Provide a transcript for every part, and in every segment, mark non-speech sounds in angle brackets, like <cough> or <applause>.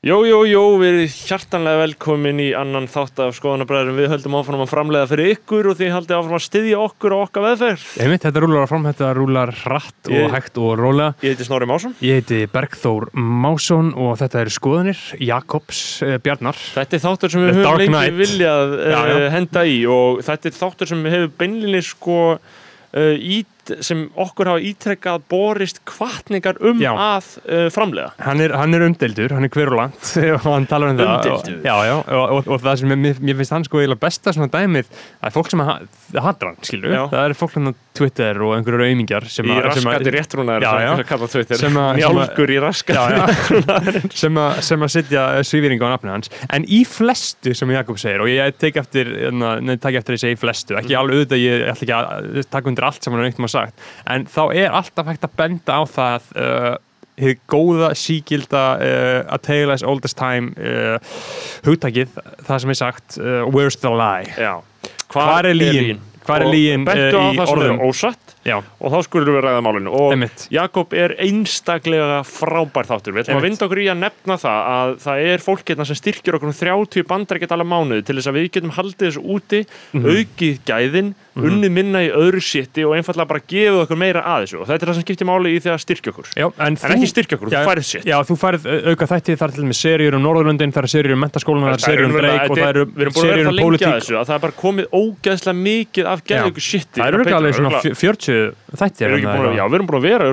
Jó, jó, jó, við erum hjartanlega velkomin í annan þátt af skoðanabræðurum. Við höldum áfram að framlega fyrir ykkur og þið haldið áfram að styðja okkur og okkar veðferð. Einmitt, þetta rúlar áfram, þetta rúlar hratt og Ég- hægt og rólega. Ég heiti Snorri Másson. Ég heiti Bergþór Másson og þetta eru skoðanir Jakobs uh, Bjarnar. Þetta er þáttur sem við höfum lengi viljað já. henda í og þetta er þáttur sem hefur beinlinni sko uh, ít, sem okkur hafa ítrekkað borist kvartningar um Já. að uh, framlega. Hann er, hann er umdeildur, hann er kverulant <laughs> og hann talar um það. Umdeildur? Já, já, og, og, og það sem mér, mér finnst hann sko eiginlega besta svona dæmið að fólk sem ha- hattar hann, skilur, Já. það er fólk hann á Twitter og einhverjur aumingjar sem Í að- sem að- réttrúnaður, Já, já. sem kalla Twitter. Að- sem að- Njálgur í já. réttrúnaður. <laughs> sem, að, að setja svífýringu á nafni hans en í flestu sem Jakob segir og ég tek eftir, na, nei, tek eftir að ég segi flestu ekki alveg auðvitað, ég ætla ekki að taka undir allt sem hann er einhvern veginn sagt en þá er alltaf hægt að benda á það uh, hið góða sígilda uh, A Tale as Old as Time uh, hugtakið, það sem er sagt uh, Where's the lie? Já. Hvar er lygin? Hvar er á uh, í orðum? ósatt Já, og þá skulum við ræða málinu og Einmitt. Jakob er einstaklega frábær þáttur við ætlum að vinda okkur í að nefna það að það er fólk hérna sem styrkir okkur um 30 bandarækjat alla mánuði til þess að við getum haldið þessu úti Mhm. aukið gæðin, unnið minna í öðru sétti og einfallega bara gefið okkur meira að þessu. Og þetta er það sem skiptir máli í því að styrkja okkur. Já, en, en ekki styrkja okkur, þú færið sétt Já, þú færð uh, auka þætti, það er til með seríur um Norðurlöndin, það er seríur um mentaskóluna, það er seríur um Drake og vera seríur það um að það er bara komið ógeðslega mikið af geðugu shiti. Það eru örugglega alveg svona fjö- 40 þættir Við erum ekki hérna, búin að- já, við erum búin að vera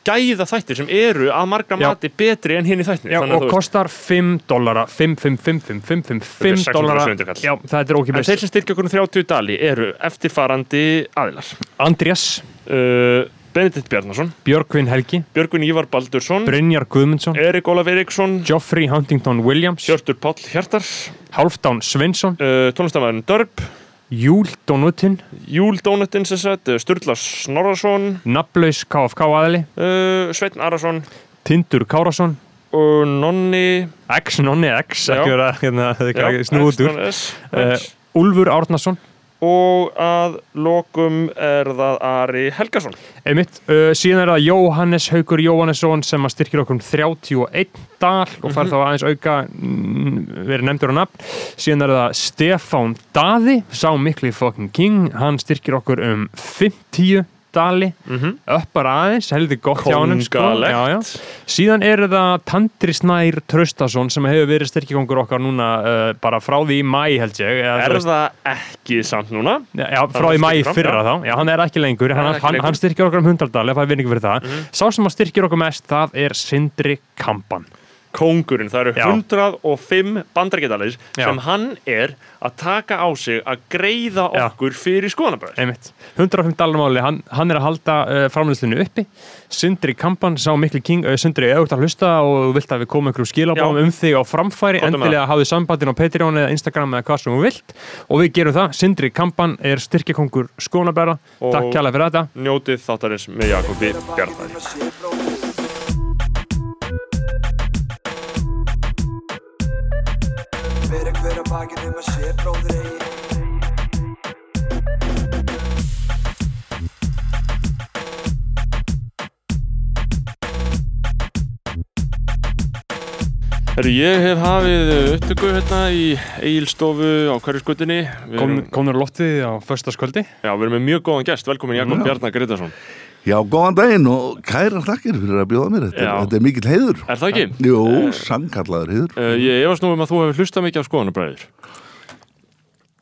örlítið tæft á Já, Þetta örugglega svona við við erum búin að vera meira en ár Já, milli 40 og 50 gæða þættir sem eru að margra Já. mati betri en hinn í þættir Já, og kostar 5 dólara 5, 5, 5, 5, 5, 5, 5 600 dólara kall. Já, þetta er En ókipis þeir sem styrkja okkur um 30 dali eru eftirfarandi aðilar. Andrés, uh, Benedikt Bjarnason. Björgvin Helgi. Björgun Ívar Baldursson. Brynjar Guðmundsson. Erik Ólaf Eriksson Geoffrey Huntington Williams. Hjörtur Páll Hjartar. Hálfdán Sveinsson. Uh, tónlistamæðurinn Dörp Júl Donutinn Júl Dónutin sem sagt uh, Sturla Snorrason. Nafnlaus KFK aðli uh, Sveitn Arason. Tindur Kárasson og Nonni. X, nonni X. Ekki vera hérna, snúður uh, X. Úlfur Árnason og að lokum er það Ari Helgason. Einmitt, uh, síðan er það Jóhannes Haugur Jóhannesson sem að styrkir okkur um 31 dal og fær þá aðeins auka mm, verið nefndur á nafn. Síðan er það Stefán Daði sá mikli fucking king. Hann styrkir okkur um 50 dali. Uppar aðeins, heldur gott hjá honum sko. Síðan er það Tandri Snær Traustason sem hefur verið styrkikongur okkar núna uh, bara frá því í mæ held ég eða, Er veist- það ekki samt núna? Já, frá í mæ fyrra þá, já, hann er ekki lengur. Hann, Hann hann, hann styrkir okkur um 100 dali, það er vinningu fyrir það. Sá sem að styrkir okkur mest, það er Sindri Kampan Kóngurinn, það eru Já. 105 bandarækjadalir Já. sem hann er að taka á sig að greiða Já. okkur fyrir skoðanabræður. einmitt, 105 dalar máli hann, hann er að halda uh, framlýslinu uppi Sindri Kampan sá mikli king uh, ef þú ert að hlusta og vilt að við komum einhverjum skilabáum Já. um þig á framfæri með endilega hafðu sambandin á Patreon eða Instagram eða hvað sem þú vilt og við gerum það, Sindri Kampan er styrkikongur Og- takk kjærlega fyrir þetta Njótið þáttarins með Jakobi Bjarnæði. Bakið um að sé bróður eigi Herru, ég hef hafið upptöku hérna í Egilstofu á hverjuskutinni. Kom, komur á loftið á föstaskvöldi Já, við erum með mjög góðan gest. Velkomin Jakob. Bjarnar Gretarsson. Já, góðan daginn og kæra þakkir fyrir að bjóða mér. Þetta, Já. er, þetta er mikill heiður. Er það ekki? Jú, sannkallaður heiður. Uh, ég efast nú um að þú hefur hlustað mikið á skoðanabræður.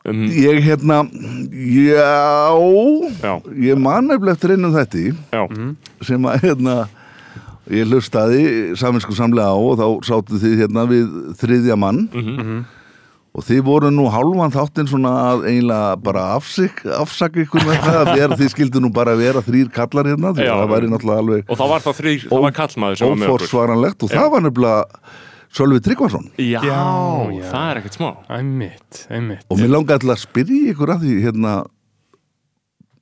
Um, Ég hérna, já, já, ég man nefnilega eftir einum þetta já. sem að hérna, ég hlustaði saminsku samlega á og þá sáttu þið hérna við þriðja mann Mhm. Og þið voru nú hálfan þáttinn svona að eiginlega bara afsik, afsaka ykkur með það að vera, þið skildu nú bara vera þrýr kallar hérna því Já. að það væri náttúrulega alveg Og það var þá þrýr, það var kallmaður sem var með okkur. óforsvaranlegt og Já. það var nefnilega Sölvi Tryggvason Já, það er ekkert smá. einmitt, einmitt og mér langaði til að spyrja ykkur að því hérna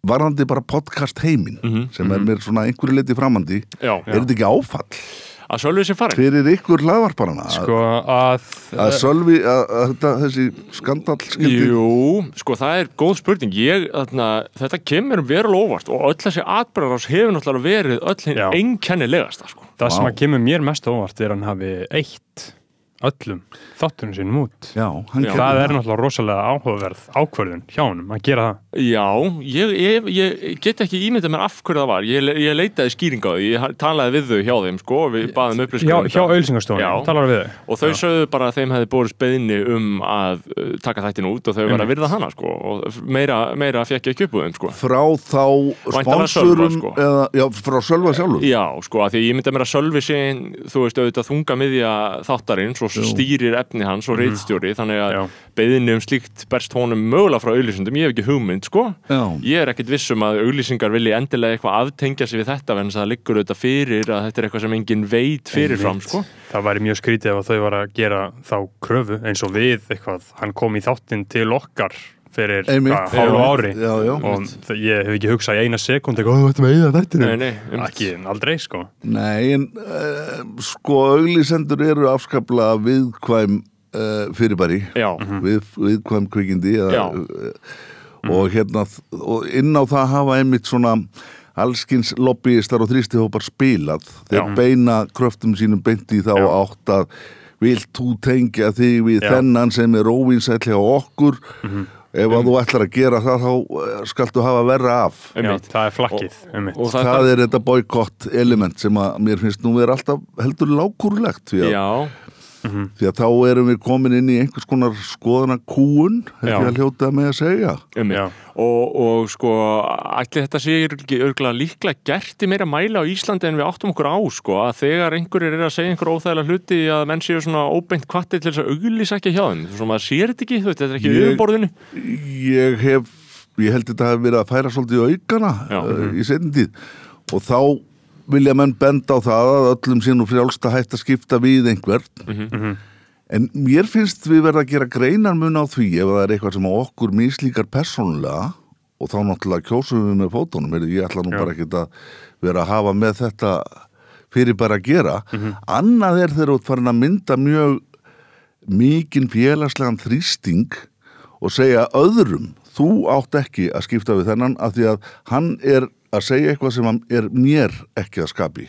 varandi bara podcast heiminn Mhm, sem er mér svona einhverju leiti framandi Já, er þetta ekki áfall að Sölvi sé farin. fyrir ykkur hlaðvarparana sko að að Sölvi að, að þetta, þessi skandal skildi Jú, sko það er góð spurning ég, þarna, þetta kemur verulega óvart og öll þessi atbyrðarás hefur náttúrulega verið öll hinn Já. einkennilegasta sko. Það sem að kemur mér mest óvart er að hann hafi eitt öllum þáttunum sínum út. Já, hann Já. Það er náttúrulega rosalega áhugaverð ákvörðun hjá honum að gera það. Já, ég, ég, ég get ekki ímyndað mér af hverju það var ég, ég leitaði skýring á því, ég talaði við þau hjá þeim sko, við baðum Hjá, upplýsingar um hjá við þau. og þau sögðu bara að þeim hefði borist beðni um að uh, taka þættin út og þau verða að virða hana sko, og meira, meira fekk ég ekki upp úr þeim sko. frá þá sponsorum sko. eða, já, frá Sölva sjálfur Já, sko, að því ég og stýrir efni hans og reitstjóri þannig að beðinni um slíkt berst honum mögulega frá auðlýsendum, ég hef ekki hugmynd, sko. Já. ég er ekkit viss um að auðlýsingar vilji endilega eitthvað aftengja sig við þetta en það liggur auðvitað fyrir að þetta er eitthvað sem enginn veit fyrirfram, sko. Það væri mjög skrítið ef þau var að gera þá kröfu eins og við eitthvað, hann kom í þáttinn til okkar fyrir Já. ári. Já, já. og ég hef ekki hugsað í eina sekund eitthvað, "Ó, þetta með eða þættinu Nei, nei, um, ekki, aldrei sko. Nei, en uh, sko auglýsendur eru afskaplega viðkvæm uh, fyrirbæri. Já, við, viðkvæm kvikindi eða, Já. uh, og hérna og inn á það hafa einmitt svona allskins lobbyistar og þrýstihópar spilað. Þeir Já. beina kröftum sínum beint í þá Já. átt að vilt þú tengja þig við Já. þennan sem er óvinsæll hjá okkur ef að þú ætlar að gera það þá eh, skaltu hafa verra af. Já, einmitt. það er flakkið einmitt. Og það, það er þetta boykott element sem að mér finnst nú vera alltaf heldur lágkúrulegt því að, Já, því að þá erum við komin inn í einhvers konar skoðana kúun ég Já. að hljóta með að segja Já. og, og sko, ætli þetta sé ekki örgulega líklega gert í meira mæli á Íslandi en við áttum okkur á, sko, að þegar einhverjir er að segja einhver óþægilega hluti að menn séu svona óbeint kvatti til þess að auglýsa ekki hjá þeim, svona maður sér þetta ekki, þú veit, þetta er ekki Ég- við um borðinu. ég hef ég held þetta hafi verið að færa svolítið aukana Já. uh, í setjum tíð og þá vilja menn benda á það að öllum sé nú frjálst að hætta að skipta við einhvern. En mér finnst við verða að gera greinarmun á því ef það er eitthvað sem okkur mislíkar persónulega og þá náttúrulega kjósum við með fótunum ég ætla nú Já. bara ekki að vera að hafa með þetta fyrir bara að gera. Annað er þegar þú ert farin að mynda mjög mikinn félagslegan þrýsting og segja öðrum þú átt ekki að skipta við þennan af því að hann er að segja eitthvað sem er mér ekki að skapi.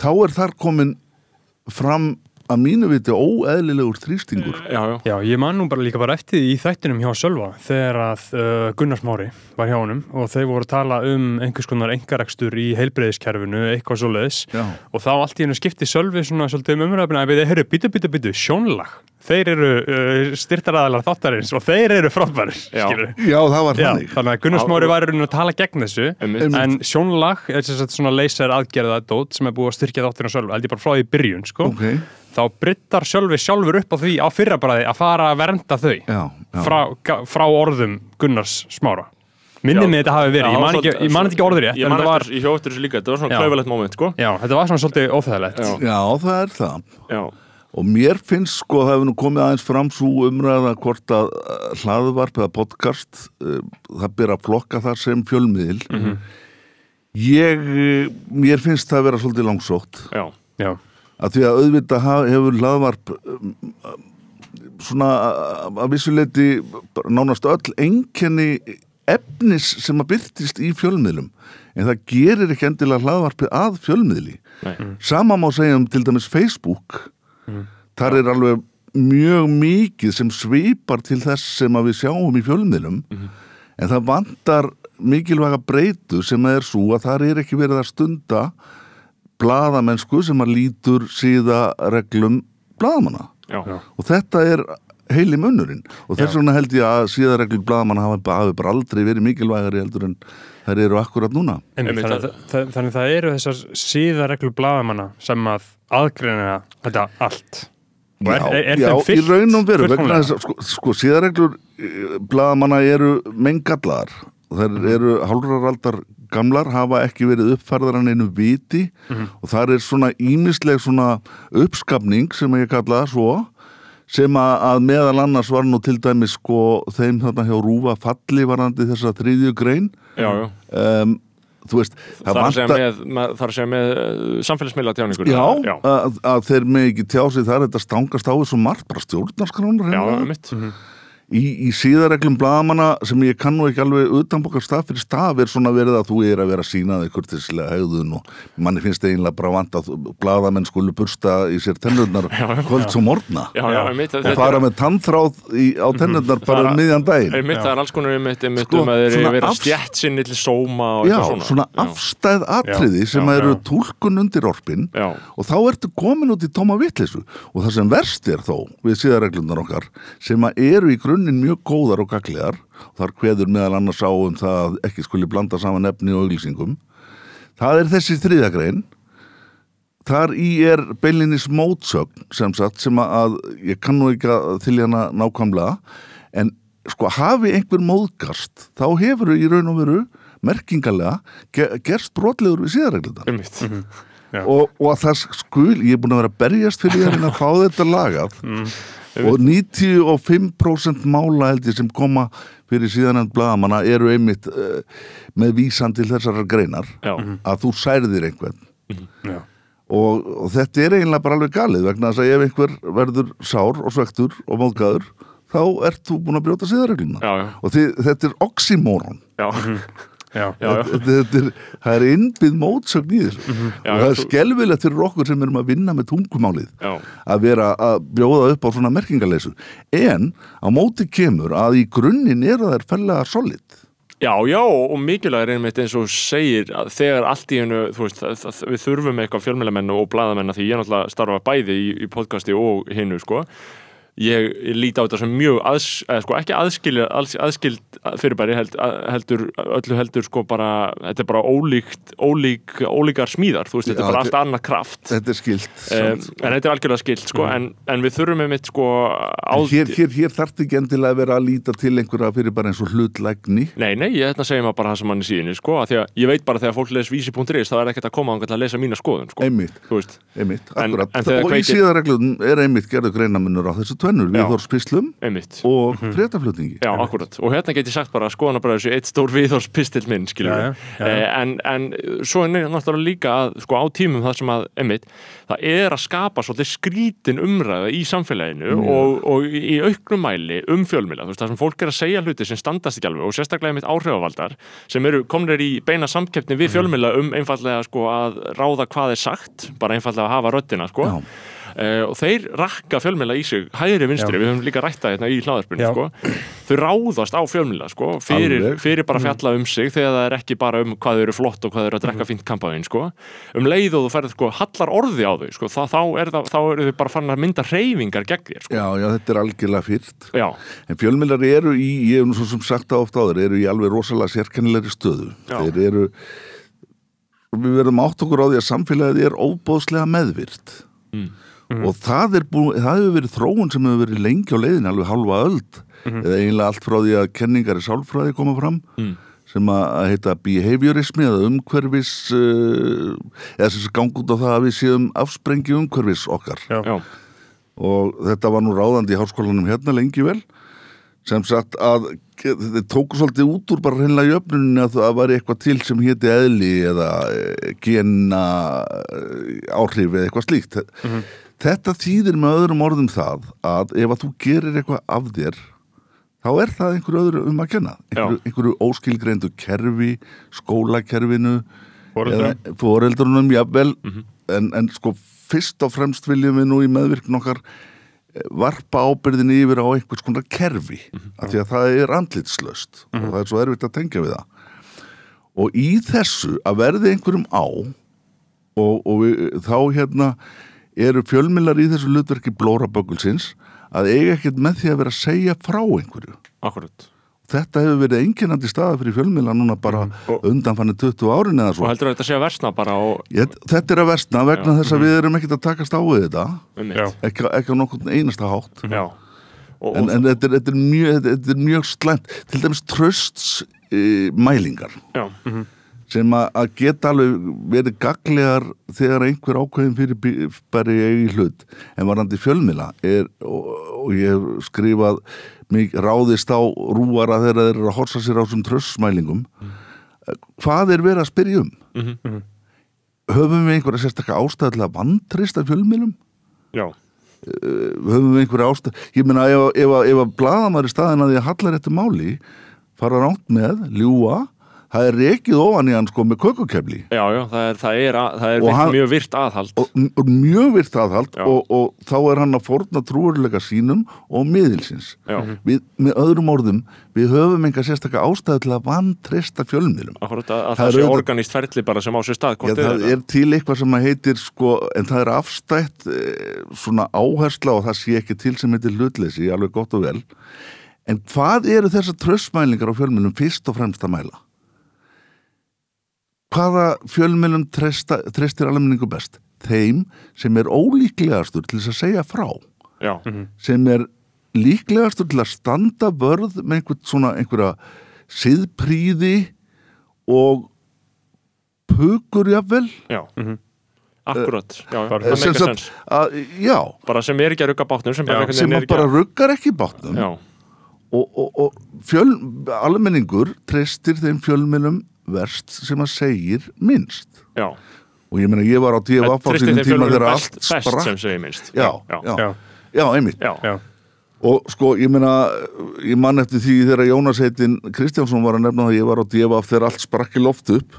Þá er þar komin fram að mínu viti óeðlilegur þrýstingur Já, já. Já, ég man nú bara líka bara eftir því í þættinum hjá Sölva þegar að uh, Gunnar Smári var hjá honum og þau voru að tala um einhvers konar engarekstur í heilbreyðiskerfinu, eitthvað svoleiðis Já. og þá allt í hennu skipti Sölvi svona svolítið um umræðina að byrja, heyrðu, byttu, byttu, byttu, sjónlag þeir eru uh, styrtaræðalar þáttarins og þeir eru frábærir, Já. Já, það var Já, þannig þannig að Gunnar Já, Smári og- var að tala gegn þessu Einmitt. en sjónlag er svona laser aðgerða þá bryttar Sölvi sjálfur upp á því á fyrrabræði að fara að vernda þau já, já. frá, frá orðum Gunnars Smára minni Já. mig þetta hafi verið, Já, ég man ekki, ég man ekki orður rétt Ég en man þetta var, eftir, ég hjó eftir þessu líka, þetta var svona Já. klauvalegt moment, sko. já, þetta var svona svolítið óþægilegt Já. Já, það er það Já, Og mér finnst sko, það hefur nú komið aðeins fram svo umræða hvort að uh, hlaðvarp eða podcast, uh, það byrja að flokka það sem fjölmiðil. Ég, uh, mér finnst það að vera svolítið langsótt. já, já, Að því að auðvitað ha- hefur hlaðvarp um, svona að vissuleiti nánast öll einkenni efnis sem að byrtist í fjölmiðlum. En það gerir ekki endilega hlaðvarpið að fjölmiðli. nei, Sama má segja um til dæmis Facebook. Þar er alveg mjög mikið sem svipar til þess sem að við sjáum í fjölmiðlum. En það vantar mikilvæga breytu sem er svo að þar er ekki verið að stunda blaðamennsku sem að lítur síða reglum blaðamanna. Já, Já. og þetta er heili munnurinn. Og þess vegna held ég að síða reglum blaðamanna hafi, bara aldrei verið mikilvægari heldur en þær eru akkurat núna. Einmitt, Einmitt, þannig, að, það, þannig að það eru þessar síðareglu blaðamanna sem að aðgreina þetta allt. Og er, er, já, í raun og veru vegna fullkomlega? þess að sko, sko síðarreglur blaðamanna eru mengallar þær Mhm. eru hálfraraldar gamlar hafa ekki verið uppfærðar en einu viti Mhm. og þar er svona ímisleg svona uppskapning sem ég kalla það svo sem að, að meðal annars var nú til dæmis sko þeim þarna hjá Rúfa falli varandi þessa þriðju grein já, já. um, þú veist Það er að segja með, með, það að segja með uh, samfélagsmiðla tjáningur. Já, já, Að, að þeir með ekki tjá sig þar þetta stangast á þessu margt bara stjórnarskránar já, mitt. Í, í síðarreglum blaðamanna sem ég kann nú ekki alveg utanbókar stað fyrir stað er svona verið að þú er að vera að sína þig kurtislega hegðun og manni finnst eiginlega bara vant að blaðamenn skulu bursta í sér tennurnar <laughs> kvölds og morgna. Já, já, einmitt, og fara með tannþráð í, á tennurnar bara um miðjan daginn. Einmitt, það er alls konar einmitt, einmitt Sko, um að þeir svona vera afs- stjætt sinni til sóma og Já, eitthvað svona. Já. afstæð atriði sem já, eru já. túlkun undir orpin og þá ertu komin út í tóma vitleysu. Og það sem verst er þó við síðarreglunar okkar sem að eru í grunninn mjög góðar og gagliðar og þar kveður meðal annars á um það að ekki skuli blanda saman efni og auglýsingum. Það er þessi þriðagrein þar í er beilinnis mótsögn sem sagt sem að ég kann nú ekki að til hana nákvæmlega en sko hafi einhver móðgast þá hefur í raun og veru merkingalega ge gerst brotlegur við síðarreglunar Einmitt. Já. og, og að það skul, ég er búin að vera að berjast fyrir að fá þetta lagað og 95% mála held ég sem koma fyrir síðanend bladamanna eru einmitt uh, með vísan til þessar greinar Já. að þú særðir einhvern. Já. og, og þetta er eiginlega bara alveg galið vegna þess að ef einhver verður sár og svektur og móðgæður þá ert þú búin að brjóta síðarregluna og þið, þetta er oxymoron. Já, Er, það er innbyggð mótsögn í þessu. Já, og það er þú- skelvilegt fyrir okkur sem erum að vinna með tungumálið Já. að vera að bjóða upp á svona merkingaleysu en á móti kemur að í grunninn eru þær fellega solid. Já, já, og mikilvæg er einmitt eins og segir að þegar allt í hennu, þú veist, að, að, við þurfum eitthvað fjölmjölamenn og bladamenn að því ég náttúrulega starfa bæði í, í podcasti og hinnu, sko. Ég, ég líti á þetta sem mjög aðs, eða, sko, ekki aðskil, aðs, aðskild fyrirbæri held, að- heldur, öllu heldur sko bara, þetta er bara ólíkt, ólík, ólíkar smíðar, þú veist, þetta Já, er bara þetta- allt annað kraft. þetta er skilt Um, en þetta er algjörlega skilt, sko, en, en við þurfum einmitt, sko, á... hér, hér, hér þarf ekki endilega að vera að líta til einhverja fyrir bara eins og hlutlægni. Nei, nei, ég ætla að segja maður bara það sem hann er síðan sko, af því að ég veit bara þegar fólk les vísi.is þá er ekkert að koma að lesa mína skoðun sko. einmitt, einmitt, akkurat tvennur viðhorspislum og fréttaflutningi. Já, akkurat, og hérna get ég sagt bara að skoðan bara þessu eitt stór viðhorspistill minn, skiljum Já, við já, já, já. en, en svo er náttúrulega líka að, sko, á tímum það sem að, einmitt, það er að skapa svolítið skrítin umræða í samfélaginu og, og í auknum mæli um fjölmila, þú veist, það sem fólk er að segja hluti sem standast ekki alveg og sérstaklega einmitt áhrifavaldar sem eru komnir í beina samkeppni við fjölmila um einfallega sko Uh, og þeir rakka fjölmiðla í sig hægri vinstri, Já. við höfum líka rætt það hérna í hlaðarpinu Já. sko. þau ráðast á fjölmiðla sko, fyrir, fyrir bara að fjalla um sig þegar það er ekki bara um hvað þau eru flott og hvað þau eru að drekka fínt kampaðin sko. um leið og þú ferð sko, hallar orði á þau sko, þá, þá, er það, þá eru þau bara farin að mynda reyfingar gegn þér sko. Já, já, þetta er algjörlega fyrst já, En fjölmiðlar eru í, ég hef nú svo sem sagt það ofta áður, eru í alveg rosalega sérkennilegri stöðu. Já. Þeir eru, við verðum átt okkur á því að samfélagið er óbóðslega meðvirt. Og það, það hefur verið þróun sem hefur verið lengi á leiðin, alveg halva öld, eða eiginlega allt frá því að kenningar í sálfræði koma fram, Mm. sem að heita behaviorismi eða umhverfis, uh, eða sem gangi út á það að við séum afsprengi umhverfis okkar. Já. já, og þetta var nú ráðandi í háskólanum hérna lengi vel sem sagt að þeir tóku svolítið út úr bara hreinlega í öfnunni að það var eitthvað til sem héti eðli eða eh, gena eh, áhrif eða eitthvað slíkt þetta þýðir með öðrum orðum það að ef að þú gerir eitthvað af þér þá er það einhverju öðru um að kenna. Einhverju, einhverju óskilgreindu kerfi skólakerfinu Foreldrum. eða foreldrunum jafnvel. En, en sko fyrst og fremst viljum við nú í meðvirkn okkar eh, varpa ábyrðin yfir á einhvers konar kerfi af því að það er andlitslaust og það er svo erfitt að tengja við það. Og í þessu að verði einhverjum á og, og við, þá hérna eru fjölmilar í þessu hlutverki blóra böggulsins að eiga ekkert með því að vera að segja frá einhverju. Akkurat. Þetta hefur verið einkennandi staða fyrir fjölmila núna bara undanfanni 20 árin eða og svo heldur að þetta sé að versna bara og, Ég, þetta er að versna vegna þess að við erum ekkert að takast á við þetta. Já. ekki, ekki á nokkurn einasta hátt. Já. Og, en, og, en þetta, er, þetta, er mjög, þetta, er mjög slæmt til dæmis trösts e, mælingar. Já, sem að, geta alveg verið gaglegar þegar einhver ákveðin fyrir bæri í hlut. En varandi fjölmila er, og, og ég hef skrifað mig ráðist á rúara þegar þeir eru að horsa sér á þessum tröstsmælingum hvað er verið að spyrja um? Mhm. höfum við einhverja sérstakka ástæð til að vantrista fjölmilum já, höfum við einhverja ástæð ég meina ef, ef, ef, að blaðamæri staðin að því að hallar þetta máli fara ránt með, ljúa það er rekið ofan í hann sko með kökukefli. Já, já, það er, það er, að, það er virt, hann- mjög virt aðhald. og, og mjög virt aðhald og, og þá er hann að forna trúurleika sínum og miðilsins. Já, við, með öðrum orðum við höfum enga sérstaka ástæðu til að vantreysta fjölmiðlum. Að, að Það sé organíst ferli bara sem á sér stað Já, það er til eitthvað sem að heitir sko, en það er afstætt e, svona áhersla og það sé ekki til sem heitir hlutleysi, alveg gott og vel. En hvað eru þessar tröstmælingar á fjölmjölum fyrst og fremst að mæla? Hvaða fjölmjölum treystir almenningu best? Þeim sem er ólíklegastur til þess að segja frá. Já, sem er líklegastur til að standa vörð með einhvern svona einhverja siðpríði og pukur jafnvel. Já. Akkurat, já, já, bara- það sem meikar sagt, sens að, já, Bara sem er ekki að rugga bátnum sem bara, sem að bara ruggar ekki bátnum. Já, og, og, og fjöl, almenningur treystir þeim fjölmjölum verst sem að segir minnst. Já. Og ég meina ég var á DFF á sínum tíma þegar allt sprakk. sem segir minnst? Já, já, já, einmitt. Já, já, og sko ég meina ég man eftir því þegar Jónas heitin Kristjánsson var að nefna það að ég var á DFF þegar allt sprakk í loft upp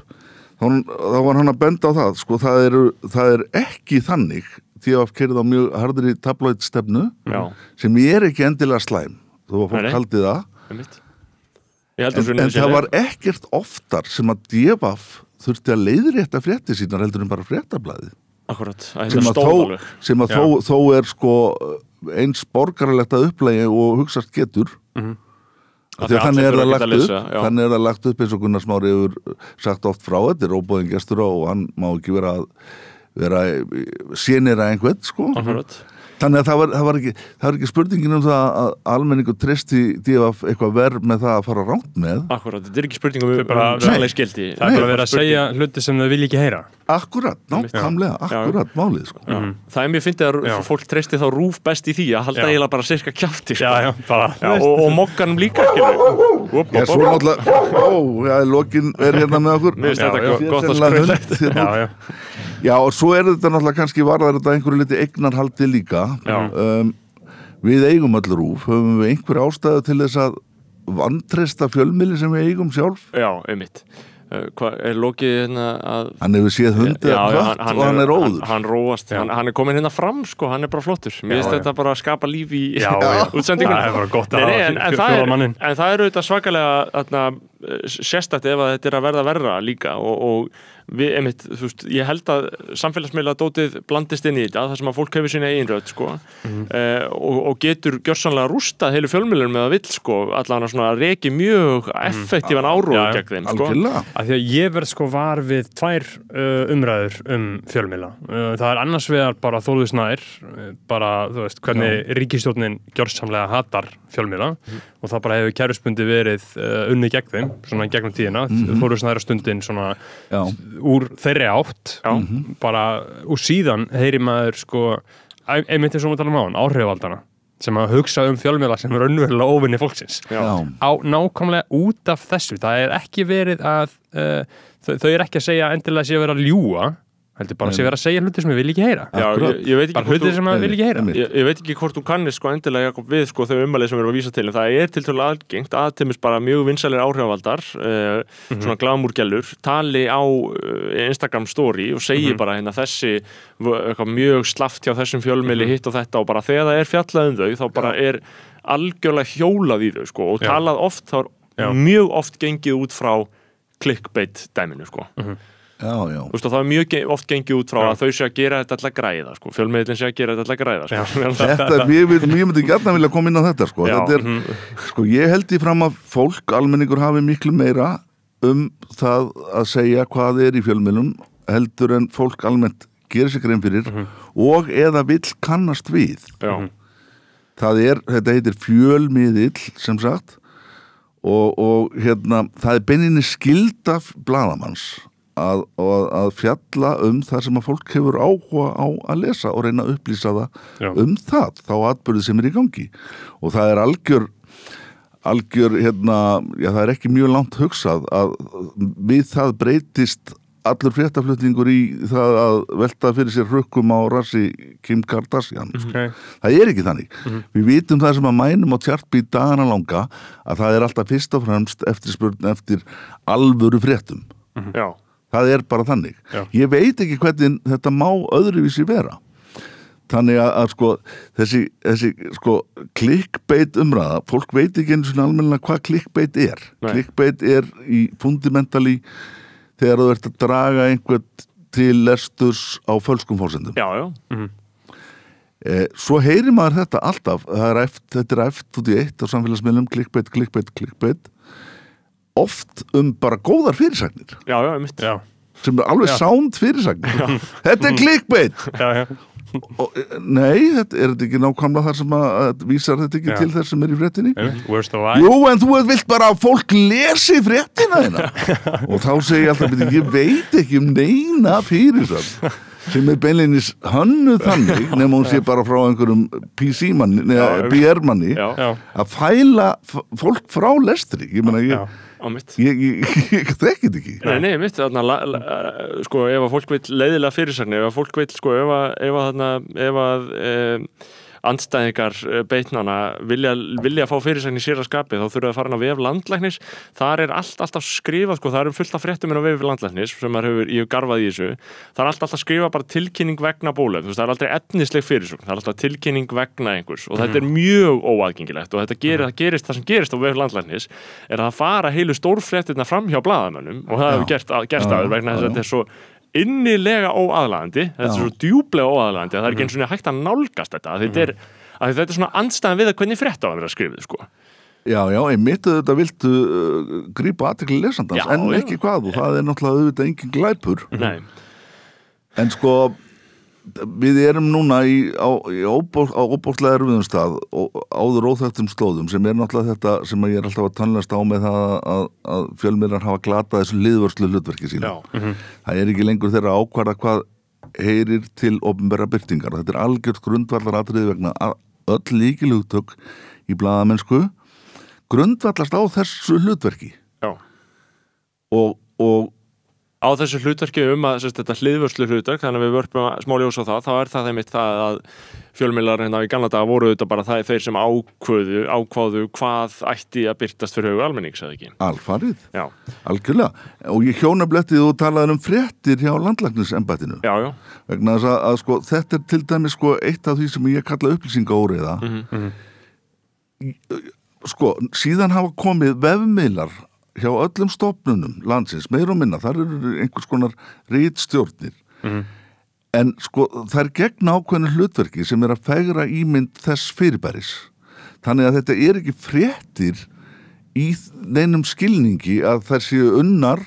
þá, þá var hann að benda á það sko það, eru, það er ekki þannig. DFF kerið á mjög harðri tabloid stefnu já, sem ég er ekki endilega slæm að Nei, fólk nei. haldi það. Einmitt en, en það var ekkert oftar sem að DFF þurfti að leiðrétta frétti sínar heldur en bara fréttablaði Akkurat, að sem að, þó, sem að þó, þó er sko eins borgaralegt að upplægi og hugsast getur. Því að þannig er það lagt upp þannig er það lagt upp eins og Gunnar Smári hefur sagt oft frá þetta er óbóðin gestur og hann má ekki vera að vera sénir að einhvern sko. Akkurat þannig að það var, það var, ekki, það var ekki spurningin um það að almenningu tristi DFF eitthvað verð með það að fara ránt með? Akkurat, þetta er ekki spurning um er bara- um skildi það er bara verið að segja hluti sem þau vilja ekki heyra. Akkurat, nákvæmlega, Já. akkurat málið sko. Já. Það er mér fyndið að Já. fólk treysti þá rúf best í því að halda eiginlega bara sirka kjafti sko. Já, já, bara Já, og, og mokkanum líka skilur Já, svo náttúrulega, ó, já, lokin er hérna með okkur. Mér finnst Já, þetta gott að Já, og svo er þetta náttúrulega kannski varðar þetta einhverju liti eignarhaldi líka. Um, Við eigum öll rúf. Höfum við einhverju ástæðu til þess að vantresta fjölmili sem við eigum sjálf? Já, einmitt. Uh, Hvað er lokið hérna að Hann hefur séð hundi Já, að kvart og hann er hann, óður hann róast, hann, hann er komin hérna fram sko, hann er bara flottur. Mér finnst þetta bara að skapa líf í já, já. <laughs> útsendingunni Það er bara gott að Nei, nei, hafa en, en, er, manninn. en það er auðvitað svakalega atna, sérstætt ef að þetta er að verða verra líka og, og við, einmitt, þú veist, ég held að samfélagsmiðla dótið blandist inn í þetta það sem að fólk hefur sína eigin rödd sko, Mhm. eh, og, og getur gjörsanlega rústað heilu fjölmjölunum með að vill sko, allan að svona reki mjög effektívan áróð Mhm. Já, já. gegn þeim sko. Af því að ég verð sko var við tvær uh, umræður um fjölmiðla. Uh, það er annars vegar bara þóluð snær, uh, bara þú veist hvernig ríkistjórnin gjörsamlega hatar fjölmiðla og það bara hefur kæruspundi verið uh, unni gegn þeim, svona gegnum tíðina. Mm -hmm. Þóluð snæra stundin svona Já, úr þeirri átt, Já. bara úr síðan heyri maður sko, ein- einmitt eins og við talum á hann, áhrifaldana sem að hugsa um fjölmiðla sem er raunverulega óvinni fólksins já, á nákvæmlega út af þessu það er ekki verið að uh, þau, þau er ekki að segja endilega að sé að vera að ljúa heldur bara að sé vera að segja hluti sem við vil ekki heyra. Já, ég, ég veit ekki bara hluti sem við vil ekki heyra. Ég, ég veit ekki hvort þú kannist sko endilega Jakob við sko þau umalið sem við erum að vísa til en það er til tölulega algengt að teimis bara mjög vinsalir áhrifavaldar uh, svona glamúrgellur tali á uh, Instagram story og segi bara hérna þessi mjög slaft hjá þessum fjölmiðli hitt og þetta og bara þegar það er fjallað um þau þá bara er algjörlega hjólað í þau sko og Já. talað oft þá Já. er mjög oft gengið út frá clickbait dæminu sko já, já. Þú veist og það er mjög oft gengið út frá Já. að þau sé að gera þetta alltaf græða sko. fjölmiðlinn sé að gera þetta alltaf græða sko. Þetta, ég, vil, ég myndi gætna vilja koma inn á þetta sko. Já, þetta er, sko, ég held í fram að fólk, almenningur hafi miklu meira um það að segja hvað er í fjölmiðlum heldur en fólk almennt gerir sig grein fyrir og eða vill kannast við Já, það er, þetta heitir fjölmiðill sem sagt og, og hérna, það er beininni skilda bladamanns að, að, að fjalla um það sem að fólk hefur áhuga á að lesa og reyna að upplýsa það Já. um það, þá atbyrðið sem er í gangi og það er algjör algjör, hérna, já það er ekki mjög langt hugsað að við það breytist allur fréttaflutningur í það að velta fyrir sér hrukkum á rassi Kim Kardashian sko. okay. það er ekki þannig við vitum það sem að mænum á tjartbí dagana langa að það er alltaf fyrst og fremst eftirspurn eftir alvöru fréttum Já, það er bara þannig. Já. ég veit ekki hvernig þetta má öðruvísi vera. Þannig að, að sko þessi, þessi sko klikkbeit umræða fólk veit ekki einu svona almennilega hvað klikkbeit er. Nei. klikkbeit er í fundamentali þegar þú ert að draga einhvern til lesturs á fölskum fórsendum já, já, eh, svo heyrir maður þetta alltaf er eft, þetta er eft út í eitt á samfélagsmiðlum klikkbeit, klikkbeit, klikkbeit oft um bara góðar fyrirsagnir já, já, mitt já, sem er alveg Já. sánd fyrirsagnir þetta er klikkbeit <laughs> já, já, Og, nei, þetta, er þetta ekki nákvæmlega þar sem að, að vísar þetta ekki Já. til þess sem er í fréttinni? Einmitt, worst of I Jú, en þú vilt bara að fólk lesi fréttina þeina <laughs> og þá segi ég alltaf "Bíddu, ég veit ekki um neina fyrirsagn <laughs> sem er beinleinis hönnu <laughs> þannig nema hún sé bara frá einhverjum PC-manni, Já, neða Já, já, að fæla fólk frá lestri. Ég meina, já, ég, <laughs> ég, þekki þetta ekki. Nei, nei, mitt, þarna, sko, ef að fólk vil leiðilega fyrirsagnir, ef að fólk vil, sko, ef að, ef að, ef að andstæðingar eh, beitnana vilja, vilja fá fyrirsagnir sér að skapi, þá þurfa að fara inn á vef landlæknis, þar er allt alltaf skrifað, sko, það eru fullt af fréttum inn á vef landlæknis, sem hefur, ég hef garfað í þessu, það er allt alltaf skrifað bara tilkynning vegna bólöf, það er aldrei etnisleg fyrirsögn, það er alltaf tilkynning vegna einhvers og þetta er mjög óaðgengilegt og þetta gerir, það gerist, það sem gerist á vef landlæknis er að það fara heilu stórfréttina fram hjá blaðamönnum og það hefur gert, gert aður vegna þess að þetta er svo innilega óaðlagandi þetta er svo djúplega óaðlagandi að það er ekki eins og hægt að nálgast þetta að þetta er, að þetta er svona andstæðan við að hvernig frétt á að vera skrifið sko. Já, já, einmitt auðvitað viltu uh, grípa aðtekli lesandans, Já, en ekki hvað og það er náttúrulega auðvitað engin glæpur. Nei, en sko við erum núna í, á, í óbó, á óbóðslega erfiðum stað og áður óþægtum slóðum sem er náttúrulega þetta sem að ég er alltaf að tannlast á með það að, að fjölmiðlar hafa glatað þessu liðvörslu hlutverki sína já, það er ekki lengur þeirra ákvarða hvað heyrir til ofnbæra byrtingar þetta er algjört grundvallar atriði vegna að öll líkilugtök í blaðamennsku grundvallast á þessu hlutverki. Já. Og, og á þessu hlutverki um að sérst, þetta hliðvörslu hlutverk, þannig að við vörpum smá ljós á það, þá er það þeimitt það að fjölmiðlar hérna í gamla daga voru þetta bara það þeir sem ákvöðu, ákváðu hvað ætti að byrtast fyrir huga almennings eða ekki. alfarið, Já, algjörlega. Og ég hjónablettið og talaði um fréttir hjá landlæknisembættinu. Já, já, vegna þess að, að sko, þetta er til dæmis sko, eitt af því sem ég kalla upplýsingaóriða Mhm, sko, síðan hafa komið vefmiðlar hjá öllum stofnunum landsins, meir og minna, þar eru einhvers konar rítstjórnir en sko, það er gegn ákveðinu hlutverki sem er að fegra ímynd þess fyrirbæris. Þannig að þetta er ekki fréttir í neinum skilningi að þær séu unnar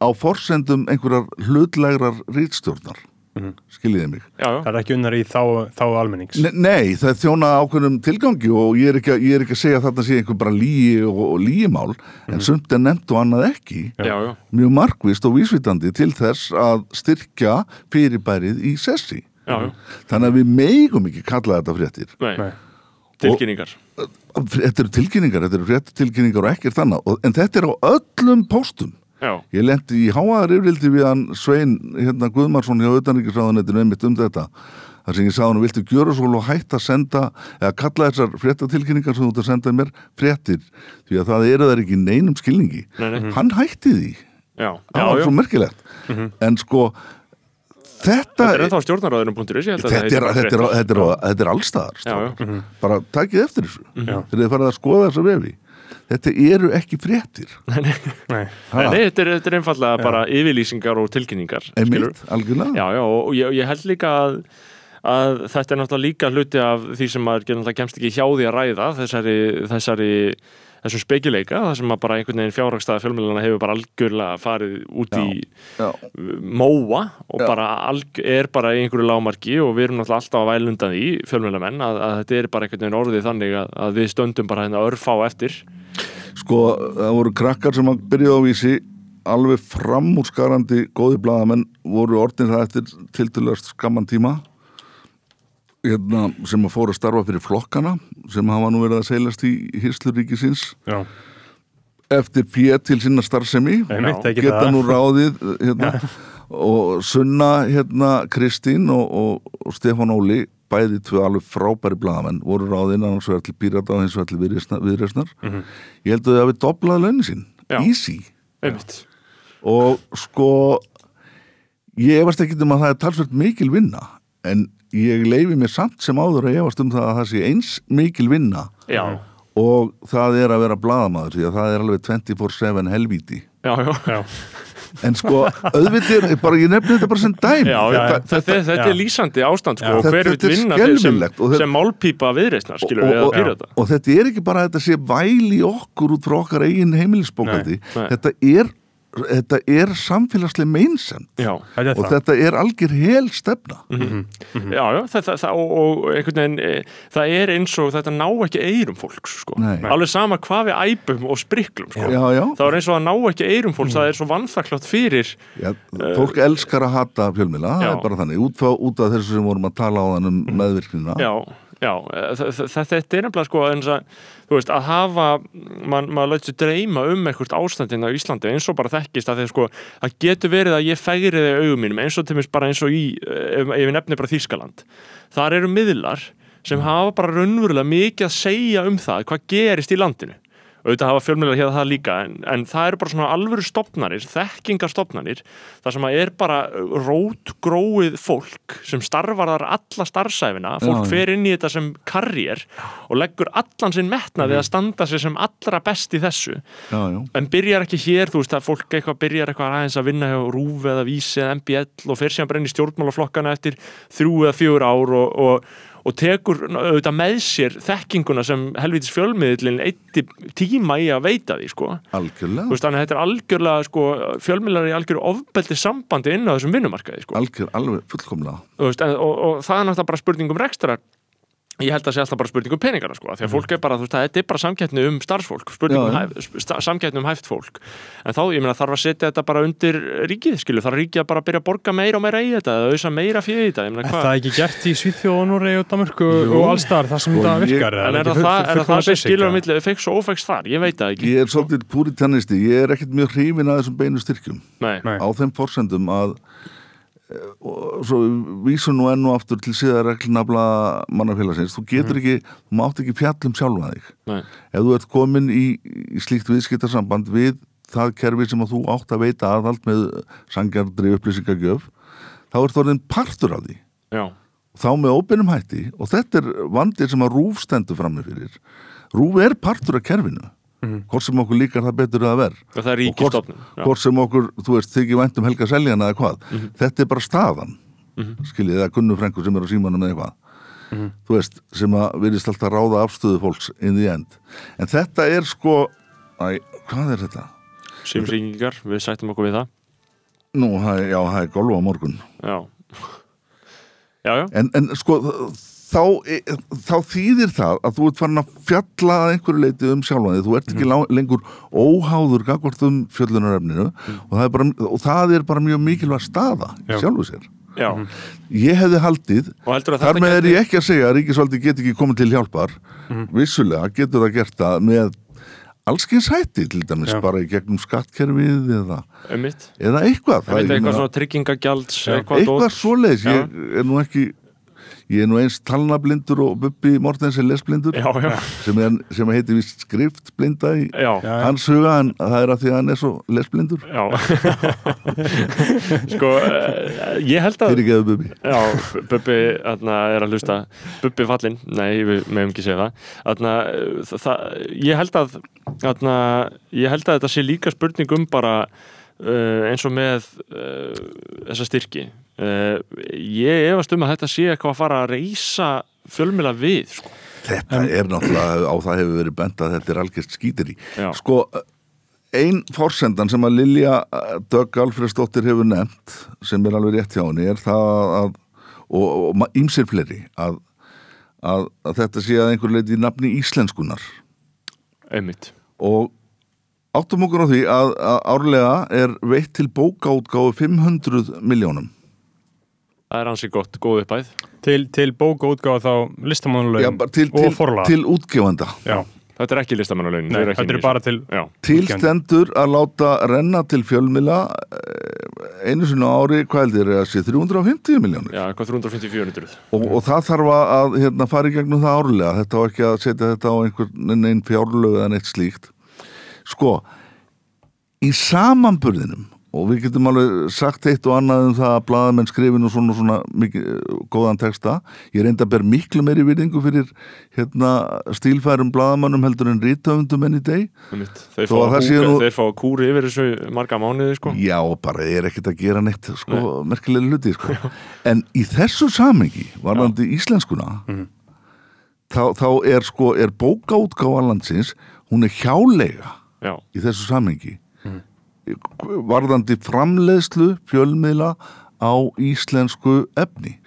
á forsendum einhverjar hlutlegrar rítstjórnar skiljiði mig? Já, já. það er ekki unnar í þá, þá almennings. Ne nei, það er þjóna ákveðnum tilgangi og ég er ekki, ég er ekki að segja að þarna sé einhver bara líi og, og líimál en sumt er nefnt og annað ekki. Já, já. mjög markvist og vísvitandi til þess að styrkja fyrirbærið í sessi. Já, já. þannig að við megum ekki kalla þetta fréttir. Nei, Nei. tilkynningar. Þetta eru tilkynningar, þetta eru fréttilkynningar og ekkert annað. Og, en þetta er á öllum póstum Já, Ég lendi í háaðar yfirldi við hann Svein hérna, Guðmarsson hjá utanríkisráðunetinu einmitt um þetta. Þar sem ég sagði hann, viltu gjöra svo og hætta að senda eða kalla þessar fréttatilkynningar sem þú ert að senda mér fréttir? Því að það eru þær ekki neinum skilningi. Nei, nei. hann hætti því. Já, það var já. svo merkilegt en sko þetta, Þetta er ennþá stjórnaráðunum.is, ég held að þetta, er, þetta, er, er, þetta er allstaðar já. strákar. bara takið eftir þessu. Já. þegar þið farið að skoða þessa vefi þetta eru ekki fréttir. Nei. Nei, nei, þetta er, þetta er einfallega bara yfirlýsingar og tilkynningar einmitt, algjörlega. Já, já, og ég, ég held líka að, að þetta er náttúrulega líka hluti af því sem maður kemst ekki hjá því að ræða þessari, þessari þessum spekileika, það sem bara einhvern veginn fjárhagstæða fjölmjölana hefur bara algjörlega farið út í já. móa og Já. bara alg, er bara í einhverju lámarki og við erum náttúrulega alltaf að væla undan því fjölmjölamenn að, að þetta er bara einhvern veginn orðið þannig að, að við stöndum bara hérna örfá eftir Sko, það voru krakkar sem að byrja á vísi alveg framúrskarandi góði blaðamenn voru orðin það eftir tildulegast skamman tíma hérna, sem að fóru að starfa fyrir flokkana sem hafa nú verið að seilast í Hýrsluríkisins Já. eftir P til sinna starfsemi Einmitt, það geta það. nú ráðið hérna, og Sunna hérna, Kristín og, og, og Stefán Óli bæði tvö alveg frábæri blaðamenn voru ráðinn annars vegar til Pírata og hins vegar til viðreisnar, viðreisnar. ég held að þau hafi doblað launin sín Já. easy og sko ég efast ekki um að það er talsvert mikil vinna en ég leifi mér samt sem áður að efast um það að það sé eins mikil vinna já, og það er að vera blaðamaður því að það er alveg 24-7 helvíti. Já, já, Já. en sko auðvitað bara, ég nefni þetta bara sem já. þetta, Þetta, þetta er lýsandi ástand sko, og hver Þetta- vil þetta er vinna þeir sem, viðreisnar skilur og, og, og, og þetta er ekki bara að þetta sé væl í okkur út frá okkar eigin nei. þetta er þetta er samfélagslega meinsend. Já, Þetta er og það. þetta er algjör hel stefna. Já, já þetta, það, og, og einhvern veginn e, það er eins og þetta ná ekki eirum fólks sko. Nei. alveg sama hvað við æpum og spriklum sko. já, já, það er eins og að ná ekki eirum fólks það er svo vannþakklátt fyrir já fólk elskar að hata fjölmila það er bara þannig, út, frá, út af þessu sem vorum að tala á þann um meðvirknina. Já, já, e, þa- þetta er nefnilega sko að, þú veist, að hafa mann maður lætur dreyma um eitthvað ástandinn á Íslandi eins og bara þekkist að þeir sko það getur verið að ég færi þig augum mínum eins og til mér bara eins og í ef, ef ég nefni bara Þýskaland. Þar eru miðlar sem hafa bara raunverulega mikið að segja um það hvað gerist í landinu auðvitað hafa fjölmjölar hér það líka en, en það eru bara svona alvöru stopnarnir þekkingarstopnarnir þar sem að er bara rótgróið fólk sem starfar þar alla starfsæfina fólk fer inn í þetta sem karriér og leggur allan sinn metna við að standa sig sem allra best í þessu. Já, já, en byrjar ekki hér, þú veist að fólk eitthvað byrjar eitthvað aðeins að vinna hjá Rúf eða Vísi eða MBL og fer síðan bara inn í stjórnmálaflokkana eftir þrjú eða fjör ár og, og, og tekur auðvitað með sér þekkinguna sem helvitis fjölmiðlinn eitti tíma í að veita því sko. Algjörlega veist, þannig að þetta er algjörlega sko, fjölmiðlar í algjörðu ofbeldi sambandi inn á þessum vinnumarkaði sko. algjör, alveg fullkomlega veist, en, og, og það er náttúrulega bara spurning um rekstrar ég held að sé alltaf bara spurning um peningana sko, því að fólk er bara, þú veist, að þetta er bara samkettni um starfsfólk, spurning um hæf, sta- samkettni um hæft fólk. En þá, ég meina, þarf að setja þetta bara undir ríkið, skilu, þarf ríkið að bara byrja að borga meira og meira í þetta, eða auðvisa meira fyrir þetta, ég meina, Er hvað? það ekki gert í Svíþjóð og Núrei og Danmörku Jú. og allstaðar það sem Sko, þetta ég- virkar? en er það það, er það, það skilur á eða? milli feiks og ófeiks þar, ég veit það ekki og svo vísum nú enn og aftur til síðar regluna mannafélagsins, þú getur ekki þú mátt ekki fjallum sjálfa þig. Nei, ef þú ert komin í, í slíkt viðskiptarsamband við það kerfi sem að þú átt að veita aðhald með sangjardri upplýsingagjöf þá ert orðin partur af því. Já, þá með óbeinum hætti og þetta er vandið sem að rúf stendur frammi fyrir. Rúf er partur af kerfinu hvort sem okkur líkar það betur að ver og það er Og hvort, hvort sem okkur, þú veist, þykir væntum Helga Seljana eða hvað, þetta er bara staðan skiljið, eða Gunnu Frengur sem er á símanum eða eitthvað. Þú veist, sem að virðist alltaf ráða afstöðu fólks in the end, en þetta er sko æ, hvað er þetta? Símsringingar, við sættum okkur við það. Nú, það já, það er golf á morgun. Já, já, já, en, en sko þá, þá þýðir það að þú ert farin að fjalla að einhverju leiti um sjálfan þig, þú ert ekki lá, lengur óháður gagvart um fjöllunarefninu og, það bara, og það er bara mjög mikilvæg staða Já. sjálfu sér. Já. Ég hefði haldið, þar með er ég ekki að segja að ríkisvaldi get ekki komið til hjálpar. Vissulega getur það gert það með allskins hætti til dæmis Já. bara í gegnum skattkerfið eða, eða eitthvað. Það eitthvað meina- svona tryggingagjalds Já. eitthvað, eitthvað svoleiðis. Ég er nú ekki ég er nú eins talnablindur og Bubbi Mortens er lesblindur Já, já, sem, er, sem heitir vist skriftblinda í já, hans huga en það er að því að hann er svo lesblindur. Já. <laughs> Sko, eh, ég held að Bubbi. Já, Bubbi er að hlusta. Bubbi fallinn, nei, við meðum ekki segja það. Þarna, það, ég held að þarna, ég held að þetta sé líka spurning um bara uh, eins og með uh, þessa styrki uh, ég efast um að þetta sé eitthvað að fara að reysa fjölmjöla við sko. þetta er náttúrulega á það hefur verið bent að þetta er algjörst skýtir í Já. sko ein forsendan sem að Lilja Dögg Alfredsdóttir hefur nefnt sem er alveg rétt hjá henni er það að og, ímsir fleiri að, að, að þetta sé að einhver leiti í nafni íslenskunar einmitt og áttum okkur á því að, að árlega er veitt til bókaútgáfu 500 miljónum það er ansi gott, góð uppæð til, til bóka útgáfa þá til, og til, forlag. til útgefanda Já, Þetta er ekki listamannalaunin Nei, þetta er bara til Já, til Útgefandi. stendur að láta renna til fjölmila eh, einu sinni á ári, hvað heldur er að sé 350 miljónir já, eitthvað 350-400 og, og það þarf að hérna, fara í gegnum það árlega. Þetta var ekki að setja þetta á einhvern einn fjárlög eða neitt slíkt. Sko í samanburðinum og við getum alveg sagt eitt og annað um það að blaðamenn skrifin og svona, svona mikið, góðan texta. Ég reynda að ber miklu meiri virðingu fyrir hérna, stílfærum blaðamannum heldur en rítöfundum enn í deg. Þeir nú- þeir fá kúri yfir þessu marga mánuði sko. Já, bara er ekkert að gera neitt sko, merkilega hluti sko. en í þessu samengi varðandi íslenskuna þá, þá er sko er bókaútgáfa landsins hún er hjálega Já, í þessu samengi varðandi framleiðslu fjölmiðla á íslensku efni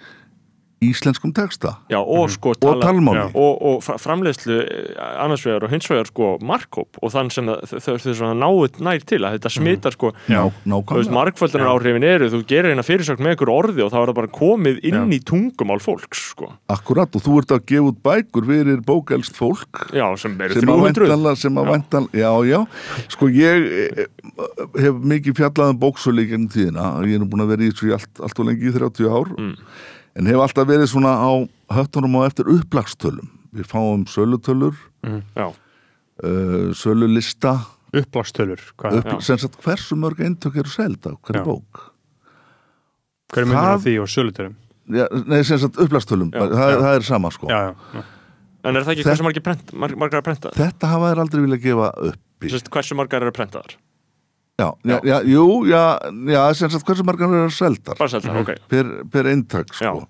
íslenskum texta. Já og sko og talmáli. Og, og fra- framleiðslu eh, annars vegar og hins vegar sko markkóp og þann sem það- náut nær til að þetta smitar sko. Já, þú veist, nákvæmlega. markföldunar áhrifin eru þú gerir eina fyrirsögn með ykkur orði og þá er það bara komið inn í tungumál fólks sko. Akkurat og þú ert að gefa út bækur fyrir bókelst fólk. Já, sem eru sem að 300 væntanlega sem að væntanlega, já, já. Sko ég eh, hef mikið fjallað um bóksölu í gegnum tíðina. Ég er nú búin að vera í þessu allt, allt og lengi í 30 ár en hef alltaf verið svona á höttunum á eftir upplagstölum. Við fáum sölutölur já, uh, sölulista. Upplástölur hvað, upp, hversu mörg eintök eru seld á hverju Já. bók? Hver er myndir það- því og sölutörum já, nei, sem sagt upplagstölum, Já, það, það er sama sko. Já, já, já. en er það ekki Þetta- hversu margar er prentað þetta hafa þær aldrei vilja gefa uppi Sest, hversu margar eru prentaðar já, já, já, jú, já, já sem sagt hversu margar eru seldar? Bara seldar, ok. Per, per eintak Já. sko.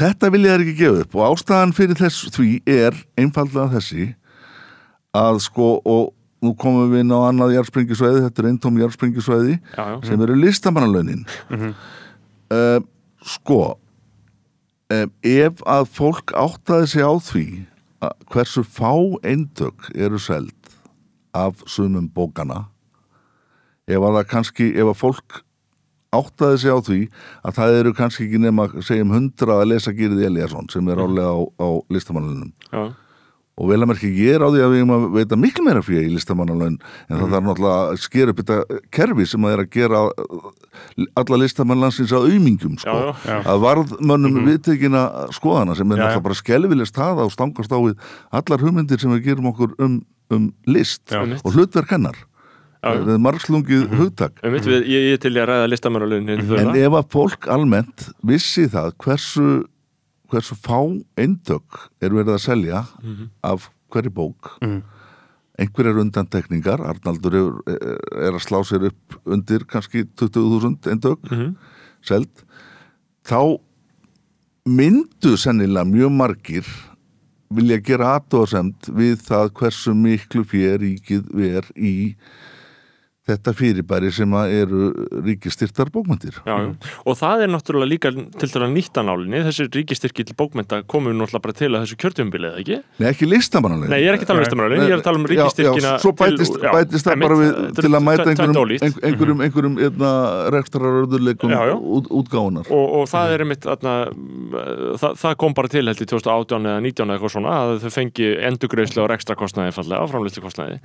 þetta vilja þær ekki gefa upp og ástæðan fyrir þess því er einfallega þessi að sko og nú komum við inn á annað jarðsprengisvæði þetta er eintóm jarðsprengisvæði já, já, sem eru listamannalaunin. Uh, sko uh, ef að fólk áttaði sig á því hversu fá eintök eru seld af sumum bókana ef að það kannski ef að fólk áttaði sig á því að það eru kannski ekki nema segjum hundra að lesa Gýrið Eliasson sem er álega á, á listamannalunum já, og vel að merki ég er á því að við erum að veita miklu meira fyrir í listamannalaun en það þarf náttúrulega að skera upp þetta kerfi sem að er að gera alla listamannlansins að aumingjum sko. Já, já. Að varðmönnum mm viðtekina skoðana sem er náttúrulega bara skelvileg staða og stangast á við allar hugmyndir sem við gerum okkur um, um list og hlutverk hennar Þetta er margslungið hugtak. Um við, ég, ég er til í að ræða listamannalaunin en ef að fólk almennt vissi það hversu, hversu fá eintök er verið að selja af hverju bók? Mhm. einhverjar undantekningar Arnaldur er, er að slá sér upp undir kannski 20.000 eintök Mhm. seld þá myndu sennilega mjög margir vilja gera aðtóðasemt við það hversu miklu fyrir ríkið ver í þetta fyrirbæri sem að eru ríkistyrtar bókmyndir Já, já. og það er náttúrulega líka til þess að nýtta nálinni, þessi ríkistyrki til bókmenta komum náttúrulega bara til að þessu kjörtjumbilið, ekki? Nei, ekki listamannalegin Nei, ég er ekki að tala um listamannalegin, ég er að tala um ríkistyrkina já, Svo bætist, til, já, bætist það bara við til að mæta einhverjum, ólíkt. ein- einhverjum, einhverjum einna, rekstrarörðuleikum út, útgáfunar og, og það er einmitt atna, það, það kom bara til held í 2018 eða 19 eða eitthvað svona að þau fengi endugreislu og ekstra kostnaði fallega, framlýslu kostnaði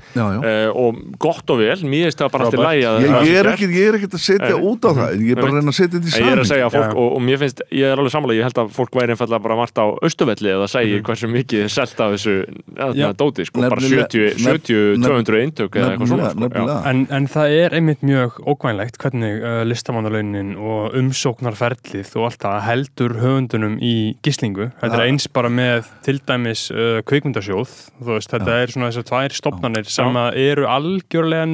Bara alltaf Frábært. lægi að Ég, er gert. ekki, ég er ekki að setja Nei. út á það Ég er bara að reyna að setja þetta í En ég er að saman segja að fólk, og, og mér finnst, ég er alveg samanlega, ég held að fólk væri einfallega bara margt á austuvelli eða segja hversu mikið er selt af þessu ja, dóti, sko, bara Nefnilega- 70, nefn- 70 200 eintök eða eitthvað svona, sko. En, en það er einmitt mjög ókvænlegt hvernig uh, listamannalaunin og umsóknarferlið og allt það heldur höfundunum í gislingu. Þetta er eins bara með til dæmis uh, kveikmyndasjóð. Þetta er svona þessar tvær stopnarnir sem eru algjörlega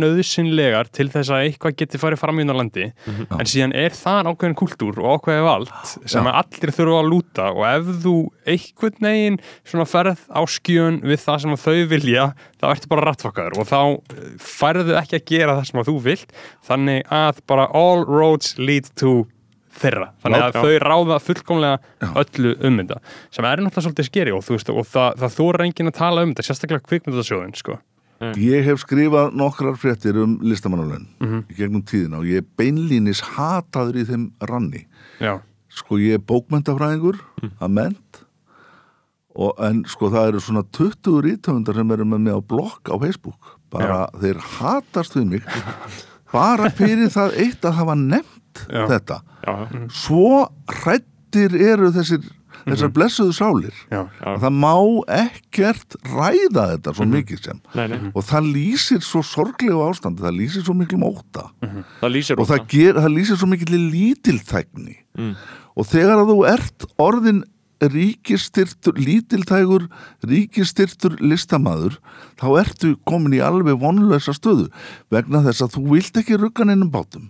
nöðsynlegar til þess að eitthvað geti farið fram í landi. Mhm. En síðan er það ákveðin kultúr og ákveðin vald sem Já. allir þurfa að lúta og ef þú einhvern veginn svona ferð á skjön við það sem þau vilja þá ertu bara rattfakkaður og þá eh, færðu ekki að gera það sem þú vilt þannig að bara all roads lead to þeirra þannig að Já. þau ráða fullkomlega öllu um þetta sem er náttúrulega svolítið skeri og, veist, og það, það þóra enginn að tala um þetta sérstaklega kvikmyndasjóðin sko. Ég hef skrifað nokkrar fréttir um listamannalaun Mhm. í gegnum tíðina og ég er beinlínis hataður í þeim ranni. Já, Sko ég er bókmentafræðingur Mhm. að ment og, en sko það eru svona 20 rítöfundar sem eru með mig á blokk á Facebook. Bara þeir hatast við mig. Bara fyrir það eitt að hafa nefnt Já. þetta. Já, já, svo hrættir eru þessir þessar blessuðu sálir Já. já. að það má ekkert ræða þetta svo mikið sem. Nei, nei, og það lýsir svo sorglegu ástandi það lýsir svo miklu móta það lýsir og það, ger, það lýsir svo mikil lítilþægni Mm. og þegar að þú ert orðin ríkistyrtur, lítiltægur ríkistyrtur listamaður þá ertu komin í alveg vonlösa stöðu vegna þess að þú vilt ekki ruggan innum bátum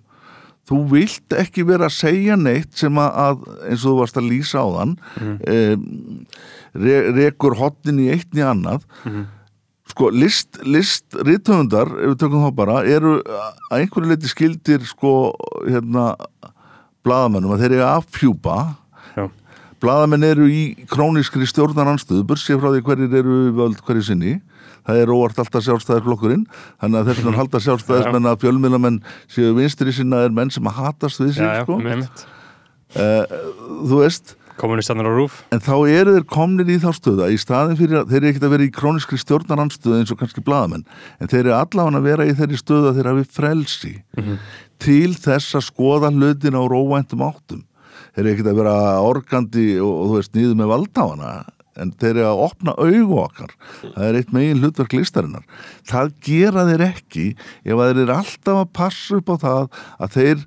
þú vilt ekki vera að segja neitt sem að, eins og þú varst að lýsa á þann mm. re, rekur hotnin í eitt í annað. Sko list, list rithöfundar, ef við tökum þá bara eru að einhverju leiti skildir sko hérna blaðamennum að þeir eru að fjúpa Já. blaðamenn eru í króniskri stjórnaranstöðu, bursið frá því hverjir eru völd hverju sinni það er óvart alltaf sjálfstæðir flokkurinn þannig að þess vegna halda sjálfstæðismenn að fjölmiðlamenn séu vinstri sinna er menn sem að hatast við já, sko. einmitt. þú veist Kommunistannar á rúf. en þá eru þeir komnir í þá stöðu að í staðin fyrir að þeir eru ekkert að vera í króniskri stjórnaranstöðu eins og kannski blaðamenn en þeir eru allavega að vera í þeirri stöðu að þeir hafi frelsi til þess að skoða hlutin á róvæntum áttum. Þeir eru ekkert að vera organdi og, og þú veist nýðu með valdháfana en þeir eru að opna augu okkar. Það er eitt megin hlutverk listarinnar. Það gera þeir ekki ef að þeir eru alltaf að passa upp á það að þeir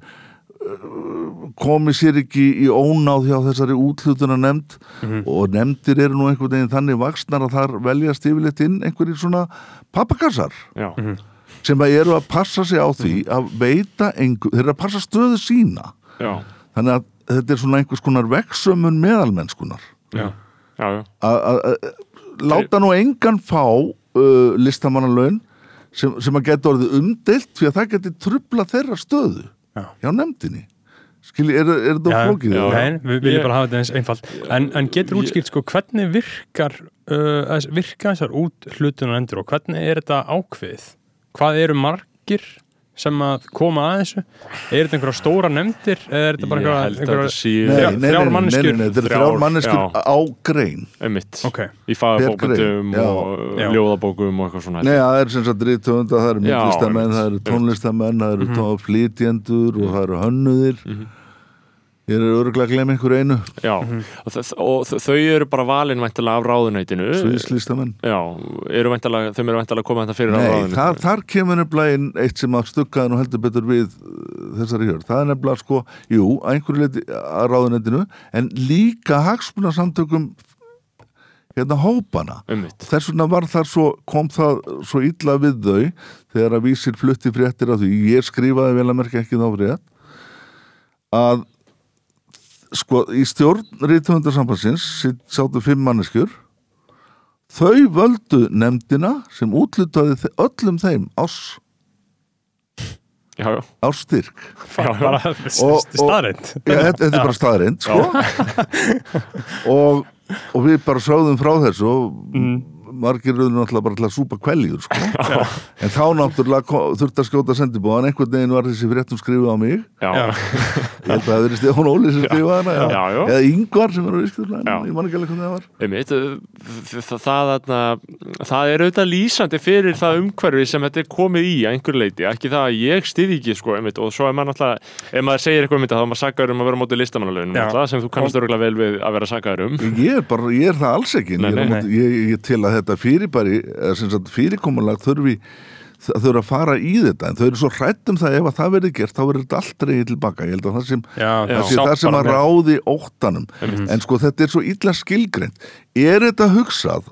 komi sér ekki í ónáð hjá þessari útlutuna nefnd og nefndir eru nú einhvern veginn þannig vaksnar að þar veljast yfirleitt inn einhverjir svona pappakassar. Já, sem að eru að passa sig á því að veita einhver, þeir eru að passa stöðu sína. Já, þannig að þetta er svona einhvers konar veksömmun meðalmennskunar já. Að láta nú engan fá uh, listamannalaun sem, sem að geta orðið umdeilt því að það geti trubla þeirra stöðu Já. hjá nefndinni skilji, er, er þetta Já, flókið? já. Nei, við viljum bara hafa þetta eins einfalt en, en getur útskilt sko hvernig virkar uh, virka þessar út hlutunar endur og hvernig er þetta ákveðið hvað eru margir sem að koma að þessu. Er þetta einhverja stóra nefndir eða er þetta bara einhverja, þrjár- manneskjur? er Þrjár, þrjár manneskjur á grein. Einmitt. Ok. í fagabókmyndum Já. og Já. ljóðabókum og eitthvað svona Nei, það er sem sagt rítöfunda, það eru myndlistamenn, það eru tónlistamenn, það eru mm flýtjendur og það eru hönnuðir Ég er örgulega að glemja einhverju einu. Já, og, þ- og þau eru bara valin væntalega af ráðunætinu Sviðslistamenn. Já, eru væntalega, þau eru væntalega að koma þetta fyrir Nei, ráðunætinu þar, þar kemur nefnilega inn eitt sem að stuggaði nú heldur betur við uh, þessari hjörð. Það er nefnilega sko, jú, að einhverju leiti að ráðunetinu, en líka hagsmunarsamtökum hérna hópana. einmitt, Þess vegna var þar svo, kom það svo illa við þau þegar að vísir flutti fréttir af því, ég skrifaði vel að merkja ekki þá frétt, að sko í stjórn rítumundarsambansins sáttu fimm manneskjur. Þau völdu nefndina sem útlutaði þe- öllum þeim ás, já, já, staðreind Já, þetta, er bara staðreind sko. og, og við bara sáðum frá þessu og margir eru náttúrulega bara til að súpa kveljur sko. <laughs> en þá náttúrulega kom- þurfti að skjóta sendibóðan einhvern veginn var þessi fréttum skrifuð á mig já. Já. ég held að það verið Stefán Óli sem skrifaði hana Já, já. eða Yngvar sem er á viðskiptafræðinu Já. ég man ekki alveg hvernig það var Einmitt, það, það, það, það er auðvitað lýsandi fyrir það umhverfi sem þetta er komið í að einhver leiti, ekki það að ég stiði ekki sko, einmitt, og svo er maður náttúrulega ef maður segir eitthvað um þetta þá er um að vera á móti listamannalaunum Já. náttúrulega, sem þú kannast örgulega vel við að vera sagaður um ég er bara, ég er það alls ekki Nei, ég, er ég, ég til að þetta fyrirbæri fyrirkomulag þurfi það þurfa að fara í þetta. En þau eru svo hrætt um það ef að það verði gert þá verður þetta allt reyði tilbaka ég held að það sem Já, Já. það það sem að ráði óttanum. En sko þetta er svo illa skilgreint. Er þetta hugsað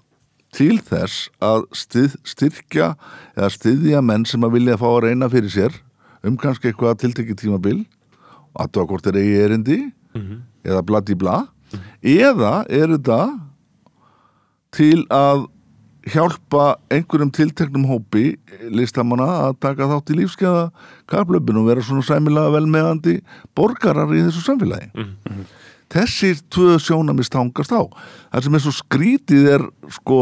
til þess að styð, styrkja eða styðja menn sem að vilja fá að reyna fyrir sér um kannski eitthvað tiltekið tímabil? Að það hvort er eigi erindi eða bladi bla eða er þetta til að hjálpa einhverjum tilteknum hópi listamanna að taka þátt í lífskeiða kaplöpun og vera svona sæmilega velmeðandi borgarar í þessu samfélagi. Þessir tvö sjónamist hangast á. Það sem er svo skrítið er sko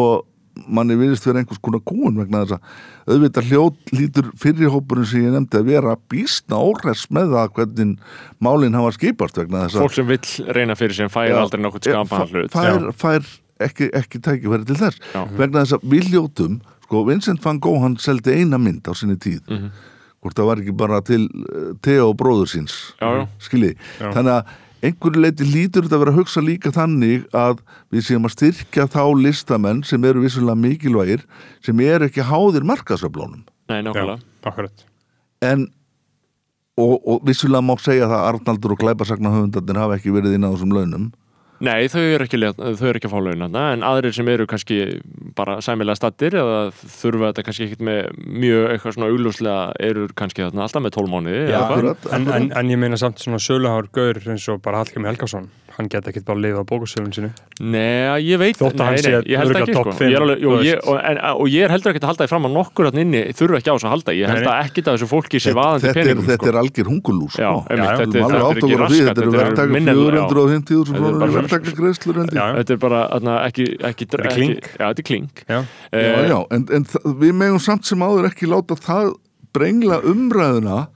manni virðist vera einhvers konar kúun vegna þess að auðvitað hljót lítur fyrirhópurinn sem ég nefndi að vera býstna óhress með það hvernig málinn hafa skipast vegna þess að fólk sem vill reyna fyrir sem fær Já, aldrei nokkuð er- skapaðan hlut. fær, fær ekki, ekki tækifæri til þess. Já. vegna þess að við hljótum sko, Vincent van Gogh hann seldi eina mynd á sinni tíð. Mhm. hvort það var ekki bara til uh, Theo bróður síns Já, já. skilji, þannig að einhverju leiti lítur þetta að vera að hugsa líka þannig að við séum að styrkja þá listamenn sem eru vissulega mikilvægir sem eru ekki háðir markasöflónum Nei, nákvæmlega. Akkurat. En og, og vissulega má segja það að Arnaldur og Glæpasagna höfundarnir hafa ekki verið inn á þessum launum Nei, þau eru ekki, þau eru ekki að fá laun en aðrir sem eru kannski bara sæmilega stattir eða þurfa þetta kannski ekkit með mjög eitthvað svona augljóslega eru kannski þarna alltaf með 12 mánuði eða eitthvað. akkurat, en, en, en ég meina samt svona söluhár gaur eins og bara Hallgrimur Helgason hann geta ekkert bara að lifa á bókusöfun sinu Nei, ég veit Þótt að hann sé held örugglega ekki topp sko. er og, en, og ég er heldur ekki að halda því fram að nokkur hann inni þurfa ekki á þessu að halda ég held að ekkit að þessu fólki sé vaðandi þetta, er, peningum þetta sko. er algjör hungulús Já, sko. þetta, er- að já. 450.000 Þetta er krónur bara- er ekki, ekki, Þetta er ekki klink. Já, þetta er klink já, Já, Eh, en, við megum samt sem áður ekki láta það brengla umræðuna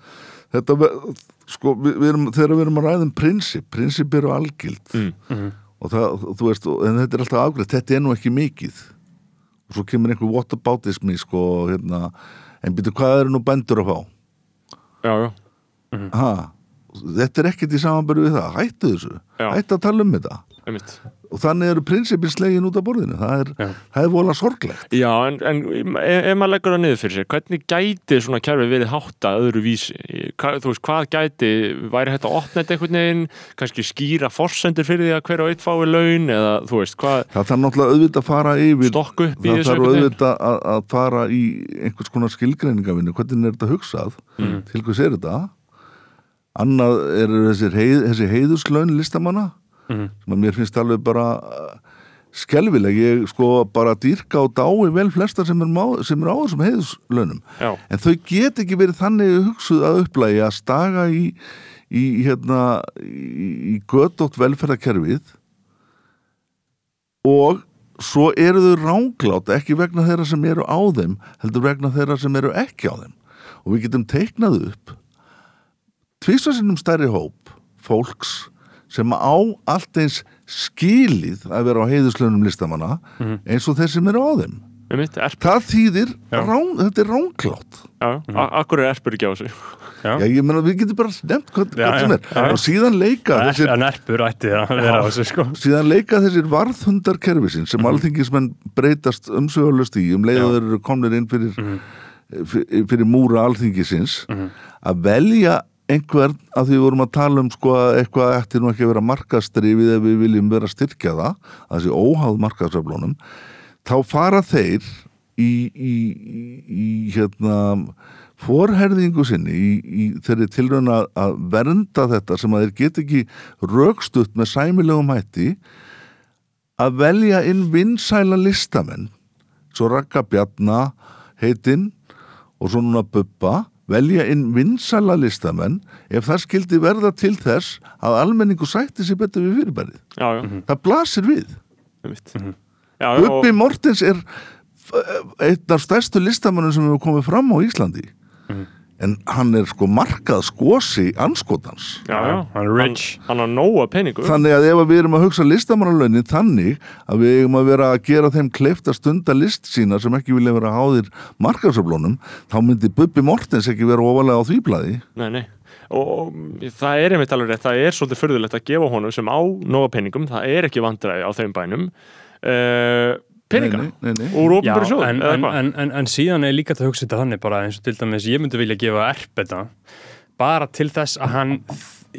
þetta, ve- sko, við, við erum, þegar við erum að ræða um prinsip, prinsip eru algild. Mm. og það, þú veist, og- en þetta er alltaf afgreitt, þetta er nú ekki mikið. Og svo kemur einhver whataboutismi, sko, hérna, en byrju, hvað eru nú bændur að fá? Já, já, Ha, þetta er ekkert í samanbyrju við það, hættu þessu, Já. hættu að tala um þetta. Einmitt og þannig eru prinsipin slegin út af borðinu, það er, það er vola sorglegt. Já, en, en ef, ef maður leggur það niður fyrir sér hvernig gæti svona kerfi verið hátta öðru vísi? Hva, þú veist, hvað gæti væri hægt að opna þetta einhvern veginn? Kannski skýra forsendur fyrir því að hver og eitt fái laun eða þú veist, hvað Það þarf náttúrulega auðvitað að fara yfir það þarf auðvitað að, að fara í einhvers konar skilgreiningavinnu hvernig er þetta hugsað? Mm. til hvers er þetta? Annað er þessi, heið, þessi heiðuslaun listamanna Mhm. sem að mér finnst alveg bara uh, skelvileg, ég sko bara dýrka og dái vel flesta sem er, má, sem er á þessum heiðuslaunum Já, en þau get ekki verið þannig hugsuð að upplægi að staga í, í hérna í, gödótt velferðarkerfið og svo eru þau ránglátt ekki vegna þeirra sem eru á þeim heldur vegna þeirra sem eru ekki á þeim. Og við getum teiknað upp tvisasinnum stærri hóp fólks sem á allt eins skilið að vera á heiðuslönum listamanna eins og þeir sem eru á þeim. Einmitt, erp, það þýðir, rán, þetta er ránglátt. Já, mm. akkur er erpur ekki á þessu já. Já, ég meina við getum bara nefnt hvað, Já, hvað sem er. Já. og síðan leika þessir, en erpur ætti að vera á þessu sko. Síðan leika þessir varðhundar kerfisinn sem alþingismenn breytast umsögulegst í um leiður eru komnir inn fyrir, fyrir, fyrir múra alþingisins að velja einhvern að því við vorum að tala um sko að eitthvað ætti nú ekki að vera markastrifið ef við viljum vera að styrkja það að þessi óháð markasöflunum þá fara þeir í, í, í, í hérna forherðingu sinni í, þeirri tilraun að, vernda þetta sem að þeir get ekki rökstutt með sæmilegum hætti að velja inn vinsæla listamenn svo Raka Bjarna heitinn og svo núna Bubba velja inn vinsæla listamenn ef það skildi verða til þess að almenningu sætti sér betur við fyrirbærið. Já, já, Það blasir við. einmitt. Já, já, Bubbi og, Mortens er einn af stærstu listamannum sem hefur komið fram á Íslandi en hann er sko markað skosi anskotans já, já, hann er rich. Hann, hann á nóga peningu þannig að ef við erum að hugsa listamannalögnin þannig að við eigum að vera að gera þeim kleift að stunda list sína sem ekki vilja vera háðir markasöflunum þá myndi Bubbi Mortens ekki vera ofalega á því blaði. Nei, nei. Og, og það er einmitt alveg rétt, það er svolítið furðulegt að gefa honum sem á nóga peningum, það er ekki vandræði á þeim bænum uh, peninga? Úr ofnbæri sjóð en, en, en, en, en síðan er líka að hugsa þetta þannig bara eins og til dæmis ég myndi vilja gefa erp þetta bara til þess að hann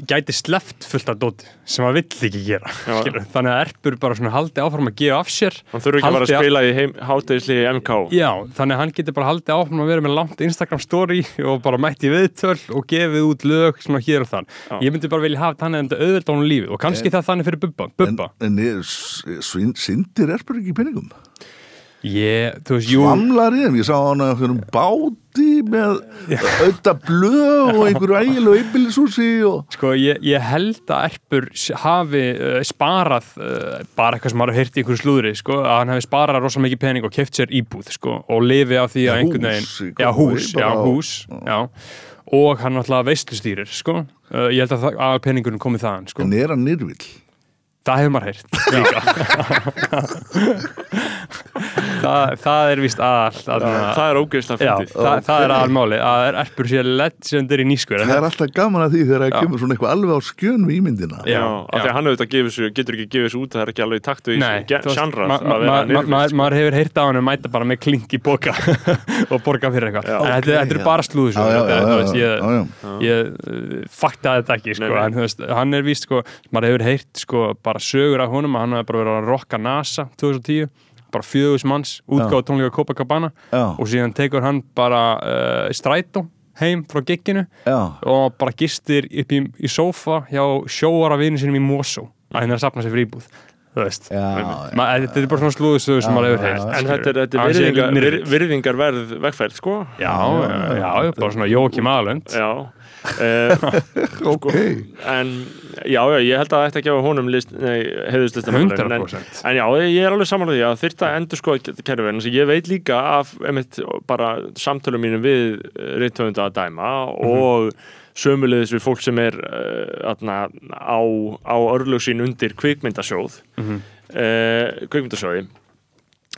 gæti sleft fullt af dóti sem hann vill ekki gera Já. þannig að erpur bara svona haldi áfram að gefa af sér Hann þurfi ekki að fara að haldi spila í heim, hátegisli MK Já, þannig að hann getur bara haldið áfram að vera með langt Instagram story og bara mætti viðtöl og gefið út lög svona hér og þann. Já. Ég myndi bara vilja hafa þannig að auðvitað honum lífið og kannski það þannig fyrir Bubba. en, Bubba. en er, svin, sindir erpur ekki í peningum Þú veist, jú, svamlar í þeim, ég sá hann að einhverjum báti með auðvitað blöð og einhverju ægilegu einbýlishúsi og sko, ég, ég held að Erpur hafi uh, sparað uh, bara eitthvað sem maður hefði heyrt í einhverju slúðri, sko, að hann hefði sparað rosalega mikið pening og keft sér íbúð, sko, og lifi á því Já, að einhvern hús veginn, já, hús, já, bara á- hús, já, og hann náttúrulega veislustýrir, sko, uh, ég held að, að peningurinn komið þaðan, sko. en er hann nýrvill það hefur maður heyrt líka. Það, það er vist aðal það er ógeðslega Já, fyndið. það, það er aðalmáli að er erpur sér legendir í nýskur Það er alltaf gaman að því þegar það Já. kemur svona eitthvað alveg á skjön við ímyndina. Já, Já, af því já. að hann auðvitað sér, getur ekki gefið sér út það er ekki alveg í taktu í ma- ma- maður hefur heyrt á hann að mæta bara með klink í boka <laughs> og borga fyrir eitthvað. Já. en þetta, er já. bara slúður Já, já, já, já, já, ég, já, uh, faktaði þetta ekki sko, hann er víst sko, maður hefur heyrt sko, bara sögur af honum að hann hefur bara verið að rocka NASA 2010 bara fjögus manns, útgáð tónleika Copacabana. Já, og síðan tekur hann bara uh, strætó heim frá gigginu já, og bara gistir upp í, í sófa hjá sjóara vinnu sinum í Mosó að hann er að sapna sér fyrir íbúð þetta er bara svona slúðustöðu sem maður hefur já. En þetta er, er virðingarverð vegferð, sko. Já, já, já, já, bara svona Jókim Aðlönd Já uh, <laughs> ok. En já, já, ég held að það ætti að gefa honum list, nei, heiðuslistam 100% En já, ég er alveg samanlega því að þyrfti að endur sko kerfi en ég veit líka af einmitt, bara samtölum mínum við reyndtöfunda að dæma og sömulegðis við fólk sem er uh, atna, á, á örlög sín undir kvikmyndasjóð. Mhm. uh, kvikmyndasjóði.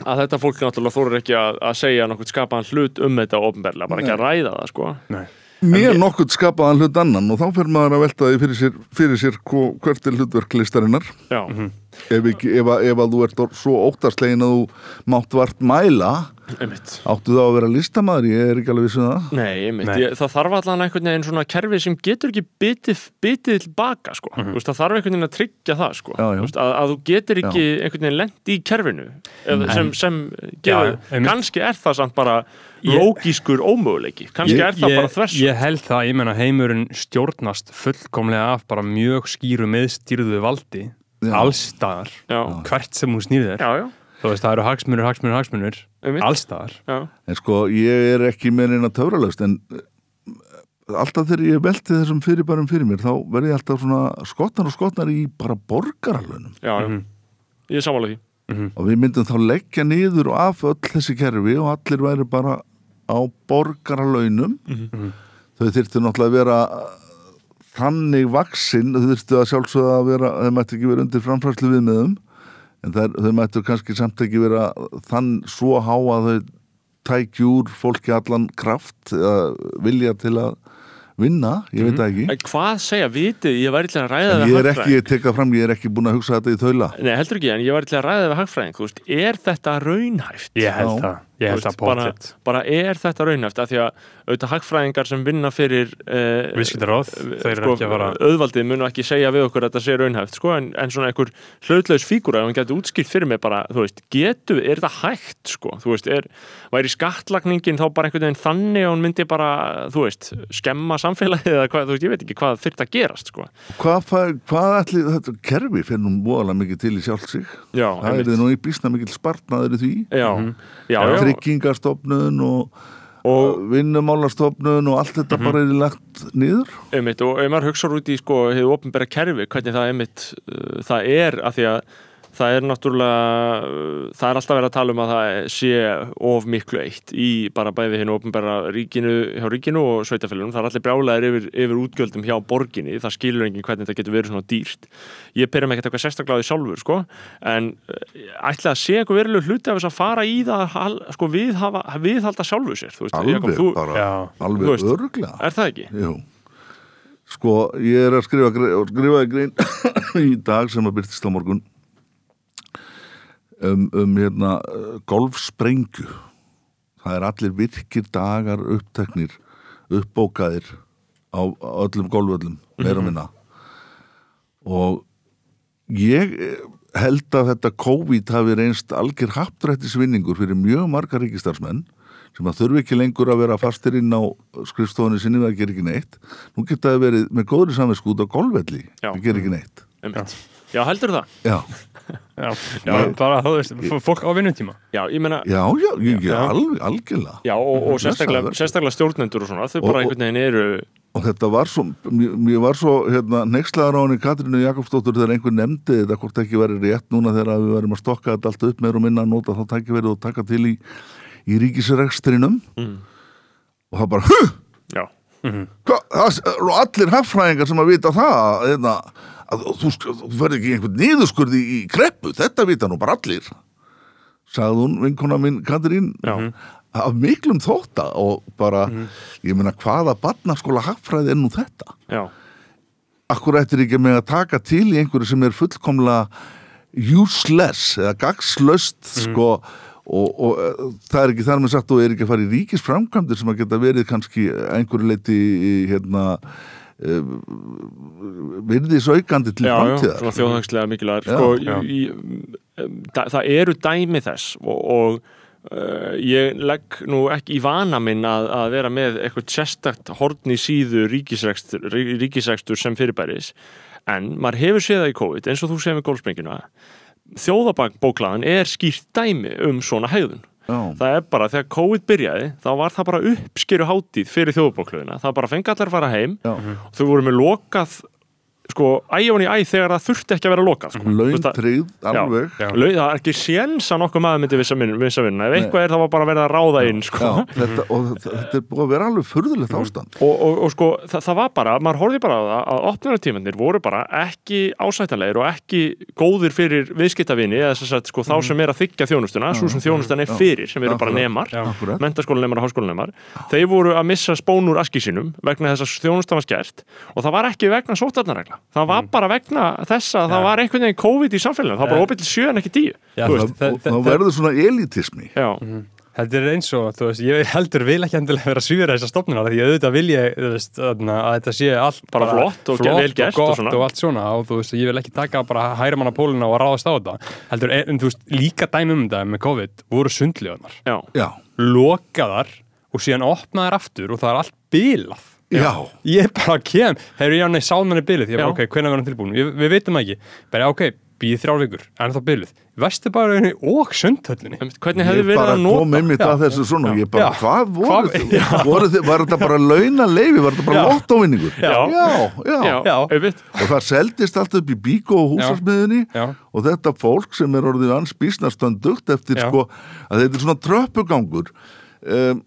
Að þetta fólk náttúrulega þórar ekki að, að segja nokkuð skapaðan hlut um þetta ofnberlega, bara ekki að ræða það sko. Nei. Mér nokkuð skapaðan hlut annan og þá fyrir maður að velta því fyrir sér, fyrir sér hvert er hlutverk listarinnar. Já, ef, ekki, ef, að, ef að þú ert svo óttaslegin að þú mátt vart mæla einmitt áttu þá að vera listamaður, ég er ekki alveg vissu það Nei, Nei. Ég, það þarf allan einhvern veginn svona kerfi sem getur ekki bitið, bitið tilbaka sko. mm veist, það þarf einhvern veginn að tryggja það sko. Já, já. Þú Veist, að, að þú getur ekki einhvern veginn lent í kerfinu eða, sem, sem Já, gefur, kannski er það samt bara lógískur ómöguleiki kannski Ég- er það ég- bara þvers Ég held það, ég menna heimurinn stjórnast fullkomlega af bara mjög skýru meðstýrðu valdi Já. Allstaðar, hvert sem hún já, þú veist, það eru hagsmunir, hagsmunir, hagsmunir. Allstaðar. En sko, ég er ekki með eina töfralaust en eh, alltaf þegar ég velti þessum fyrirbærum fyrir mér þá verði ég alltaf svona skotnar og skotnar í bara borgaralönum já, já. Mhm. ég er sammála því. Og við myndum þá leggja niður af öll þessi kerfi og allir væri bara á borgaralaunum Mhm. þau þyrftu náttúrulega að vera þannig vaksinn þau þyrftu að sjálfsögða að vera þau mættu ekki vera undir framfærslu viðmiðum en þær, þau mættu kannski samt ekki vera þann svo há að þau tækju úr fólki allan kraft eða vilja til að vinna, ég veit það ekki. En hvað segja, vitið, ég væri til að ræða en ég er ekki, ég teka fram, ég er ekki búin að hugsa þetta í þaula. Nei, heldur ekki, en ég væri til að ræða við hagfræðing er þetta raunhæft? Ég held það, ég held það veist, bara, er þetta raunhæft af því að auðvitað hagfræðingar sem vinna fyrir uh, Viðskiptaráð, þeir eru ekki að fara auðvaldið munu ekki segja við okkur að þetta sé raunhæft sko, en, en svona einhver hlautlaus fígúra ef hann getur útskipt fyrir mig bara, veist, getu er þetta hægt, sko, veist, er væri skattlagningin þá bara einhvern veginn þannig og hún myndi bara, veist skemma samfélagið eða hvað, ég veit ekki hvað þurft að gerast, sko. Hvað, hvað, hvað ætli þetta kerfi fyrir nú voðalega mikið til í sjálf sig? Já, það er nú í bísna mikil spartnaður í því? Já, já, já, tryggingastofnun og, og vinnumálastofnun og allt þetta bara er lagt niður? Einmitt, og ef maður hugsa út í sko, hefur opinbera kerfi, hvernig það einmitt uh, það er, af því að það er náttúrulega það er alltaf verið að tala um að það sé of miklu eitt í bara bæði hinn opinbera ríkinu, hjá ríkinu og sveitafélunum, það er allir brjálæðir yfir, yfir útgjöldum hjá borginni, það skilur enginn hvernig þetta getur verið svona dýrt ég perum ekkert eitthvað sérstaklega á því sjálfur sko, en uh, ætla að sé eitthvað verilegu hluti af þess að fara í það sko, viðhafa, viðhalda sjálfur sér þú veist, alveg Jakob, þú, bara, Já. Alveg veist. örglega er það ekki? Jú. sko ég er að skrifa skrifaði grein <coughs> í dag sem að byrtist á morgun um, um hérna golfsprengju. Það er allir virkir dagar uppteknir uppbókaðir á öllum golföllum meira og minna. Og ég eh, held að þetta COVID hafi reynst algjör haptrættisvinningur fyrir mjög marga ríkistarsmenn sem að þurfi ekki lengur að vera fastir inn á skrifstofunni sinni við að gera ekki neitt. Nú geta það verið með góðri samvinsku út á golfvelli að gera ekki neitt. Já, heldur það? <laughs> já, Já, bara þú veist, fólk á vinnutíma. Já, ég meina, já, já, ég, Já. Alveg, algjörlega. Já, og, og sérstaklega, sérstaklega stjórnendur og svona, þau Og- bara einhvern veginn eru og þetta var svo, mér var svo hérna, nexlaðar á henni Katrínu Jakobsdóttur þegar einhver nefndi þetta hvort ekki verið rétt núna þegar við verðum að stokka þetta allt upp meir og minna að nota þá tæki verið og taka til í, í ríkisrekstrinum. Mm. og það bara, huh, Já, hva, það allir haffræðingar sem að vita það hérna, að þú, þú verður ekki einhvern niðurskurði í kreppu, þetta vita nú bara allir sagði hún vinkona minn Katrín Já. af miklum þótta og bara ég meina hvaða barnaskóla hagfræði er nú þetta? Já, akkur ættir ekki með að taka til í einhverju sem er fullkomlega useless eða gagslaust sko og, og uh, það er ekki þar með sagt og er ekki að fara í ríkis framkvæmdir sem að geta verið kannski einhverju leiti í, hérna uh, virðisaukandi til já, já, framtíðar. svona þjóðhagslega mikilvægur Já, sko, já. það, eru dæmi þess og, og uh, ég legg nú ekki í vana minn að, að vera með eitthvað sérstakt horn í síðu ríkisrekstur, rí- ríkisrekstur sem fyrirbæris. En maður hefur séð það í COVID eins og þú segir með gólfsprengina þjóðabóklaðan er skýrt dæmi um svona hegðun Já. það er bara, þegar COVID byrjaði þá var það bara uppskeru hátíð fyrir þjóðabóklaðina það bara fengi allar að fara heim Já. og þau voru með lokað sko, æjón í æ þegar það þurfti ekki að vera lokað sko. Þú laun veist það- tryggð alveg Já. Laun, það er ekki séns að nokkuð maður myndi vissa vinna, vissa vinna. ef eitthvað er það var bara verið að ráða inn sko. Já, þetta, og þetta, er búið að vera alveg furðulegt ástand og, og, og sko það, það var bara, maður horfði bara á það að opnunartímanir voru bara ekki ásættanlegir og ekki góðir fyrir viðskiptavinni eða þess að sko þá sem er að þykja þjónustuna, svo sem þjónustan er Já. fyrir sem eru bara nemar, Akkurat. mentaskólanemar og háskólanemar þeir voru að missa spón úr aski sínum vegna þess að þjónustan var skert og það var ekki vegna sótarnarregla það var bara vegna þess að það var einhvern veginn COVID í samfélaginu, það var bara opið til sjö en ekki tíu. Og þá verður svona elitismi. Já, Þetta er eins og, þú veist, ég heldur vil ekki endilega vera svíður þessar stofnuna því ég auðvitað vil ég, þú veist, þarna, að þetta sé allt Bara flott og vel gert og og gott svona. og, allt svona og þú veist, ég vil ekki taka bara hæra manna póluna og ráðast á þetta. Heldur, en þú veist, líka dæmi um þetta með COVID voru Já, lokaðar og síðan opnaðar aftur og það er allt bilað já, ég bara kem, hefur ég ánæg sáðmanni bilið ég bara, ok, hvernig verðum tilbúin, við, við veitum ekki bara, ok, býð þrjár vikur, en þá bilið Vesturbæraunni og sundhöllinni hvernig ég verið bara að nota kom einmitt að þessu svona og ég bara, Já. hvað voru þið? Voru þið, var þetta bara launa leifi, var þetta bara lottóvinningur? Já. já, já. já, Já. einmitt. Og það seldist allt upp í bíkó og húsasmiðinni Já. og þetta fólk sem er orðið ans bísnastöndugt eftir Já. sko, að þetta er svona tröppugangur um,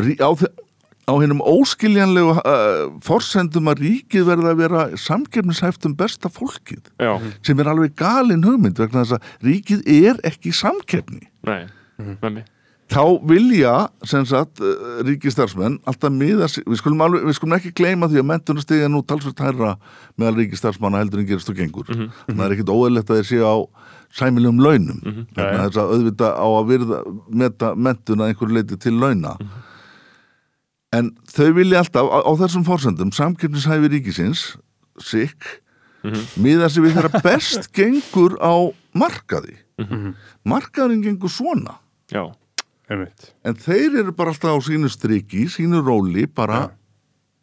á, þe- á hennum óskiljanlegu uh, forsendum að ríkið verða að vera samkefnishæft um besta fólkið já, sem er alveg galin hugmynd vegna þess að ríkið er ekki samkefni nei, með mig þá vilja sem sagt uh, ríkistarsmenn alltaf miða við skulum, alveg, við skulum ekki gleyma því að mentunastegja nú talsvert hærra meðal ríkistarsmanna heldur en gerist og gengur. Þannig að það er ekkit óeðlegt að þeir séu á sæmilegum launum. Mm Já, þess að auðvita á að virða meta mentuna einhverju leiti til launa en þau vilja alltaf á, á þessum forsendum samkjöfnishæfi ríkisins sikk miða sig við þeirra <laughs> best gengur á markaði. Markaðurinn gengur svona. Já, Einmitt. En þeir eru bara alltaf á sínu striki, sínu róli, bara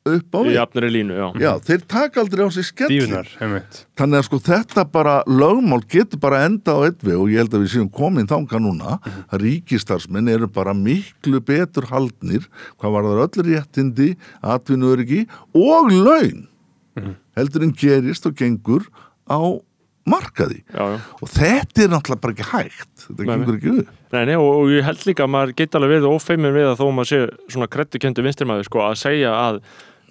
upp á í því. jafnari línu, já. Já, þeir taka aldrei á sig einmitt. Þannig að sko þetta bara lögmál getur bara enda á eitt við og ég held að við séum komin þanga núna. Að ríkistarsmenn eru bara miklu betur haldnir hvað var það öll réttindi, atvinnuöryggi og laun heldur en gerist og gengur á markaði. Já, já. og þetta er náttúrulega bara ekki hægt. Þetta Nei, gengur ekki upp. Nei, nei, og, og ég held líka að maður geta alveg verið ófeimin við að þó maður sé svona kreddukendu vinstirmaður sko að segja að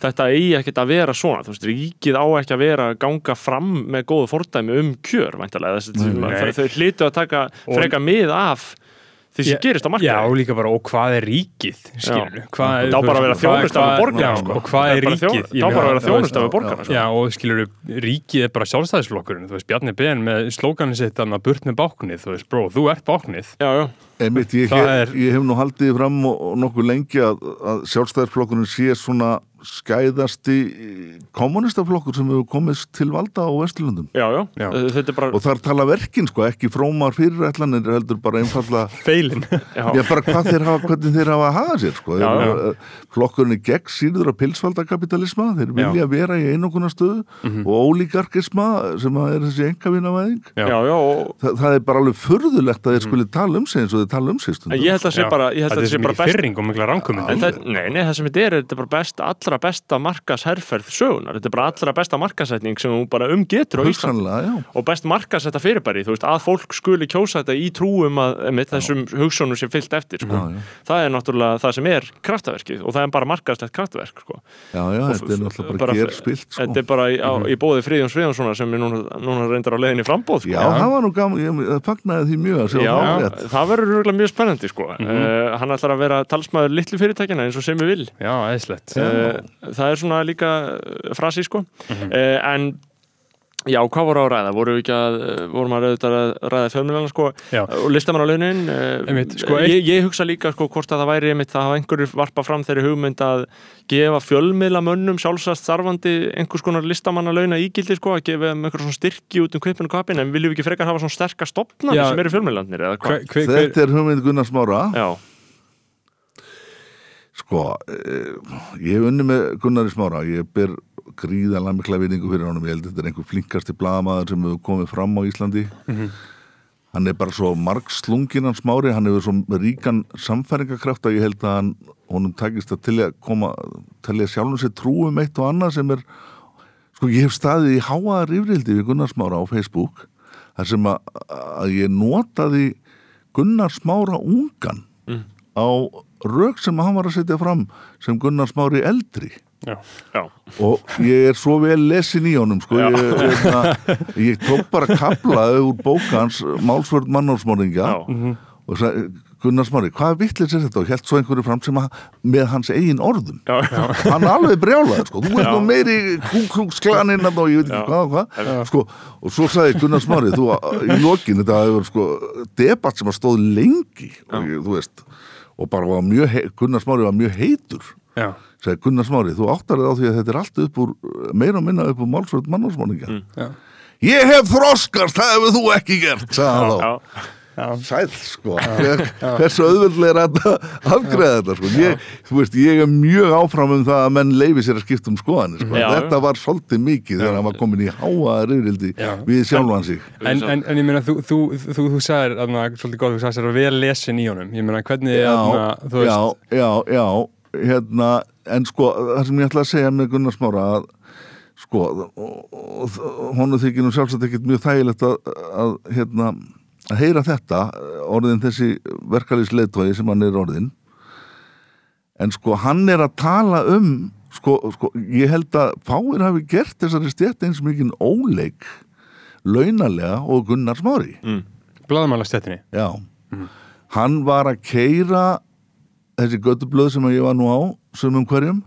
þetta eigi ekkert að vera svona, þú veist, ríkið á ekki að vera að ganga fram með góðu fordæmi um kjör, væntalega, þess að Nei. þau, hlitu að taka freka mið af því sem gerist á Já, markaði. og líka bara, og hvað er ríkið, skilur Hvað er, Það á bara að vera þú veist, þjónusta við hvað- borgarana, já, sko. Og hvað er ríkið? þjó- Ég það á bara að vera þú þjónusta veist, við borgarana, sko. Já, og skilur, ríkið er bara sjálfstæðisflokkurinn Þú veist, Bjarni Ben með slóganin sitt að burt með báknið, þú veist, bró, þú ert báknið Já, já, Einmitt, ég, Það hef, er- ég hef nú haldið fram og, og nokkuð lengi að, að sjálfstæðisflokkurinn sé svona skæðasti kommunistaflokkur sem hefur komist til valda á já, já, Já. þetta er bara, og þar tala verkin sko, ekki frómar fyrirætlanir heldur bara einfalla <laughs> feilin. Já, Já, bara hvað þeir hafa, hvernig þeir hafa að haga sér sko. Já, Þeir, já. flokkurinn er gegn síður af pilsfaldakapitalisma þeir vilja vera í einokuna stöðu og ólíkarkisma sem er þessi engavinnavæðing Já. já, já, og Þa, það er bara alveg furðulegt að þeir skuli tala um sig eins og þeir tala um sig ég held að sé bara, ég held að Þetta það er sé sem bara ekki best fyrring og mikla það, nei, nei, það sem þetta er, er þetta bara best að allra besta markasherferð sögunar, þetta er bara allra besta markasetning sem hún bara umgetur á Íslandi og best markasetta fyrirbæri, þú veist, að fólk skuli kjósa þetta í trúum að með þessum hugsunum sem fyllt eftir, sko. Já, já. það er náttúrulega það sem er kraftaverkið og það er bara markaslegt kraftverk, sko. Já, já, Og þetta er náttúrulega bara- bara gerspilt sko. Þetta er bara í, á, í bóði Friðjóns Friðjónssonar sem er núna, núna reyndar á leiðinni frambóð, sko. Já, það var nú gaman, ég fagnaði því mjög að sjá Já, það verður örugglega mjög spennandi sko. Mhm. uh, hann ætlar að vera talsmaður litlu fyrirtækina eins og sem við vil Já, eðslegt uh, það er svona líka uh, frasi sko. Mhm. uh, en já, hvað voru á ræða? voru við ekki að, vorum að ræða, ræða fjölmjölana sko, Já. og listamann á launin uh, Einmitt, sko, ég, ég hugsa líka sko, hvort að það væri einmitt að hafa einhverju varpa fram þeirri hugmynd að gefa fjölmiðlamönnum sjálfsagt starfandi einhvers konar listamanna launa ígildi sko, að gefa um einhver svona styrki út um kvipinu kapin en viljum við ekki frekar hafa svona sterkar stopnari Já. sem eru fjölmiðlanir eða hvað? Hver, hver, hver, Þetta er hugmynd Gunnar Smára Já, Sko, eh, ég hef unni með Gunnari Smára. Ég ber gríðanlega mikla vinningu fyrir honum, ég held að þetta er einhver flinkasti blaðamaður sem hefur komið fram á Íslandi. Hann er bara svo margslungin hann Smári, hann hefur svo ríkan samfæringakraft að ég held að hann honum takist að telja koma telja sjálfum sér trúum eitt og annað sem er sko ég hef staðið í háaðar yfrildi við Gunnar Smára á Facebook þar sem að, að ég notaði Gunnar Smára ungan á rauk sem hann var að setja fram sem Gunnar Smári eldri já. já, og ég er svo vel lesin í honum sko. ég, ég, ég tók bara kaplaði úr bókans Málsvörð mannálsmorðingja já. og sagði, Gunnar Smári, hvað villis er þetta og held svo einhverju fram sem að, með hans eigin orðum Já, já. hann er alveg brjálaður sko. þú ert Já. nú meiri kúklúksklaninn og ég veit ekki Já. hvað og hvað sko, og svo sagði Gunnar Smári þú, í lokin, þetta hefur sko debatt sem að stóð lengi og ég, þú veist og bara var mjög, Gunnar Smári var mjög heitur. Já. sagði Gunnar Smári, þú áttar þig á því að þetta er allt upp úr, meira og minna upp úr málsvöld mannálsmáningja Mm. Ég hef þroskast, það hefur þú ekki gert sagði hann þá Já, sæll sko. Hversu auðvöldlega er að afgreða þetta sko. Ég, veist, ég er mjög áfram um það að menn leifi sér að skipta um skoðanir sko. Þetta var svolítið mikið þegar hann var komin í háa reyðrildi Já. við sjálfan sig. En, en, en ég meina, þú, þú, þú, þú, sagðir svolítið góð, þú sagðir að vel lesin í honum. Ég meina, hvernig, já, aðna, þú veist? já, já, já hérna, en sko það sem ég ætla að segja með Gunnar Smára að sko honu þykir nú sjálfsagt ekkert mjög þægilegt að, að hérna að heyra þetta, orðin þessi verkalýsleitói sem hann er orðin en sko hann er að tala um sko, sko ég held að fáir hafi gert þessari stjætt eins mikið óleik launalega og Gunnar Smári. Blaðmálastjættinni Já, hann var að keira þessi göttublöð sem ég var nú á sumum hverjum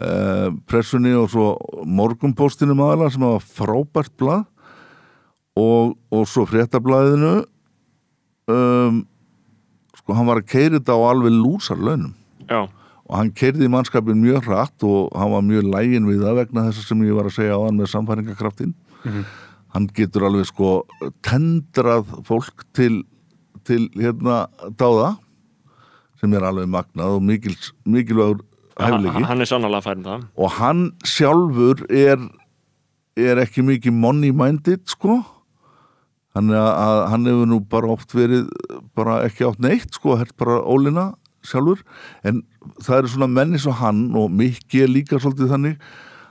uh, pressunni og svo morgumpóstinum aðalega sem var frábært blað og, og svo fréttablaðinu um, sko hann var að keira þetta á alveg lúsar launum. Já, og hann keirði mannskapin mjög hratt og hann var mjög lægin við það vegna þess sem ég var að segja á hann með samfæringakraftin hann getur alveg sko tendrað fólk til, til hérna dáða sem er alveg magnað og mikil, mikilvægur hæfileiki. hann er sannlega færin það. Og hann sjálfur er, er ekki mikið money minded sko hann, að, hann hefur nú bara oft verið bara ekki átt neitt sko, hert bara ólina sjálfur. En það eru svona menni svo hann og mikið líka svolítið þannig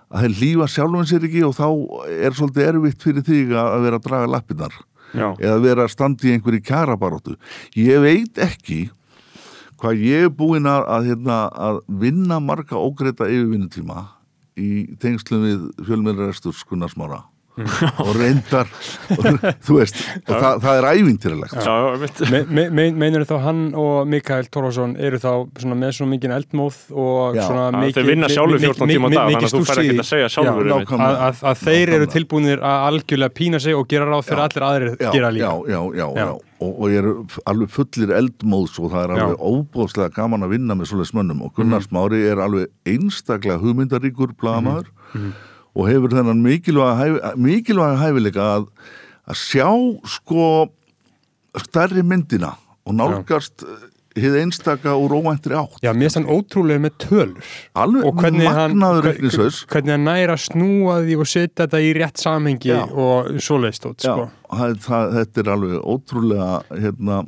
að þeir lífa sjálfum sér ekki og þá er svolítið erfitt fyrir þig að vera að draga lappirnar Já, eða vera að standa í einhverju kjarabaróttu ég veit ekki hvað ég er búinn að, að, hérna, að vinna marga ógreita yfirvinnutíma í tengslum við fjölmjörnrestur skunnarsmára og reyndar og, þú veist, og það, það er ævintýralegt já, já, mitt Me, me, me, meinur þá hann og Mikael Torfason eru þá svona með svona mikið eldmóð og þeir vinna sjálfur 14 tíma á dag, þannig að þú fær ekkert að segja sjálfur að, að, að þeir eru tilbúinir að algjörlega pína sig og gera ráð fyrir Já. allir aðrir já, gera líka. já, já, já, Já. já. Og, og ég er alveg fullir eldmóðs og það er alveg óbóðslega gaman að vinna með svoleiðis mönnum. Og Gunnar Mhm. Smári er alveg einstaklega hugmyndaríkur blaðamaður. Mhm. Og hefur þennan mikilvæga, mikilvæga hæfileika að, að sjá sko stærri myndina og nálgast hið einstaka úr óvæntri átt Já, mér finnst hann ótrúlega með tölur Alveg og hvernig magnaður reikningshaus. hvernig hann næra að snúa því og setja þetta í rétt samhengi Já. og svoleiðist út, Já, sko. það, það, þetta er alveg ótrúlega hérna,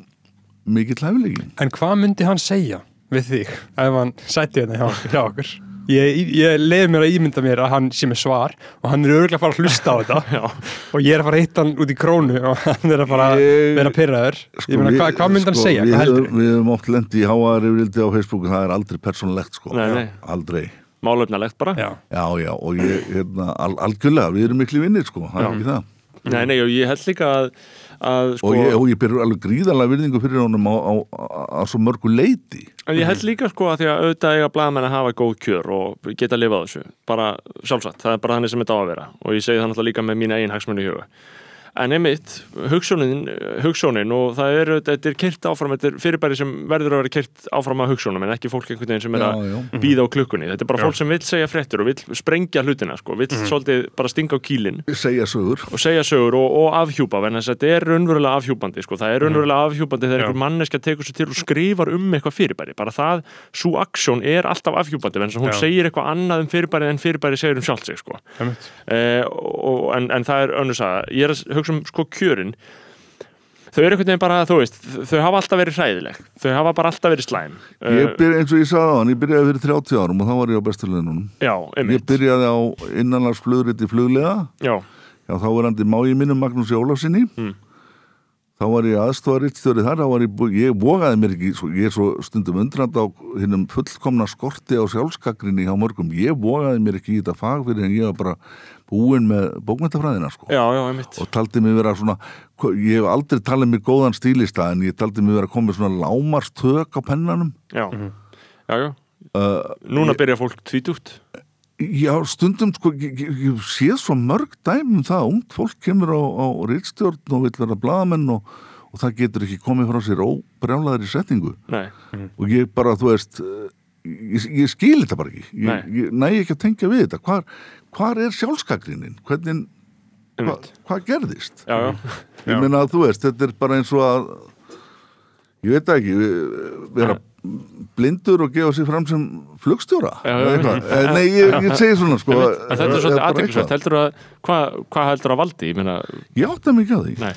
mikill hæfileiki En hvað myndi hann segja við þig ef hann sætti þetta hjá, hjá okkur? Ég, ég leiði mér að ímynda mér að hann sé með svar og hann er örgulega að fara að hlusta á þetta. <laughs> Og ég er að fara að hitta hann út í krónu og hann er að fara að vera pyrraður Sko, ég meina, við- hvað, myndi hann sko, segja? Við, höfum oft lendi í háaðar yfirildi á Facebook það er aldrei persónulegt sko. Nei, nei. Aldrei. Málefnalegt bara. Já, Já, já, og ég, hérna, al algjörlega, við erum miklu vinnir sko, það er ekki það. Nei, nei, og ég held líka að, að sko, og, ég, og ég byrður alveg gríðarlega virðingu fyrir honum á, á, á, á svo mörgu leiti en ég held líka sko að því að auðvitað eiga blaðamenn að hafa góð kjör og geta að lifa þessu. Bara sjálfsagt, það er bara þannig sem þetta á að vera. Og ég segi það náttúrulega líka með mína eigin hagsmunni í huga en einmitt, hugsunin, hugsunin og það er, þetta er kyrt áfram þetta er fyrirbæri sem verður að vera kyrt áfram að hugsunum en ekki fólk einhvern veginn sem er Já, að já. býða á klukkunni, þetta er bara Já. fólk sem vill segja fréttur og vill sprengja hlutina sko, vill svolítið bara stinga á kýlin segja sögur og segja sögur og, og afhjúpa en þess að þetta er raunverulega afhjúpandi sko. það er raunverulega afhjúpandi þegar Já. einhver manneska tekur sér til og skrifar um eitthvað fyrirbæri bara það, svo aksjón er alltaf afhjúpandi en hún Já. segir eitthvað annað um fyrirbæri en fyrirbæri segir um sjálft sig sko. eh, og, en, en það er ég hugsa um sko kjörin þau eru einhvern veginn bara, þú veist þau hafa alltaf verið hræðileg, þau hafa bara alltaf verið slæm. Ég Eh, byrja, eins og ég sagði á hann, ég byrjaði fyrir 30 árum og þá var ég á besturleginunum já, Ég einmitt byrjaði á innanlandsflugrit í fluglega já, Já, þá var hann mági mínum Magnús Ólafsinni Mm. Þá var ég aðstofarittstjóri þar, þá var ég, ég vogaði mér ekki, svo, ég er svo stundum undrand á hinnum fullkomna skorti á sjálfskakrinni hjá mörgum, ég vogaði mér ekki í þetta fag fyrir en ég var bara búinn með bókmentafræðina sko. Já, já, einmitt. Og taldi mig vera svona, ég hef aldrei talið mig góðan stílista en ég taldi mig vera að koma með svona lámarstök á pennanum. Já, já, já. Uh, núna byrja fólk tvítugt Já, stundum sko, ég, ég, ég sé svo mörg dæmum það, ungt fólk kemur á, á rittstjórn og vil vera blaðamenn og, og það getur ekki komið frá sér óbrjálaðar í setningu. Nei, og ég bara, þú veist eh, ég, ég skil þetta bara ekki. Ég, Nei. ég næ ekki að tengja við þetta. Hvar, hvar er sjálfskakrinin? Hvernig, hva, hvað gerðist? já, já. Ég meina að þú veist, þetta er bara eins og að ég veit ekki vera blindur og gefa sér fram sem flugstjóra. <laughs> Eh, Nei, ég, ég segi svona sko þetta er eða svolítið bara aðteklisvægt, eitthvað. heldur að, hvað hva heldur að valdi? Ég Ég átta mikið á því nei,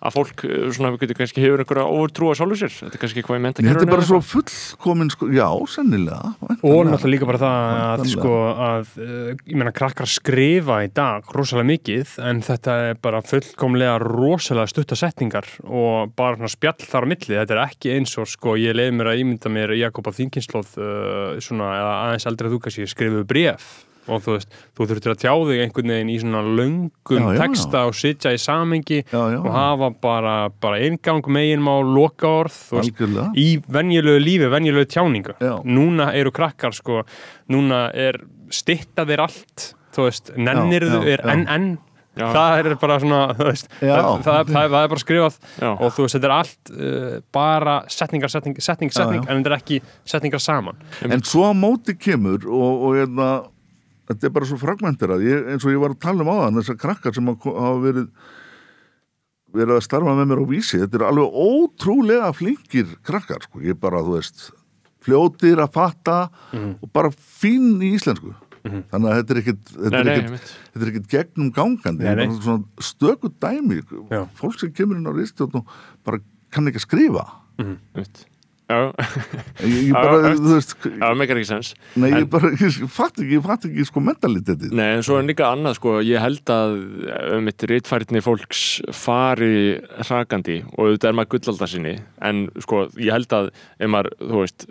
að fólk eh, svona, getur kannski hefur einhverja overtrú að sjálfu sér, þetta er kannski hvað ég menta Þetta er bara svo fullkomin sko, já, sennilega og náttúrulega líka bara það að, sko, að uh, ég meina krakkar skrifa í dag rosalega mikið en þetta er bara fullkomlega rosalega stutta setningar og bara svona spjall þar á milli. Þetta er ekki eins og sko ég leiði mér að ímynda mér Jakob á þinginslóð uh, svona eða aðeins aldrei að þú kannski skrifuðu bref og þú veist, þú þurftir að tjá þig einhvern veginn í svona löngum Já, já, já. texta og sitja í samengi Já, já. og hafa bara, bara eingang megin má loka orð veist, í venjulegu lífi, venjulegu tjáningu Já. núna eru krakkar sko núna er stitta þér allt þú veist, nennirðu Já, já, er já. enn enn Já. það er bara svona þú veist, Já. það, það, það, það er bara skrifað Já. og þú veist, þetta er allt uh, bara setningar, setning, setning, setning já. en þetta er ekki setningar saman En svo á móti kemur og, og hérna, þetta er bara svo fragmenterað ég, eins og ég var að tala um áðan þessar krakkar sem hafa verið verið að starfa með mér á vísi þetta er alveg ótrúlega flinkir krakkar sko, ég bara, þú veist fljótir að fatta Mhm. og bara fín í íslensku. Þannig að þetta er ekkit þetta er ekkit, er ekkit gegnum gangandi stöku dæmi. Já. fólk sem kemur inn á ristjótt og bara kann ekki að skrifa. Einmitt. Já, ég bara, þú veist það meikar ekki sens. Nei, ég bara, ég fatt ekki, ég fatt ekki sko mentalitetið nei, en svo er líka annað sko ég held að um eitt rítfærni fólks fari hrakandi og þetta er maður gullaldar sinni en sko, ég held að ef maður, þú veist,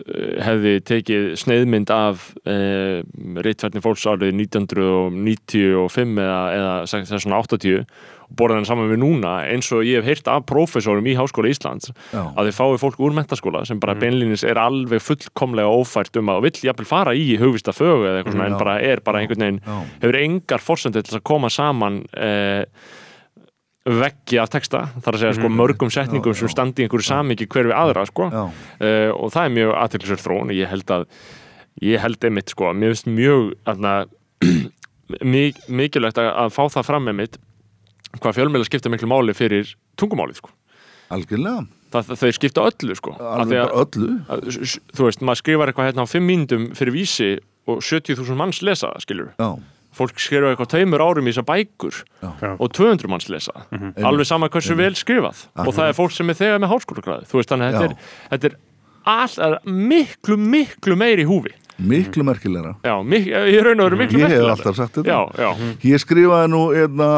hefði tekið sneiðmynd af eh, rítfærni fólks árið 1995 eða, eða 1680 borða þennan saman við núna eins og ég hef heyrt af prófessorum í Háskóla Íslands Já. að þið fái fólk úr mentaskóla sem bara beinlínis er alveg fullkomlega ófært um að vill jafnvel fara í hugvista fögu eða eitthvað svona en bara er bara einhvern veginn hefur engar forsendur til að koma saman eh, veggi af texta, þar að segja sko mörgum setningum Mhm. Sem standi í einhverju samingi hver við aðra sko. Uh, og það er mjög aðteklisverð þróun. Og ég held að ég held einmitt sko, mér finnst mjög <clears throat> mik mikilvægt að, að fá það fram með mitt hvað fjölmeila skipta miklu máli fyrir tungumálið sko. Algjörlega. það, það, þau skipta öllu sko. Af Alveg því að- bara öllu. að, þú veist, maður skrifar eitthvað hérna á 5 mínútum fyrir vísi og 70.000 manns lesa það, skilur Já. fólk skrifa eitthvað tveimur árum í þessar bækur Já. og 200 manns lesa það. Alveg sama hversu vel skrifað. Og það er fólk sem er þegar með háskólagræði þú veist, þannig að þetta er, þetta er all, miklu, miklu meiri í húfi miklu merkilegra. Já, mik ég raun og veru miklu ég hef merkilegra. alltaf sagt þetta. Já, já, ég skrifaði nú einna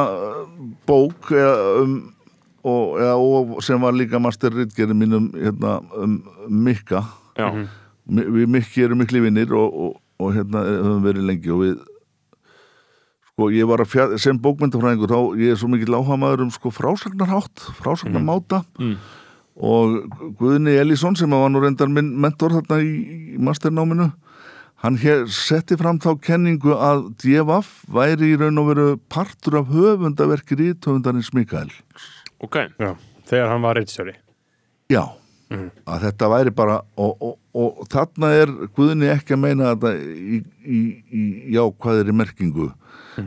bók eða, um, og, eða, og sem var líka masterritgerði mínum hérna, um Mikka. Já, Mi- við Mikki erum miklu vinnir og, og, og hérna höfum verið lengi og við sko ég var að fjall, sem bókmyndafræðingur þá ég er svo mikill áhuga maður um sko frásagnarhátt frásagnarmáta. Mm. og Guðni Elísson sem var nú reyndar minn mentor þarna í masternáminu hann hér setti fram þá kenningu að DFF væri í raun og veru partur af höfundaverki ríthöfundarins Mikael. Ok. Já, þegar hann var reitstjóri Já, að þetta væri bara og, og, og þarna er Guðni ekki að meina þetta í, í, í jákvæðri merkingu.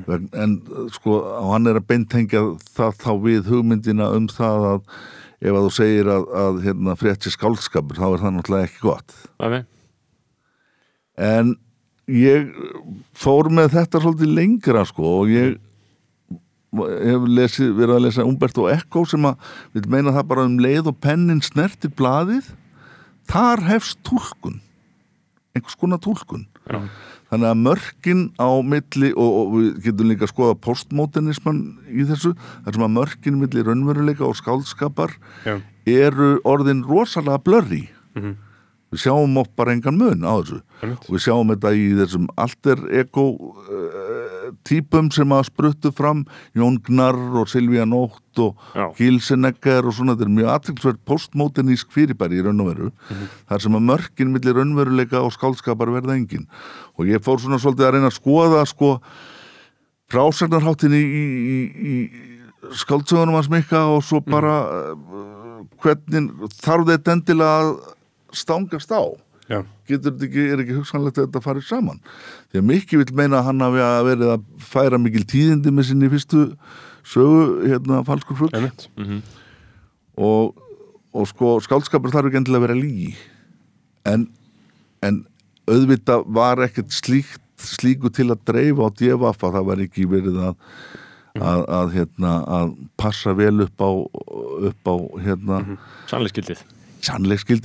Vegn, en sko og hann er að beintengja það þá við hugmyndina um það að ef að þú segir að, að hérna, frétti skálskapur þá er það náttúrulega ekki gott. Æmi. En ég fór með þetta svolítið lengra sko og ég hef lesið, verið að lesa Umberto Eco sem að vil meina það bara um leið og pennin snertir blaðið þar hefst túlkun einhvers konar túlkun Já. þannig að mörkin á milli og, og við getum líka að skoða postmodernisman í þessu þar sem að mörkin milli raunveruleika og skáldskapar Já. eru orðin rosalega blurri Mhm. Við sjáum oft bara engan mun á þessu Einmitt. og við sjáum þetta í þessum alter ego uh, típum sem að spruttu fram Jón Gnarr og Silvíja Nótt og. Gilsenegger og svona þetta er mjög aðtilsverð postmodernísk fyrirbæri í raun og veru þar sem að mörkin millir raunveruleika og skálskapar verða engin og ég fór svona svolítið að reyna að skoða sko frásagnarháttin í, í, í, í skáldsögunum hans mikka og svo bara uh, hvernig þarf þetta endilega að stangast á. Já, getur þetta ekki, er ekki hugsanlegt að þetta farið saman? Því að mikið vil meina að hann hafi að verið að færa mikil tíðindi með sinni fyrstu sögu hérna falskur fugg einmitt. Og, og sko skáldskapur þarf ekki endilega að vera lígi en, en auðvitað var ekkert slíkt slíku til að dreifa á djefafa það var ekki verið að að, að, hérna, að passa vel upp á, upp á hérna, Sannleiksgildið. sannleiksgildi,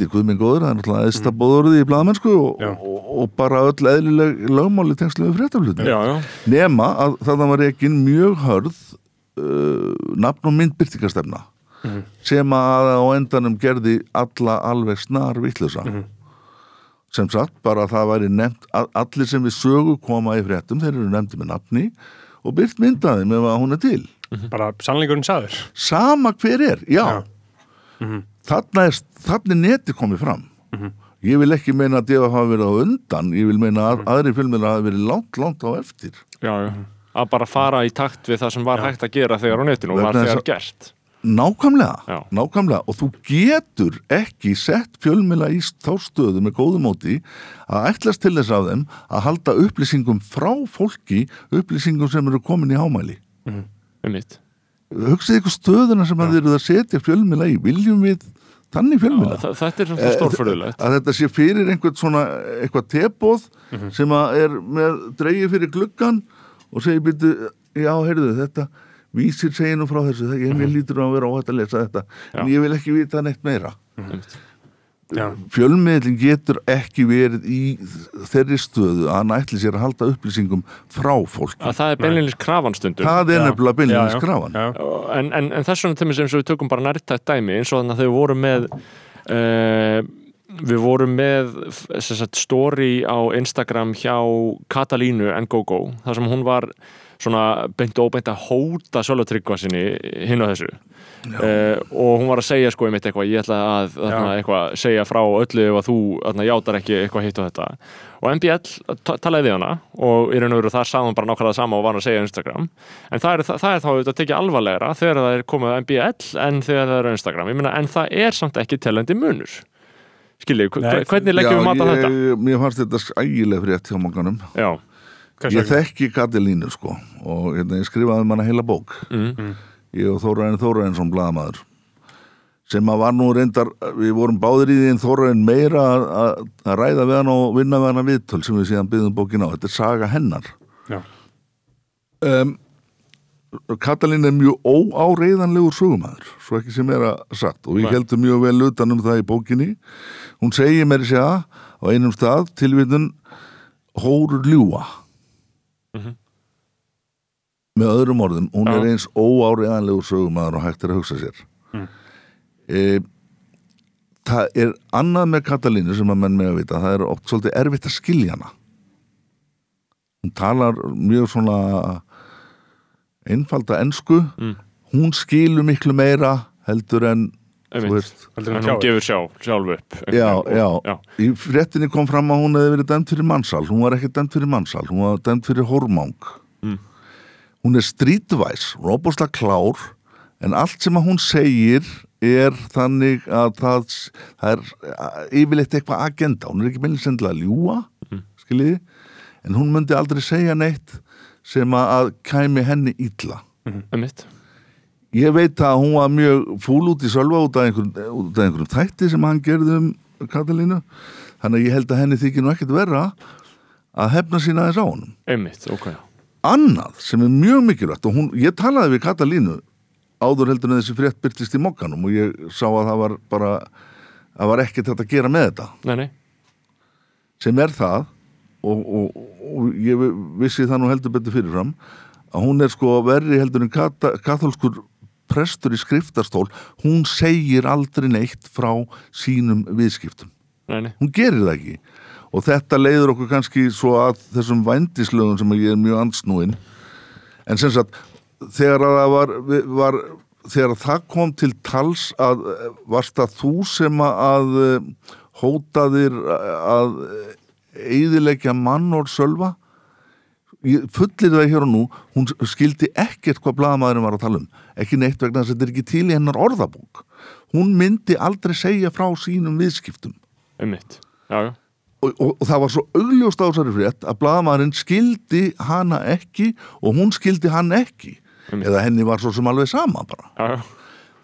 guð minn góður, það er náttúrulega eðsta bóðurði í blaðamennsku og, og, og bara öll eðlileg lögmáli tengslu við fréttaflutin. Já, já, Nema að það var ekki mjög hörð uh, nafn og myndbyrtingastefna sem að á endanum gerði alla alveg snar vittlösa. Sem sagt, bara það væri nefnt, að allir sem við sögu koma í fréttum, þeir eru nefndi með nafni og byrt myndaði með að hún er til. Bara sannleikurinn sagður Sama hver er, já. Já. Þarna er, þarna er neti komið fram. Ég vil ekki meina að það hafa verið á undan, ég vil meina að aðri filmir hafa verið langt, langt á eftir. já, já. Að bara fara í takt við það sem var hægt að gera þegar á netinu og var þegar gert. Nákvæmlega, Já. nákvæmlega. Og þú getur ekki sett fjölmila í þá stöðu með góðum móti að ætlast til þess af þeim að halda upplýsingum frá fólki upplýsingum sem eru komin í hámæli. Um mitt hugsið ykkur stöðuna sem að þið eru að setja fjölmila í. Viljum við þannig fjölmila Þa, Þetta er svona stórförðulegt að þetta sé fyrir einhvern svona eitthvað tebóð sem að er með dreigið fyrir gluggan og segir byrju, já, heyrðu þetta vísir segir nú frá þessu, það ég mér lítur að vera óhætt að lesa þetta, en Já. ég vil ekki vita neitt meira. Já, Fjölmiðlin getur ekki verið í þeirri stöðu að hann ætli sér að halda upplýsingum frá fólki. að það er beinleinis krafanstundum Það er nefnilega skrafan. Já, en, en, en þess vegna til mér sem við tökum bara nærtætt dæmi eins og þannig að þau voru með uh, við vorum með sem sagt, story á Instagram hjá Katalínu Ngogo þar sem hún var svona beint og óbeint að hóta Sölvatryggva sinni hinn á þessu. Uh, og hún var að segja sko einmitt eitthvað ég ætla að þarna, eitthvað, segja frá öllu ef að þú þarna, játar ekki eitthvað hitt og þetta. Og MBL ta- talaði við hana og í raun og veru það sagði hún bara nákvæmlega sama og var að segja Instagram. En það er, það, það er þá auðvitað tekið alvarlegra þegar það er komið MBL en þegar það er Instagram. Meina en það er samt ekki telandi munur. Skiljið, hvernig leggjum við mat á þetta? mér fannst þetta ægileg frétt hjá manganum. Já, hvers Ég þekki Katalínu sko og hérna, ég skrifaði um hana heila bók. mm. ég og Þóraðin Þóraðinsson blaðamaður sem að var nú reyndar við vorum báðir í því en Þóraðin meira að, að, að ræða við hann og vinna við hann að viðtöl sem við síðan byggðum bókin á þetta er saga hennar Já, um, Katalín er mjög óáreiðanlegur sögumæður, svo ekki sem er að sagt og við Nei. heldum mjög vel utan um það í bókinni hún segir mér sér á einum stað tilvitun hórur ljúa. Með öðrum orðum hún Já. er eins óáriðanlegur sögumæður og hægt er að hugsa sér Mm. e, það er annað með Katalínu sem að menn með að vita það er oft svolítið erfitt að skilja hana hún talar mjög svona einfalda ensku Mm. hún skilur miklu meira heldur en veist Heldur en hún gefur sjálf, sjálf upp Já, já. já. Í fréttinni kom fram að hún hefði verið dæmt fyrir mannsal hún var ekki dæmt fyrir mannsal, hún var dæmt fyrir hórmang Mm. Hún er streetwise, róbúslega klár en allt sem að hún segir er þannig að það, það er yfirleitt eitthvað agenda, hún er ekki meðlum sendilega að ljúa Mm. skiljiði, en hún myndi aldrei segja neitt sem að, kæmi henni illa. Einmitt. Ég veit að hún var mjög fúl út í sölva út af einhverjum, einhverjum þætti sem hann gerði um Katalínu. Þannig að ég held að henni þykir nú ekkert verra að hefna sína þess á honum. Einmitt, ok Annað sem er mjög mikilvægt og hún, ég talaði við Katalínu áður heldur en þessi frétt byrtist í mokkanum og ég sá að það var bara að var ekkert þetta að gera með þetta. Nei, nei, sem er það og, og, og ég vissi það nú heldur betur fyrirfram að hún er sko verri heldur en kata, katholskur prestur í skriftastól. Hún segir aldrei neitt frá sínum viðskiptum. Nei, nei. hún gerir það ekki og þetta leiður okkur kannski svo að þessum vændislögum sem ég er mjög ansnúin en sem sagt þegar að það var, var þegar að það kom til tals að varst það þú sem að eh, hótaðir að eiðilegja mann og sölva fullir það hér og nú hún skildi ekkert hvað blaðamaðurinn var að tala um. Ekki neitt vegna þess að þetta er ekki til í hennar orðabók. Hún myndi aldrei segja frá sínum viðskiptum. Einmitt, já, já og, og, og það var svo augljóst á þessari frétt að blaðamaðurinn skildi hana ekki og hún skildi hann ekki. Einmitt. eða henni var svo sem alveg sama bara. Já,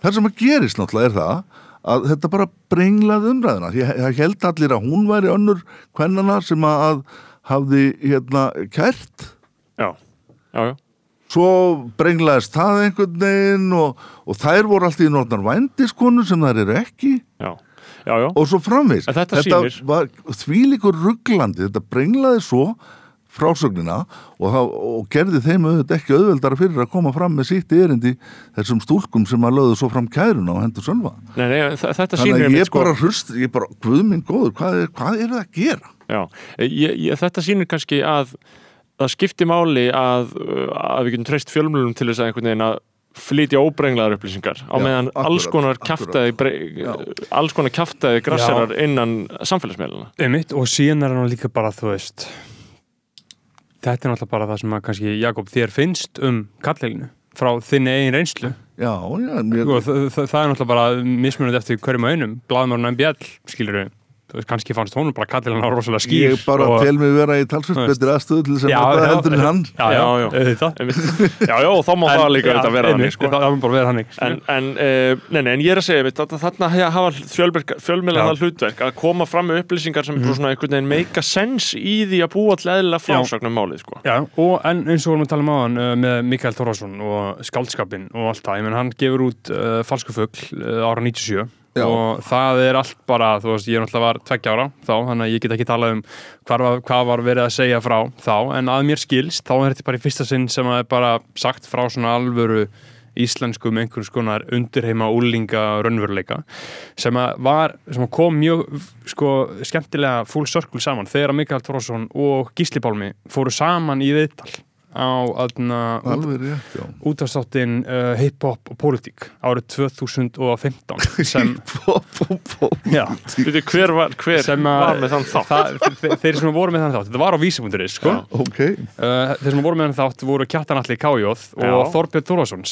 það sem að gerist náttúrulega er það að þetta bara brenglaði umræðina því það held allir að hún væri önnur kvennana sem að hafði hérna kært. Já, já, já. svo brenglaðist það einhvern veginn og, og þær voru alltaf í nortnar vændiskonur sem þær eru ekki. Já, já, já. og svo framvegis En þetta sýnir- var þvílíkur rugglandi þetta brenglaði svo frásögnina og, það, og gerði þeim auðvitað ekki auðveldara fyrir að koma fram með sitt erindi þessum stúlkum sem að lögðu svo fram kæruna og hendur sölva Nei, nei, þa- þetta þannig að ég bara hrust, ég bara, guð minn góður hvað er, hvað er það að gera? Já, ég, ég, þetta sýnir kannski að það skipti máli að, að við getum treyst fjölmjölum til þess að einhvern veginn að flytja óbrenglaðar upplýsingar á meðan akkurat, alls konar Já. alls konar kjaftaði grasserar innan samfélagsmeiluna Einmitt, og síðan er hann líka bara, þú veist þetta er náttúrulega bara það sem að kannski Jakob þér finnst um kallleginu frá þinni eigin reynslu. Já, já, mér, og það, það, það er náttúrulega bara mismunandi eftir hverjum og einum, blaðmörun MBL skilur við, kannski fannst honum bara kalllegina rosalega skýr ég bara og, tel mig vera í talsvöld betri aðstöðu til þess að nota heldur en hann. Já, já, Já, já. Já, já, þá má það líka þetta vera þannig sko. það, það má bara vera þannig En, en, uh, nei, nei, en ég er að segja einmitt, að þarna hafa það hlutverk að koma fram með upplýsingar sem mm svona einhvern veginn make a sense í því að búa eðlilega frásögnum málið sko. Já, og en eins og vorum að tala um áðan uh, með Mikael Þorvarsson og skáldskapin og allt það, ég menn hann gefur út uh, falsku fugl uh, ára 97 Já. og það er allt bara, þú veist, ég náttúrulega var tveggja ára þá, þannig að ég get ekki talað um hvað var, hvað var verið að segja frá þá, en að mér skilst, þá er þetta bara í fyrsta sinn sem að er bara sagt frá svona alvöru íslensku með einhvers konar undirheima úlinga raunveruleika sem að var, sem að kom mjög sko skemmtilega full circle saman þegar að Mikael Þorvarsson og Gísli Pálmi fóru saman í viðtal á aðna alveg rétt, já útastáttin uh, hip-hop og politík árið 2015 sem, Pó, pó, pó. já, Veitu, hver var, hver sem að var með þann þátt? það, þeir, þeir sem voru með þann þátt, þetta var á vísibunduris sko. Já. ok, uh, þeir sem voru með þann þátt voru Kjartan Alli Kájóð og. Þorbjörn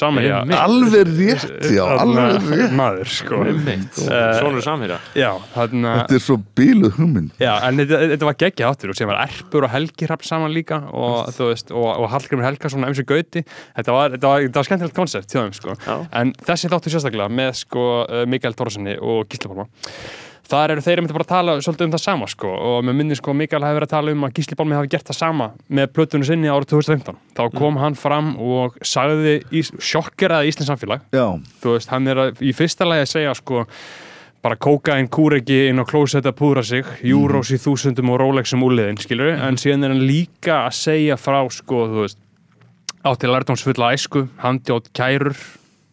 Einmitt. alveg rétt já, alveg rétt maður sko. Eh, Svonur samhýra já, þarna þetta er svo bíluð hugmynd Já, en þetta, þetta var geggja áttur og sem var Erpur og Helgi Hrapp saman líka og, þú veist, og, og Hallgrimur Helgason og MC Gauti. Þetta var, þetta var, þetta var skemmtilegt koncept hjá þeim sko. En þessi þáttu sérstaklega með sko, uh, Mikael Þórssoni og Gísli Pálma. Þar eru þeir einmitt bara að tala svolítið um það sama sko, og með minni sko Mikael hefur verið að tala um að Gísli Pálmi hafi gert það sama með plötunum sinni árið 2015 þá kom hann fram og sagði í, sjokkeraði Íslands samfélag. Já, þú veist, hann er að, í fyrsta lagi að segja sko bara kókain kúreki inn á klósett að púra sig júrós Mhm. í þúsundum og rólexum úliðin skilur en síðan er hann líka að segja frá sko, þú veist átti lærdomsfulla æsku, handjátt kærur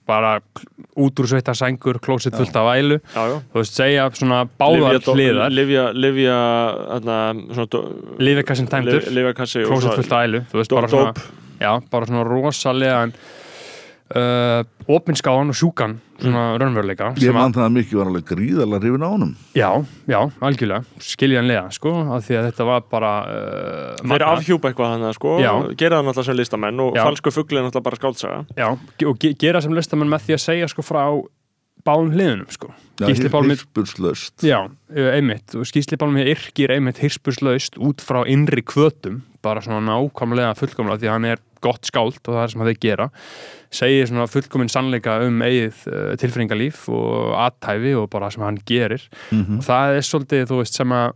bara út úr sveita sængur klósett fullt af vælu. Já, já. þú veist, segja svona báðar hliðar. Livja, livja, dó- lifekassin tæmdur, klósett fullt af ælu þú veist, bara svona, já, bara svona rosalega uh, opinskáðan og sjúkan svona raunveruleika Ég sem að- man það að mikið var alveg gríðarlega hrifin á honum. Já, já, algjörlega, skiljanlega sko, af því að þetta var bara uh, Þeir afhjúpa eitthvað þannig sko, Já. gera það náttúrulega sem listamenn og Já. falsku fugli er náttúrulega bara skáltsaga Já, og ge gera sem listamenn með því að segja sko frá báðum hliðunum sko. Hirspurslaust. Já, uh, einmitt. Og Gísli Pálmi yrkir einmitt hirspurslaust út frá innri kvötum bara svona nákvæmlega fullkomlega því að hann er gott skált og það er sem þeir gera segir svona fullkomin sannleika um eigið uh, tilfinningalíf og aðtæfi og bara það sem hann gerir og það er svolítið, þú veist, sem að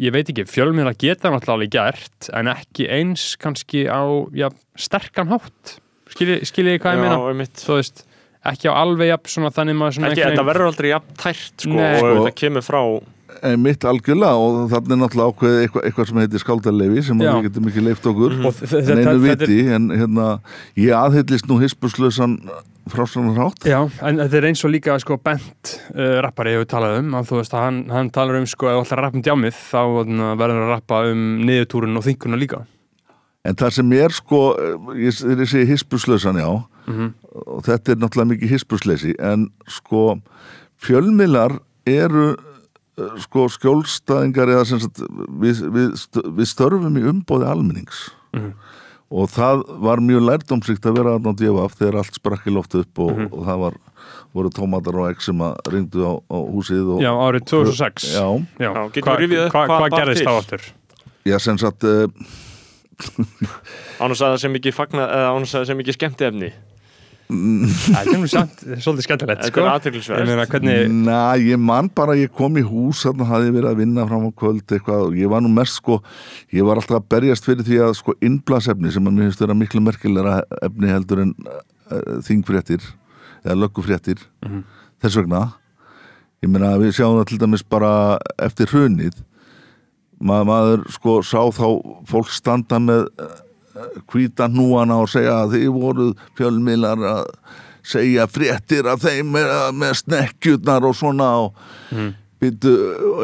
ég veit ekki, fjölmiðla geta náttúrulega alveg gert en ekki eins kannski á já, sterkan hátt skiljið skilji hvað ég meina Já, einmitt. þú veist, ekki á alveg jafn svona þannig maður svona Ekki, þetta verður aldrei jafn tært sko, Nei. og Sko- þetta kemur frá mitt algjörlega og þannig er náttúrulega ákveðið eitthvað, eitthvað sem heitir skáldarleifi sem við getum ekki leift okkur þ- þ- en einu viti en hérna ég aðhyllist nú hispurslausan frásanar hátt. Já, en þetta er eins og líka sko bent uh, rappari hefur talað um að þú veist að hann, hann talar um sko ef þú ætlar að rappa um djámið þá þarna, verður að rappa um niðurtúrun og þinguna líka. En það sem er sko ég, ég segi hispurslausan já Mhm. og þetta er náttúrulega mikið hispursleysi en sko fjölmiðlar eru sko skjólstæðingar eða sem sagt við, við, við störfum í umbóði almennings Mhm. og það var mjög lærdómsíkt að vera þarna á DFF þegar allt sprakk í loftu upp og, Mhm. og það var, voru tómatar og egg sem að ringdu á, á húsið og, Já, árið 2006 já, Já, Já, getum Hva- hva- hvað Hvað gerðist þá aftur? já sem sagt <laughs> uh, ánum að það sem ekki fagna eða ánum að það sem ekki skemmti efni Það er svolítið skemmtilegt Þetta sko. er Ég aðteglisverð meina hvernig Na, ég man bara að ég kom í hús þarna hafði verið að vinna fram á kvöld eitthvað og ég var nú mest sko ég var alltaf að berjast fyrir því að sko innblasefni sem að mér finnst vera miklu merkilega efni heldur en uh, þingfréttir eða löggufréttir þess vegna. Ég meina við sjáum það til dæmis bara eftir hrunið. Ma, maður sko sá þá fólk standa með hvíta núana og segja að þið voruð fjölmiðlar að segja fréttir af þeim með, með snekkjurnar og svona og mm. byttu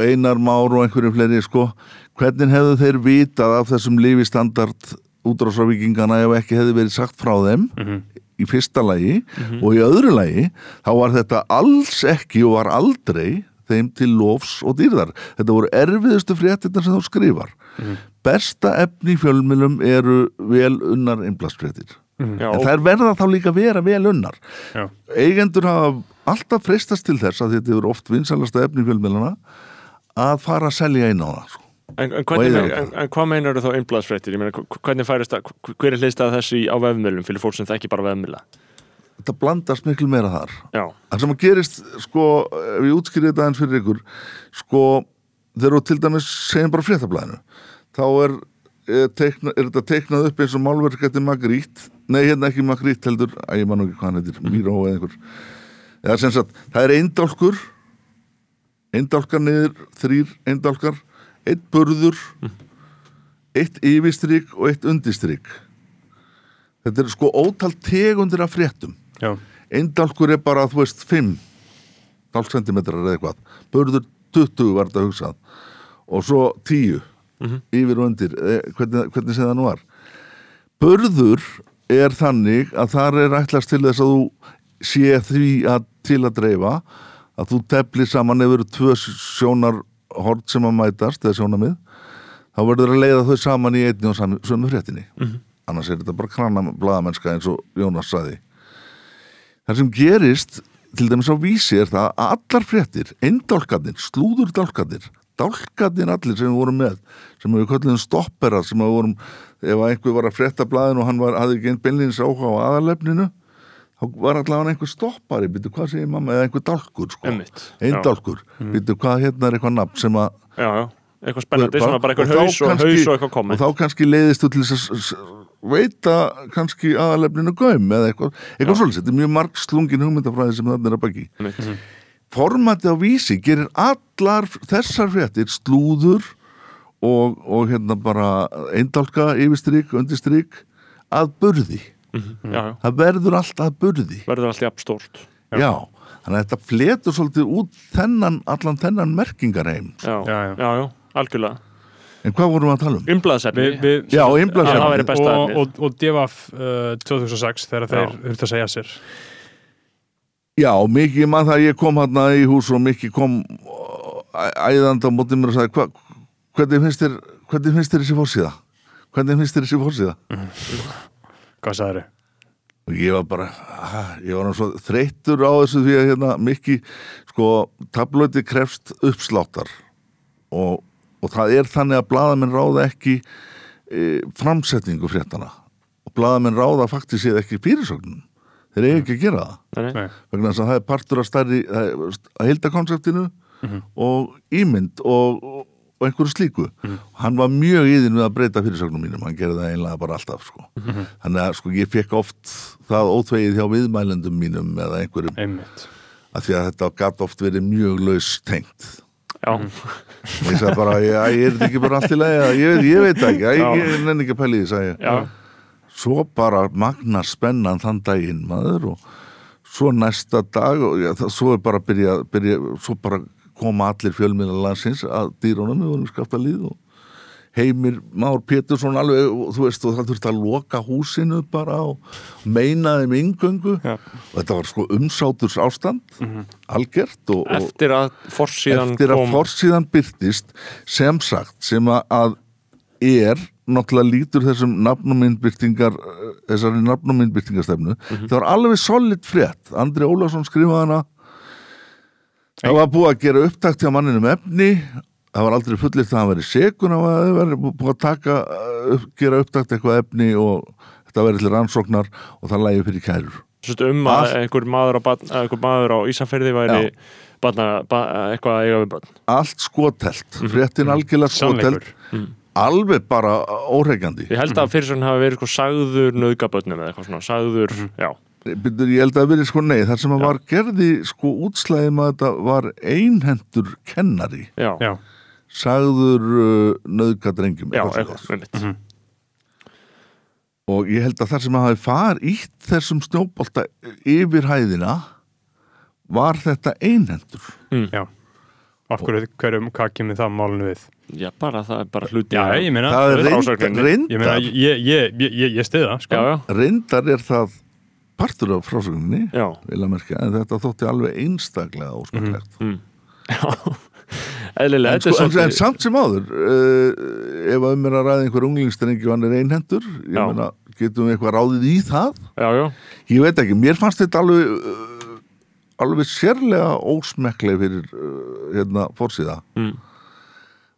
einar már og einhverjum fleiri sko. Hvernig hefðu þeir vitað af þessum lífistandard útrásravíkingana ef ekki hefði verið sagt frá þeim í fyrsta lagi og í öðru lagi þá var þetta alls ekki og var aldrei þeim til lofs og dýrðar. Þetta voru erfiðustu fréttirnar sem þú skrifar besta efni í fjölmjölum eru vel unnar innblastfréttir Já, en og- þær verða þá líka vera vel unnar Já. eigendur hafa alltaf freistast til þess að þetta eru oft vinsalasta efni í fjölmjöluna að fara að selja inn á það sko. En, en, hvernig, en, en hvað meinar þá? Ég meina, hv- hvernig færist það, hver er þessu í- á vefmiðlum fyrir fólk sem þekki bara vefmiðla? þetta blandast miklu meira þar Já, það sem að gerist sko, ef ég útskýrði þetta eins fyrir ykkur sko, þegar þú til dæmis segjum bara fréttablaðinu þá er, er, teikna, er þetta teiknað upp eins og málverk eftir Magrít nei, hérna ekki Magrít heldur að ég man ekki hvað hann heitir, Míró eða einhver. Eða sem sagt, það er eindálkur eindálkar niður þrýr eindálkar, eitt burður eitt yfirstryk og eitt undirstryk þetta er sko ótal tegundir af fréttum. Já, eindálkur er bara, þú veist, 5 dálksentimetrar eða eitthvað. Börður 20 var þetta hugsað. Og svo 10 yfir og undir, eh, hvernig, hvernig sem það nú var? Börður er þannig að þar er ætlast til þess að þú sé því að til að dreifa að þú teflir saman ef eru tvö sjónarhort sem að mætast eða sjónamið þá verður að leiða þau saman í einni og sömu fréttinni. Annars er þetta bara krana blaðamennska eins og Jónas saði Það sem gerist, til dæmis á vísi er það að allar fréttir, eindálkarnir, slúður dálkarnir allir sem við vorum með, sem við köllum stopperar, sem við vorum, ef einhver var að frétta blaðin og hann var, hafði ekki einn beinlýnins áhuga á aðalefninu, þá var allavega einhver stoppari, býttu hvað segir mamma, eða einhver dálkur, sko, Einmitt, eindálkur, býttu hvað hérna er eitthvað nafn sem að já, já, eitthvað spennandi, svona bara eitthvað haus og kannski- haus og eitthvað komið. og þá kannski leiðist þú til þess að veita kannski aðalefninu gaum eða eitthvað, eitthvað svolítið, þetta er mjög marg slungin hugmyndafræði sem þannig er að baki. Einmitt. Formati á vísi gerir allar þessar fréttir slúður og, og hérna bara eindálka yfirstryk, undirstryk að burði. Já, já, það verður allt að burði. Verður allt jafn stórt. Já, þannig að þetta fletur svolítið út þennan, allan þennan merkingarheim. Já, Já, já, já. já, algjörlega. En hvað vorum við að tala um? umblaðsefni, Já, væri besta og, efnið. og, og DFF uh, 2006 þegar þeir Já. þurftu að segja sér Já, mikið mann það að ég kom hérna í hús og mikið kom æ- æðandi á mótið mér og sagði hva, hvernig finnst þér hvernig finnst þér þessi fórsíða? Hvernig finnst þér þessi fórsíða? <laughs> hvað sagður þau? og ég var bara ég var svo þreyttur á þessu því að hérna mikið sko tablöti krefst uppsláttar og, og það er þannig að blaðamenn ráða ekki e, framsetningu fréttana og blaðamenn ráða faktiskt séð ekki fyrirsögnum þeir eiga ekki að gera það. Vegna þess að það er partur af stærri það er að heildakonseptinu og ímynd og, og, og einhverju slíku. Hann var mjög íðin við að breyta fyrirsögnum mínum. Hann gerði það einlega bara alltaf sko. þannig að sko ég fekk oft það ótvegið hjá viðmælendum mínum eða einhverjum. Einmitt. Af því að þetta gatt oft verið mjög laus tengt. Já, ég sagði bara, ég, ég er ekki bara allt í eða ég, veit- ég veit ekki, ég, ég nenni ekki að pæli því, sagði ég. Já, svo bara magnar spennan þann daginn maður og svo næsta dag og ja, það, svo er bara byrja, byrja svo bara koma allir fjölmiðla landsins að dýrónum, við vorum skapta líð og Heimir Már Pétursson alveg, þú veist, og það þurfti að loka húsinu bara og meina þeim yngöngu Já. og þetta var sko umsáturs ástand algjört og, og eftir að forsíðan að forsíðan byrtist sem sagt sem að- að er náttúrulega lítur þessum nafnumindbyrtingar þessari nafnumindbyrtingarstefnu það var alveg solid frétt. Andri Ólafsson skrifaði hana. Það var búið að gera upptakt hjá manninum efni. Það var aldrei fullirt að hann veri sekun að það veri búið að taka upp, gera upptakt eitthvað efni og þetta veri til rannsóknar og það lægi fyrir kærur. Sest um að einhver maður á, maður á Ísafirði væri Já. barna, ba, eitthvað að eiga við barn. Allt skotelt, fréttin algjörlega skotelt sannleikur alveg bara óreikandi Ég held að fyrir svona hafi verið sko sagður nöðgabötnum eða eitthvað svona, sagður, já. Byrður, ég held að það verið sko nei, þar sem að Já. var gerði sko útslæðum að þetta var einhendur kennari, Já, já, já, sagður uh, nöðgadrengjum já eitthvað með mitt og ég held að þar sem að hafi far ítt þessum snjóbolta yfir hæðina var þetta einhendur já. Af hverju, hverjum, hvað kemur það málinu við Já, bara það er bara hluti já, ég meina, það er ég reyndar, meina ég, ég, ég, ég, ég stiði það sko. Já, já, reyndar er það partur af frásögninni já, vil að merkja, en þetta þótti alveg einstaklega óskaplegt mm. já. Eðlilega, en, þetta sko, er en, en svolítið samt sem áður uh, ef að um er að ræða einhver unglingstrengi og hann er einhendur, ég Já. meina getum við eitthvað ráðið í það? Já, já, ég veit ekki, mér fannst þetta alveg uh, alveg sérlega ósmekkleg fyrir uh, hérna fórsíða mm.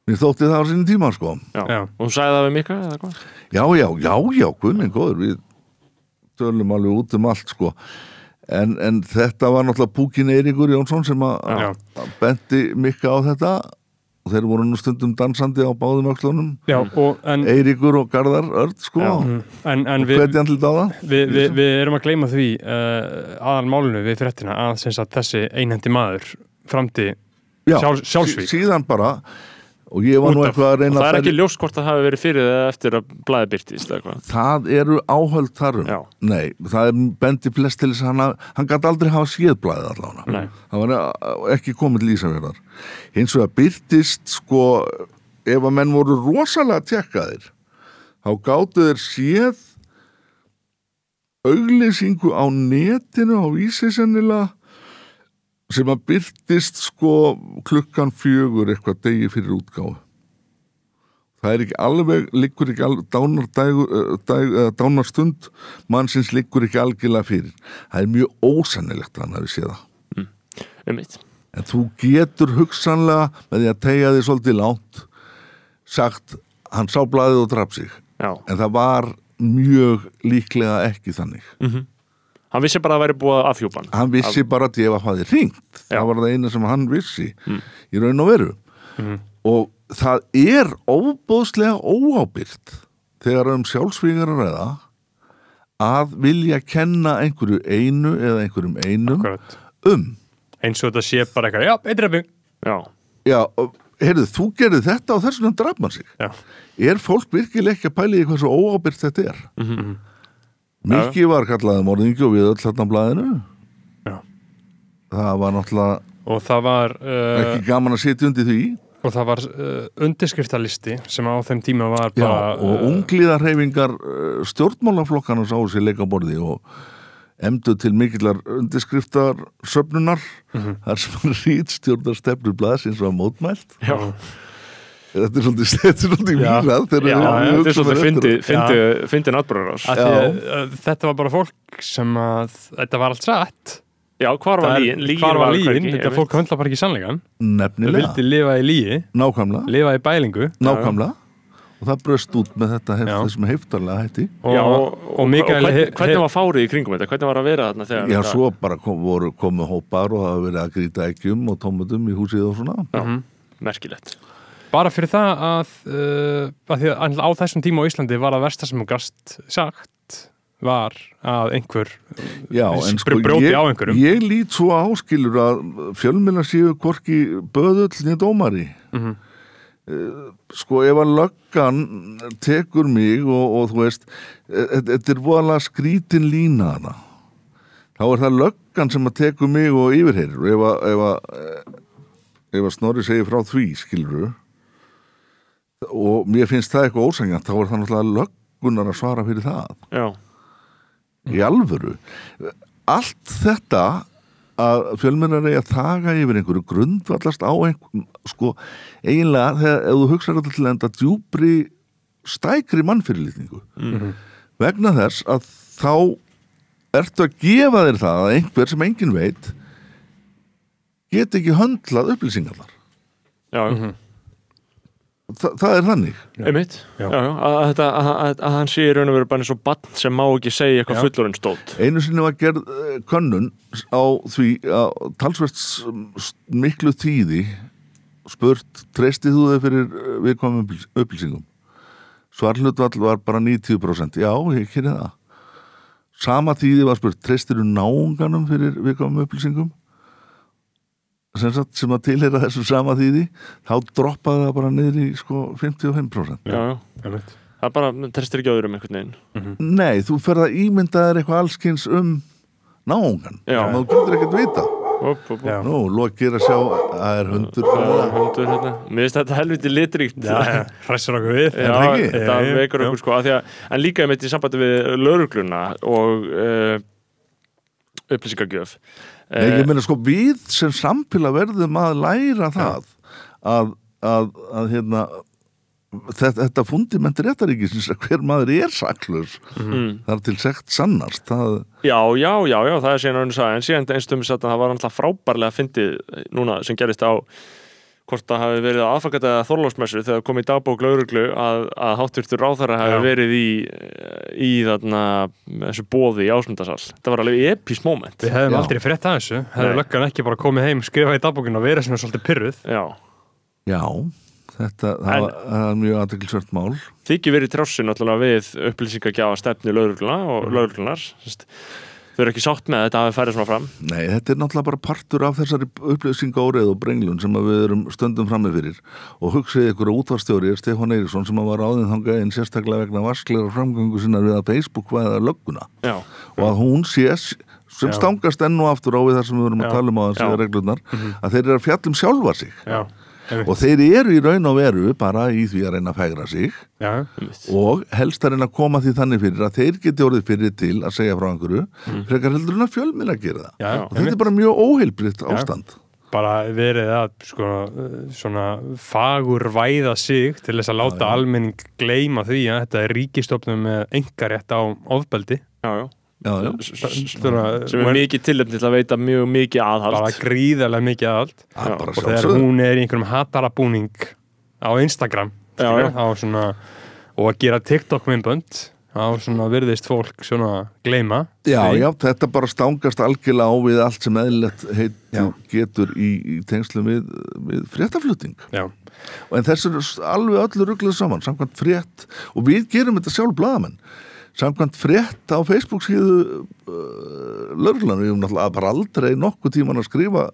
Mér þótti það á sinni tíma sko já. Já. Og hún sagði það við Mika eða hvað? já, já, já, já, guð minn góður við tölum alveg út um allt sko en, en þetta var náttúrulega Púkin Eiríkur Jónsson sem að Já. að benti mikka á þetta og þeir voru nú stundum dansandi á báðum öxlunum já, og en, Eiríkur og Garðar Örd sko og en, en við, hvernig hann til dáða við, við, við erum að gleyma því uh, aðal málinu við fréttina að sagt, þessi einhendi maður framti Já, sjálf, sjálfsvík sí- síðan bara og ég var nú eitthvað að reyna það er að ekki ljóst hvort það hafi verið fyrir eða eftir að blæði byrtist það eru áhöld þarum nei, það er bendi flest til þess að hann, hann gæti aldrei hafa séðblæðið allavega. Nei. hann var eh, ekki komið til Ísafjörðar hins vegar byrtist sko ef að menn voru rosalega tjekkaðir þá gáttu þeir séð auglýsingu á netinu á vísi sennilega sem að byrtist sko klukkan fjögur eitthvað degi fyrir útgáfu. Það er ekki alveg liggur ekki alveg dánar, eh, uh, dánarstund mannsins liggur ekki algjörlega fyrir. Það er mjög ósannilegt að hann hafi séð það. Um mitt en þú getur hugsanlega með því að tegja því svolítið lánt sagt hann sá blaðið og draf sig. Já, en það var mjög líklega ekki þannig hann vissi bara að það væri búið að afhjúpa hann. Hann vissi bara að ég var hafði ringt Já. það var það eina sem hann vissi í raun og veru. Og það er óbóðslega óábyrgt þegar um sjálfsvígar að ræða að vilja kenna einhverju einu eða einhverjum einum Akkurat. um. Eins og þetta sé bara eitthvað, já, einn drefi Já, Já, heyrðu, þú gerði þetta og þess vegna draf mann sig. Já, Er fólk virkilega ekki að pæla í hvað svo óábyrgt þetta er? Mhm. Mikki var kallaði morðingi og við öll þarna á blaðinu. Já. Það var náttúrulega Og það var uh, ekki gaman að sitja undir því. og það var uh, undirskriftalisti sem á þeim tíma var Já, bara og uh, unglíðarhefingar uh, stjórnmálaflokkana sáu sér leikaborði og emdu til mikillar undirskriftar söfnunar Mhm. þar sem <laughs> rítstjórnar stefnur blaðsins var mótmælt. Já, þetta er svolítið, <laughs> þetta er svolítið výrað þetta er svolítið eftir fyndi, á. fyndi, fyndi náttbúrarás að því að, uh, þetta var bara fólk sem að þetta var allt satt. Já, hvar var Það lígin? Lígin hvar var lígin, hvergi, þetta fólk höndla bara ekki sannleikan það nefnilega, vildi lifa í lígi, nákvæmlega. Lifa í bælingu. Nákvæmlega. Og það bröst út með þetta hef, þessum heiftarlega hætti. Og, Já, og, og, og, Mikael hvernig, he- hvernig var fárið í kringum þetta? Hvernig var að vera þarna þegar Já, þetta- svo bara kom, voru komið hópar og það hafa verið að grýta ekkjum og tómatum í húsið og svona. Já, Mhm. merkilegt bara fyrir það að, uh, að, því að á þessum tíma á Íslandi var að versta sem gast sagt var að einhver Já, Við en sko ég, ég lít svo áskilur að fjölmjöla séu hvorki böðull niður dómari. Mhm. Eh, sko ef að löggan tekur mig og, og þú veist eh, þetta er voðalega skrítin lína hana þá er það löggan sem að tekur mig og yfirheyrir og ef að, ef að, eh, ef að Snorri segir frá því skilur og mér finnst það eitthvað ósangjant þá er það náttúrulega löggunar að svara fyrir það. Já, í alvöru. Allt þetta að fjölmennar eigi að þaga yfir einhverju grundvallast á einhverjum sko, eiginlega þegar ef þú hugsaður þetta til enda djúpri stækri mannfyrirlitningu. Vegna þess að þá ertu að gefa þér það að einhver sem enginn veit get ekki höndlað upplýsingarnar. Já, Þa, það er þannig einmitt Já. já. Að, þetta, að, að, að hann sé í raun og veru bara eins og bann sem má ekki segja eitthvað fullorinn stótt Einu sinni var gerð eh, könnun á því að s- miklu tíði spurt, treystið þú þig fyrir eh, viðkomum upplýs- upplýsingum? Svarhlutvall var bara 90%. Já, ég kynni það. Sama tíði var spurt, treystir þú náunganum fyrir viðkomum upplýsingum? Sem, sagt, sem að tilheyra þessu sama tíði, þá droppaði það bara niður í sko 55%. Já, já, það bara trestir ekki öðrum einhvern veginn Nei, þú ferð að ímynda þér eitthvað allskins um náungan. Já. Sem þú getur ekkert vita. Op, op. Já. Nú, lokir að sjá það er hundur er hundur hérna Mér finnst þetta helviti litríkt hressir okkur við Já, þetta jú. okkur sko að því að, en líka einmitt í sambandi við laurugluna og uh, upplýsingagjöf Nei, ég meina sko við sem samfélag verðum að læra það að, að, að hérna þetta, þetta fundament réttaríkisins að hver maður er saklus mm. þar til sekt sannast það, Já, já, já, já, það er síðan önnur saga. En síðan einstum satt að það var alltaf frábærlega fyndið núna sem gerist á hvort það hafi verið að aðfakata eða þorlósmessu þegar kom í dagbók lauruglu að, að háttvirtur ráþara hafi verið í, í þarna þessu bóði í ásmundasal það var alveg epís moment. Við hefðum Já. aldrei frétt að þessu. Nei. löggan ekki bara komið heim, skrifað í dagbókinu og verið svona svolítið pyrruð Já, Já, þetta það, En- var, það er mjög aðteklisvert mál. Þykir verið trássi náttúrulega við upplýsingagjafa stefni lauruglunar og lauruglunar Sest, þau eru ekki sátt með að þetta hafi færið svona fram Nei, þetta er náttúrulega bara partur af þessari upplýsinga óreið og brenglun sem að við erum stöndum frammi fyrir og hugsiði ykkur að útvarstjóri er Stefán Eiríksson sem að var áðin þangað einn sérstaklega vegna vaskleira framgöngu sinnar við að Facebook væða lögguna Já, og að hún sé sem Já. stangast enn og aftur á við þar sem við erum Já. að tala um á þessi Já. reglurnar að þeir eru að fjallum sjálfa sig Já. Og þeir eru í raun og veru bara í því að reyna að fegra sig. Já, og helst að reyna að koma því þannig fyrir að þeir geti orðið fyrir til að segja frá einhverju frekar heldur en að fjölminn að gera það. Já, og þetta er bara mjög óheilbritt ástand. bara verið að sko, svona fagur væða sig til þess að láta almenning gleyma því að þetta er ríkistofnum með engarétt á ofbeldi. Já, já já, já. svona, sem er mikið tilefni til að veita mjög mikið aðhald. Bara gríðarlega mikið er bara og þegar hún er í einhverjum hatarabúning á Instagram Já, já. á svona, og að gera TikTok myndbönd á svona virðist fólk Já, já, þetta bara stangast algjörlega á við allt sem Já. getur í, í tengslum við, við fréttaflutning. Já, en þessu er alveg öllu ruggluð saman samkvæmt frétt og við gerum þetta sjálf blaðamenn samkvæmt frétt á Facebook síðu uh, lörglan við höfum náttúrulega bara aldrei nokkuð tíman að skrifa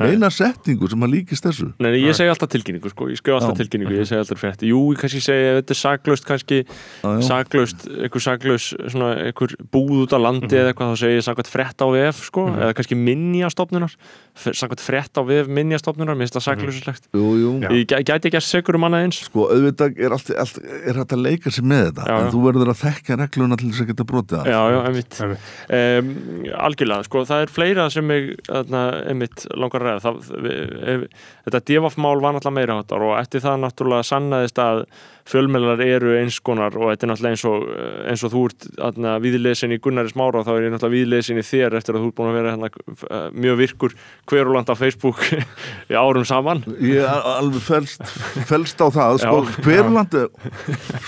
neina setningu sem að líkist þessu. Nei, ég segi alltaf tilkynningu, sko, ég skrifa alltaf Já. tilkynningu, ég segi alltaf frétt. Jú, ég kannski segi, þetta er saklaust kannski, já. saklaust einhver saklaus, svona, einhver búð út á landi eða eitthvað, þá segi ég samkvæmt frétt á vef sko, eða kannski minjastofnunar. Samkvæmt frétt á vef minjastofnunar mér finnst það saklauslegt. Jú, jú. Ég gæ- gæti ekki að segur um annað eins. Sko auðvitað er, allt, allt, er þetta Um, Algjörlega, sko, það er fleira sem ég, þarna, einmitt, langar að ræða. Það, Þetta devafmál var náttúrulega meira og eftir það náttúrulega sannaðist að fjölmjölar eru eins konar og þetta er náttúrulega eins og, eins og þú ert þarna, viðlesin í Gunnari Smára þá er ég náttúrulega viðlesin í þér eftir að þú ert búin að vera hérna, mjög virkur hveruland á Facebook <laughs> í árum saman. Ég er alveg felst, felst á það sko, Já. hverlandi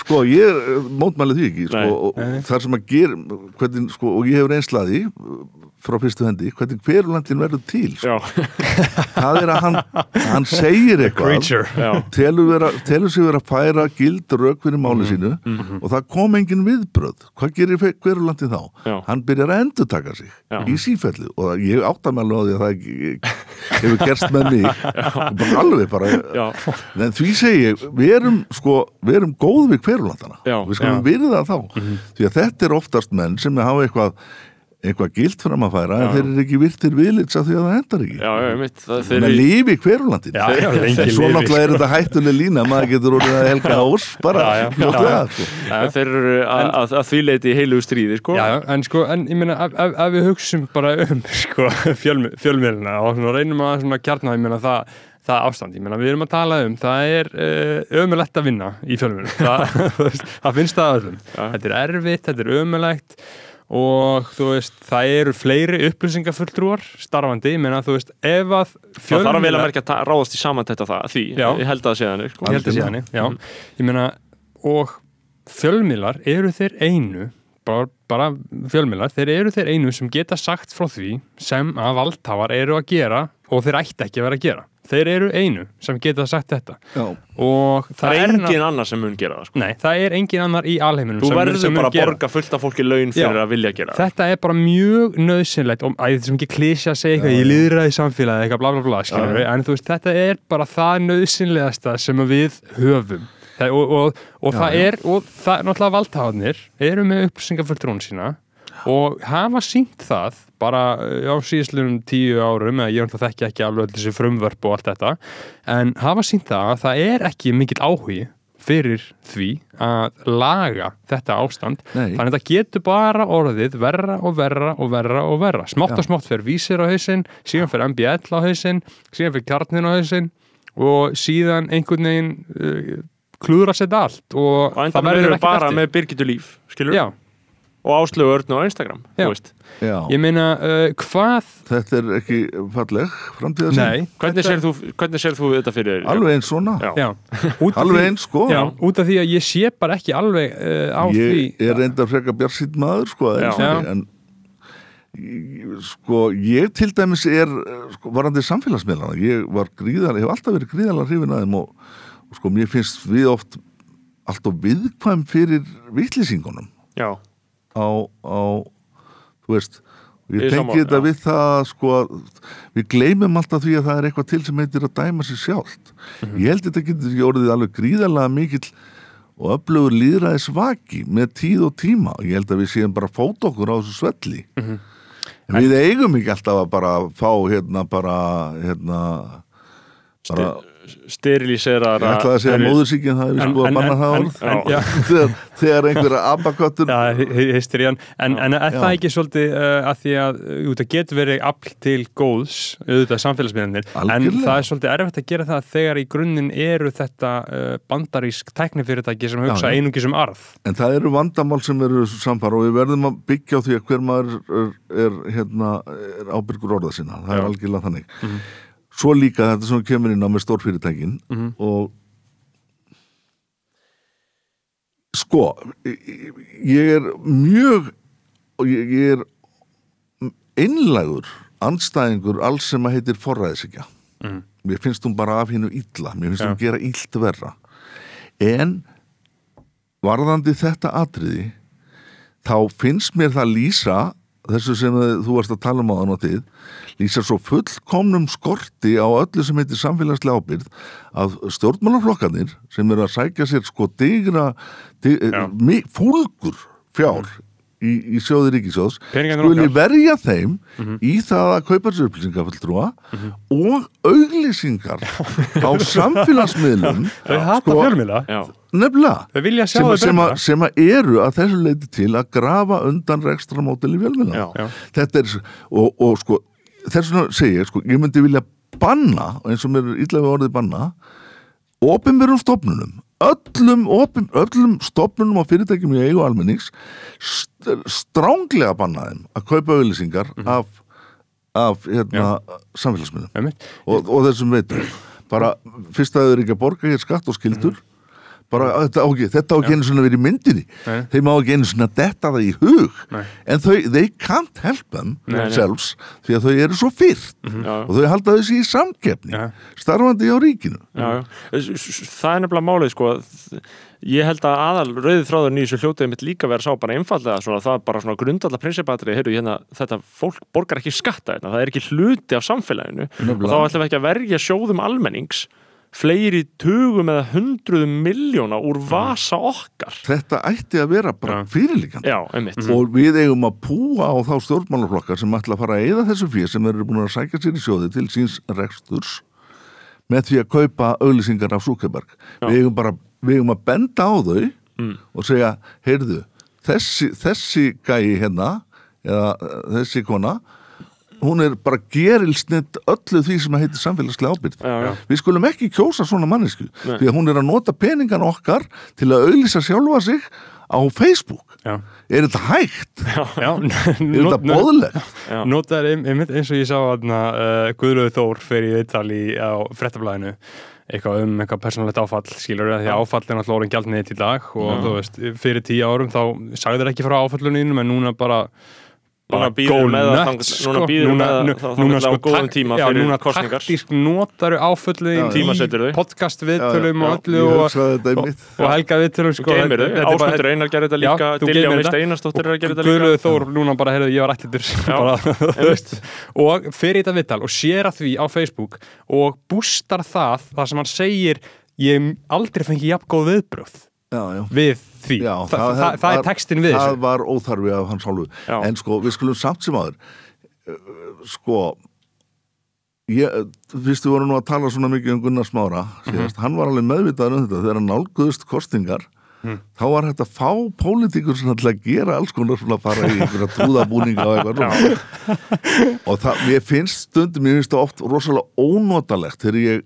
sko ég eh, mótmæli því ekki sko, þar sem að gera hvernig, sko, og ég hefur einslaði frá fyrstu hendi, hvernig hverlandin verður til sko. Já, <laughs> það er að hann, hann segir eitthvað telur, vera, telur sig vera að færa gild rauk fyrir Mhm. máli sínu og það kom engin viðbröð hvað gerir hverulandi þá? Já. hann byrjar að endur taka sig Já. í sífellu og ég átta mig alveg á því að það hefur gerst með mig <laughs> bara alveg bara já, en því segi ég, við erum sko, við erum góð við hverulandana Já, við skulum já. virða þá því að þetta er oftast menn sem hafa eitthvað eitthvað gilt fram að færa en Já. þeir eru ekki virtir viðlits af því að það endar ekki já, já, einmitt það, Þeir lífi lengi Svo náttúrulega er þetta hættuleg lína maður getur orðið að helga ás bara Já, já. fljótlega, sko. þeir eru að, að, að því leiti í heilugu stríði sko. En sko, en ég meina ef, ef, ef við hugsum bara um <laughs> sko, fjölmi, fjölmiðluna og reynum að svona kjarna, ég meina það það ástand, ég meina við erum að tala um það er uh, ömulegt að vinna í fjölmiðlunum <laughs> það, finnst það öllum þetta er erfitt, þetta er ömulegt og þú veist, það eru fleiri upplýsingafulltrúar starfandi, ég meina þú veist, ef að það þarf að vel að merkja að ráðast í samantætt á það því, Já. ég held að það sé þannig sko. ég held að sé hannig, já. Ég meina, og fjölmiðlar eru þeir einu bara, bara fjölmiðlar, þeir eru þeir einu sem geta sagt frá því sem að valdhafar eru að gera og þeir ætti ekki að vera að gera þeir eru einu sem geta sagt þetta Já. og það, það er er engin annar sem mun gera það sko. Nei, það er engin annar í alheiminum þú sem, verður sem mun bara að gera. borga fullt af fólki laun fyrir Já. að vilja gera það Þetta er bara mjög nöðsynlegt og æ, þetta sem ekki klísja að segja eitthvað, ég liðra í samfélagi eitthvað bla bla bla, skilur en þú veist, þetta er bara það nöðsynlegasta sem við höfum það, og, og, og það er, og það er náttúrulega valdhafarnir eru með upplýsingafulltrún sína og hafa sínt það bara uh, á síðislega tíu árum eða ég þekki ekki alveg öll þessi frumvörp og allt þetta en hafa sínt það að það er ekki mikill áhugi fyrir því að laga þetta ástand. Nei. þannig að þetta getur bara orðið verra og verra og verra og verra. Smátt og smátt fyrir vísir á hausinn síðan fyrir MBL á hausinn síðan fyrir kjarnin á hausinn og síðan einhvern veginn uh, klúðra sér allt og, og endan verður bara eftir. með Birgitu Líf skilur, Já, og Áslögu Örn á Instagram Já. Já. ég meina uh, hvað þetta er ekki falleg framtíða Nei, hvernig þetta- sér þú, þú þetta fyrir þér? alveg eins svona alveg eins sko Já, út af því að ég sé bara ekki alveg uh, á því ég er reyndar frekar bjarsýtt maður sko, Já. eins og Já. ég, en ég- sko ég til dæmis er sko, varandi samfélagsmiðlana ég var gríðar, hef alltaf verið gríðarlega hrifin að þeim og, og sko mér finnst við oft alltaf viðkvæm fyrir vitlýsingunum Já. Á, á þú veist Ég tengi þetta já. við það sko að við gleymum alltaf því að það er eitthvað til sem heitir að dæma sér sjálft Mhm. ég held þetta getur orðið alveg gríðarlega mikill og öflugur líðræðis vaki með tíð og tíma og ég held að við séum bara að fóta okkur á þessu svelli Mhm. en við eigum ekki alltaf að bara fá hérna bara hérna bara, sterilisera ég ætlaði að segja móðursíkinn það er við sko að banna það orð. en, já, þegar, þegar einhverja abaköttur Já, hysterían, en, en er Já. það ekki svolítið uh, að því að það getur verið afl til góðs auðvitað samfélagsmiðanir, en það er svolítið erfitt að gera það þegar í grunninn eru þetta uh, bandarísk tæknifyrirtæki sem hugsa já. einungis um arð. En það eru vandamál sem eru samfara og við verðum að byggja á því að hver maður er, er, hérna, er ábyrgur orða sinna. Það er algjörlega þannig. Svo líka þetta sem kemur inn á með stórfyrirtækin og sko, ég er mjög og ég, ég er einlægur andstæðingur alls sem að heitir forræðisíkja. Mér finnst hún bara af hinnu illa, mér finnst Já. hún gera illt verra. En varðandi þetta atriði þá finnst mér það lýsa þessu sem þú varst að tala um á þann og þið lýsa svo fullkomnum skorti á öllu sem heitir samfélagslega ábyrð að stjórnmálaflokkanir sem eru að sækja sér sko digra dig, fúlgur fjár í, í sjóði ríkisjóðs skuli verja þeim í það að kaupa sér upplýsingafulltrúa og auglýsingar á samfélagsmiðlum. <laughs> Þau hata sko, fjölmiðla. Já, nefnilega. Þau vilja sjá sem, sem, að, breyta. sem að eru að þessu leiti til að grafa undan rekstramódeli fjölmiðla. Já. Já. þetta er og, og sko þess vegna segi ég sko, ég myndi vilja banna eins og mér er illa við orðið banna opinberum stofnunum öllum, opin, öllum stofnunum og fyrirtækjum í eigu almennings st stránglega banna þeim að kaupa auðlýsingar af, af hérna, samfélagsmiðlum. Einmitt. og, og þessum veitum. Bara fyrst að þau eru ekki að borga hér skatt og skildur bara þetta á ekki, þetta á ekki einu svona verið í myndinni Nei. þeim á ekki einu svona detta það í hug Nei. en þau, they can't help them Nei, nei. selves því að þau eru svo fyrrt já, og þau halda þessi í samkeppni Já. starfandi á ríkinu já, já. Það er nefnilega málið sko Ég held að aðal rauðið þráður nýjus hljótið mitt líka vera sá bara einfallega svona, það er bara svona grundallar prinsipatri hérna, þetta fólk borgar ekki skatta hérna, það er ekki hluti af samfélaginu og þá ætlum við ekki að verja sjóðum almennings fleiri tugum eða hundruðum miljóna úr vasa okkar. Þetta ætti að vera bara Já. fyrirlíkan Já, einmitt. Og við eigum að púa á þá stjórnmálaflokkar sem ætla að fara að eyða þessu fyrir sem eru búin að sækja sér í sjóði til síns reksturs með því að kaupa auglýsingar af Súkeberg við eigum bara, við eigum að benda á þau Mm. og segja, heyrðu þessi, þessi gæi hérna eða eh, þessi kona hún er bara gerilsnitt öllu því sem heitir samfélagslega ábyrgð Já, já. við skulum ekki kjósa svona mannesku Nei. því að hún er að nota peningan okkar til að auglýsa sjálfa sig á Facebook Já. er þetta hægt? Já, <laughs> Er þetta boðlegt? Notar einmitt eins og ég sá að uh, Guðlöðu Þór fer í viðtal í, á frettablaðinu eitthvað um eitthvað persónulegt áfall skilur því að áfall er náttúrulega orðin gjaldniðið til dag og þú veist, fyrir tíu árum þá sagði þér ekki frá áfalluninu en núna bara bara þangað- sko. núna bíður Núna- með það núna á góðum tíma já, fyrir núna kosningar. taktísk notaru Tímaseturðu. í podcast viðtölum og öllu og, helga viðtölum sko, er Ásmundur Einar gerði þetta líka Mist þetta. Einarsdóttir er að gera þetta líka Þór núna bara, heyrðu, ég var ættitur <laughs> og fyrir þetta viðtal og sér að því á Facebook og bústar það það sem hann segir ég hef aldrei fengi jafn góð viðbröð. Við því, Já, Þa, það, það, það er textin við það þessu. var óþarfi af hans hálfu. Já. en sko, við skulum samt sem aður sko ég, fyrst við vorum nú að tala svona mikið um Gunnar Smára síðast, hann var alveg meðvitaður um þetta. Þegar hann nálguðust kostingar þá var þetta fá pólitíkur ætla að gera alls konar svona að fara í einhverja <laughs> trúðabúninga og eitthvað og það, mér finnst stundum, mér finnst það oft rosalega ónotalegt þegar ég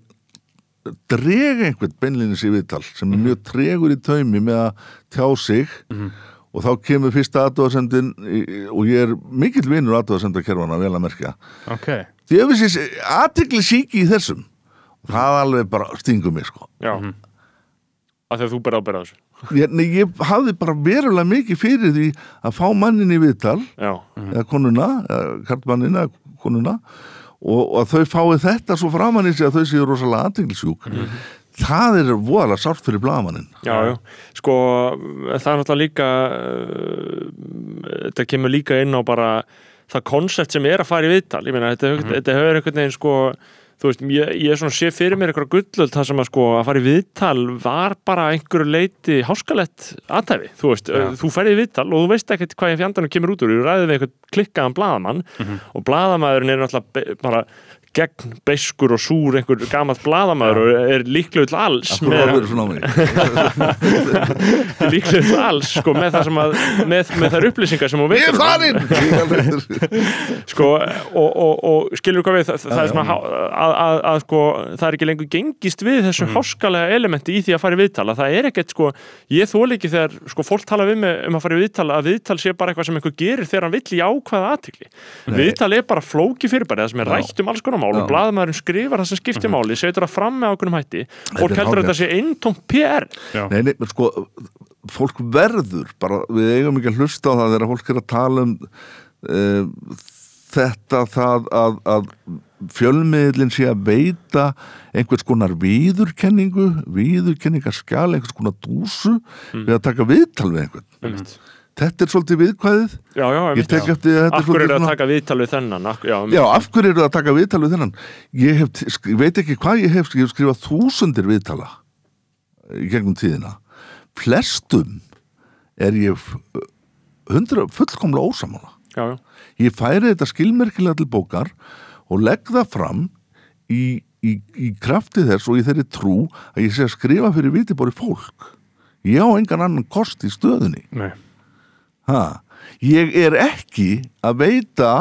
drega einhvern beinlinnis í viðtal sem er mjög tregur í taumi með að tjá sig. Og þá kemur fyrsta aðdóðasendin og ég er mikill vinur aðdóðasendakerfana vel að merkja. Ok, því ef þessi aðtekli síki í þessum. Það alveg bara stingur mig sko. Já. Af því að þú bara ábyrða þessu. Ég, nei, ég hafði bara verulega mikið fyrir því að fá mannin í viðtal. Já, eða konuna, eða karlmannin eða konuna og, og þau fái þetta svo framann í sig að þau séu rosalega aðteglisjúk það er voðalega sárt fyrir blagamannin já, já. Sko, það er náttúrulega líka uh, þetta kemur líka inn á bara það koncept sem er að fara í viðtal. Ég meina, þetta, mm þetta hefur einhvern veginn sko þú veist, ég, ég er sé fyrir mér einhverja gullöld það sem að sko að fara í viðtal var bara einhverju leiti háskalett aðtæfi, þú veist, Já. þú ferði í viðtal og þú veist ekkert hvað í fjandanum kemur út úr. Þú ræðið við einhvern klikkaðan blaðamann og blaðamæðurinn er náttúrulega bara gegn beiskur og súr einhver gamall blaðamæður og er líklega til alls með, <laughs> líklega til alls sko, með, það að, með, með þær upplýsingar sem hún Ég er farinn! Ég er alveg- <laughs> sko, og, og, og skilur hvað við það, það er svona að, að, að sko, það er ekki lengur gengist við þessu Mhm. háskalega elementi í því að fara í viðtala það er ekkert sko, ég þól ekki þegar sko, fólk tala við mig um að fara í viðtala að viðtal sé bara eitthvað sem einhver gerir þegar hann vill í ákvaða aðtikli viðtal er bara flóki fyrirbæri það sem er rætt um alls konar mál Já. og blaðmaðurinn skrifar það sem skiptir máli setur það fram með ákveðnum hætti að hárrétt. þetta sé eintómt PR Nei, nei, sko fólk verður, bara við eigum ekki að hlusta á það þegar fólk er að tala um uh, þetta það að, að fjölmiðlinn sé að veita einhvers konar viðurkenningu viðurkenningaskjal, einhvers konar dúsu við að taka viðtal við einhvern Einmitt. Þetta er svolítið viðkvæðið já, já, ég tek eftir þetta er Akkur er svolítið að taka viðtal við þennan já, Já, af hverju eru að taka viðtal við þennan? Ég, hef, ég veit ekki hvað ég hef, ég hef skrifað þúsundir viðtala í gegnum tíðina. Flestum er ég hundra, fullkomlega ósamála. já, já, Ég færi þetta skilmerkilega til bókar og legg það fram í, í, í krafti þess og í þeirri trú að ég sé að skrifa fyrir vitibóri fólk. Ég á engan annan kost í stöðunni. Nei. Ha, ég er ekki að veita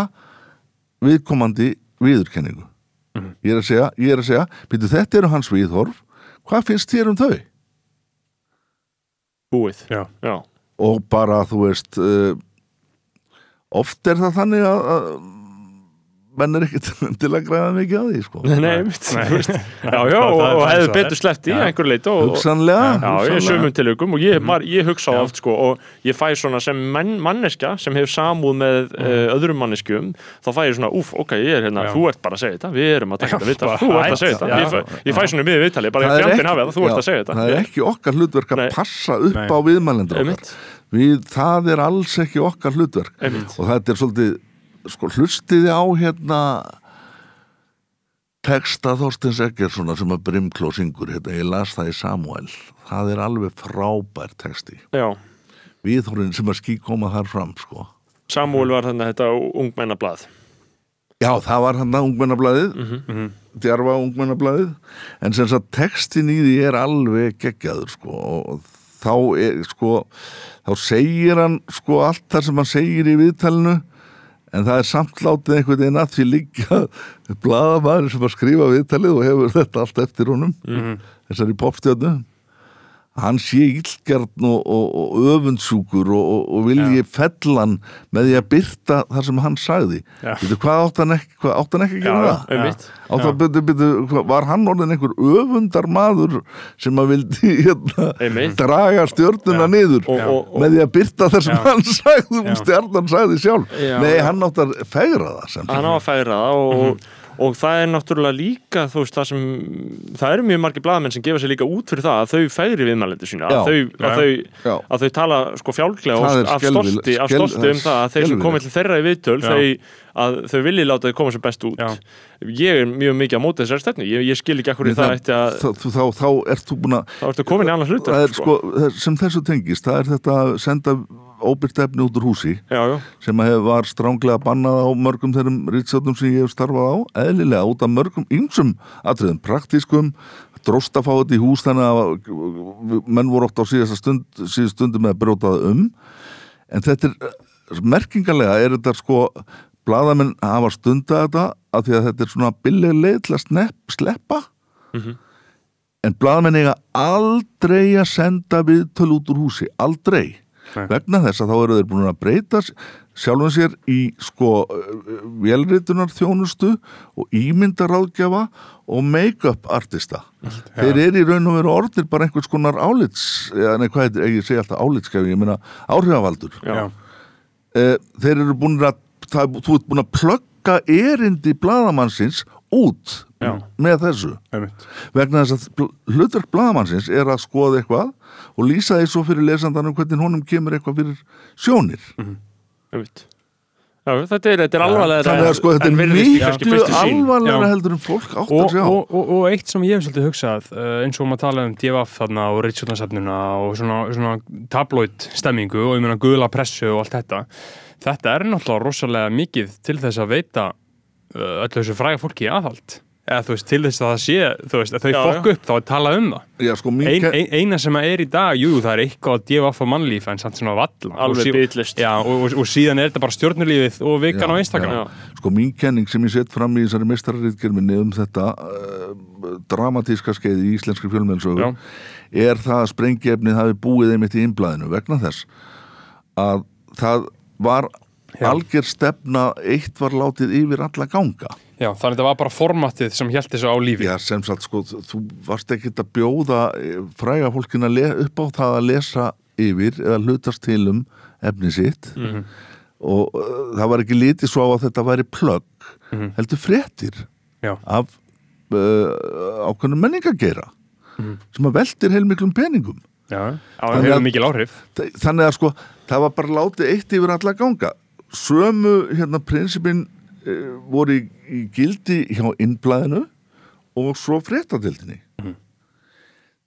viðkomandi viðurkenningu. Ég er að segja, ég er að segja, byrju þetta eru hans viðhorf, hvað finnst þér um þau? búið Já. já, Og bara, þú veist, uh, oft er það þannig að, að menn er ekkert <laughs> til að græða mikið að því, sko. nei, nei, einmitt, <laughs> þú veist. já, já, Það og, hefur betur sleppt í einhver leit Hugsanlega, Já, ég er sömum tilökum og ég, mar, ég hugsa oft sko og ég fæ svona sem mann, manneska sem hefur samúð með uh, öðrum manneskjum þá fæ ég svona, úf, ok, ég er hérna Já. þú ert bara að segja þetta, við erum að taka þetta þú ert að segja þetta, ég fæ, svona miður viðtali bara ekki- hafið það, þú ert að segja þetta. Það er ekki okkar hlutverk að passa upp á viðmælendur. Við, það er alls ekki okkar hlutverk. Einmitt. Og þetta er svolítið, sko, hlustiði á hérna texta Þorstins Eggerssona sem að Brimkló syngur, hérna, ég las það í Samuel. Það er alveg frábær texti. Já, Viðhorinn sem að skí koma þar fram, sko. Samúl var þannig þetta ungmennablað Já, það var hann að ungmennablaðið, Mhm. djarfa ungmennablaðið, en sem sagt textin í því er alveg geggjaður, sko, og þá er, sko, þá segir hann, sko, allt það sem hann segir í viðtalinu, en það er samt látið einhvern veginn að því líka blaðamæður sem að skrifa viðtalið og hefur þetta allt eftir honum, þessari popstjörnu, hann sé ílgjarn og, og, og öfundsjúkur og, og, og vilji fellan með því að byrta það sem hann sagði. Já. Veitu, hvað átt hann ekki, hvað átt hann ekki að gera það? einmitt. Átt hann, byrju, byrju, var hann orðin einhver öfundar maður sem að vildi <laughs> hérna, draga stjörnuna Já. niður með því að byrta það sem hann <laughs> sagði Já. og stjarnan sagði sjálf? Já, Nei, hann átt að fegra það hann á að færa það og, og það er náttúrulega líka þú veist það sem það eru mjög margir blaðamenn sem gefa sér líka út fyrir það að þau færi viðmælendur sína Já. að þau, Já. að þau, Já. að þau tala sko fjálglega og af stolti, af stolti um það að þeir sem komið til þeirra í viðtöl Já. þau, að þau vilji láta þau koma sem best út Já. ég er mjög mikið á móti þessari stefnu ég, ég skil ekki akkur í það ætti að þá, þá, þá, þá ert þú búin að þá ertu komin í annan hlut það er, sko, það- sem þessu tengist það er þetta að senda óbyrgt efni út úr húsi já, já, sem var stránglega bannað á mörgum þeirrum rítstjóðnum sem ég hef starfað á eðlilega út af mörgum yngsum atriðum, praktískum dróst að fá þetta í hús þannig að menn voru oft á síðasta stund síðast stundu með að bróta það um. En þetta er merkingarlega er þetta sko bladamenn hafa stunda þetta af því að þetta er svona billeg leið til að snepp, sleppa. En bladamenn eiga aldrei að senda viðtöl út úr húsi, aldrei Nei. vegna þess að þá eru þeir búin að breyta sjálfum sér í sko velritunar þjónustu og ímyndaráðgjafa og make-up artista þeir eru í raun og veru orðir bara einhvers konar álits eða nei, hvað heitir, ég segi alltaf álitskefi ég meina áhrifavaldur já. Eh, þeir eru búin að það, þú ert búin að plugga erindi bladamannsins út Já. með þessu Einmitt. vegna þess að hlutverk bladamannsins er að skoða eitthvað og lýsa því svo fyrir lesandanum hvernig honum kemur eitthvað fyrir sjónir. Einmitt. Já, þetta er, þetta er alvarlega sko þetta er miklu alvarlega heldur en fólk átt og, að sjá. og, og, og eitt sem ég hef svolítið hugsað uh, eins og maður talaði um DFF þarna og Ritchjóðnarsafnuna og svona, svona tabloid stemmingu og ég meina gula pressu og allt þetta þetta er náttúrulega rosalega mikið til þess að veita uh, öllu þessu fræga fólki aðhald eða þú veist, til þess að það sé þú veist, að þau fokk upp þá að tala um það. Já, sko, mín ein, ein, eina sem er í dag, jú, það er eitthvað að DFF á mannlíf en samt svona valla. Og alveg bitlist. Já, og, og, og síðan er þetta bara stjórnulífið og vikan Já, á Instagram sko mín kenning sem ég sett fram í þessari mestararítgerminni um þetta uh, dramatíska skeið í íslenskri fjölmjölsögu Já. er það að sprengjefnið hafi búið einmitt í innblæðinu vegna þess að það var Já. algjör stefna eitt var látið yfir alla ganga Já, þannig að þetta var bara formatið sem held þessu á lífi Já, sem sagt, sko, þú varst ekkert að bjóða eh, fræga fólkin að le- upp á það að lesa yfir eða hlutast til um efni sitt Mhm. og uh, það var ekki litið svo á að þetta væri plögg Mhm. heldur fréttir Já. af uh, ákveðnum menningageira Mhm. sem að veltir heilmiklum peningum Já, það hefur mikil áhrif Þa- þannig að sko, það var bara látið eitt yfir alla ganga sömu hérna prinsipin uh, voru í, gildi hjá innblæðinu og svo fréttadildinni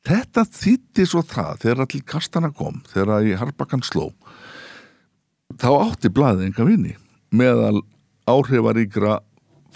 þetta þýtti svo það þegar allir kastana kom þegar í Harbakan sló þá átti blæðið enga vini meðal áhrifaríkra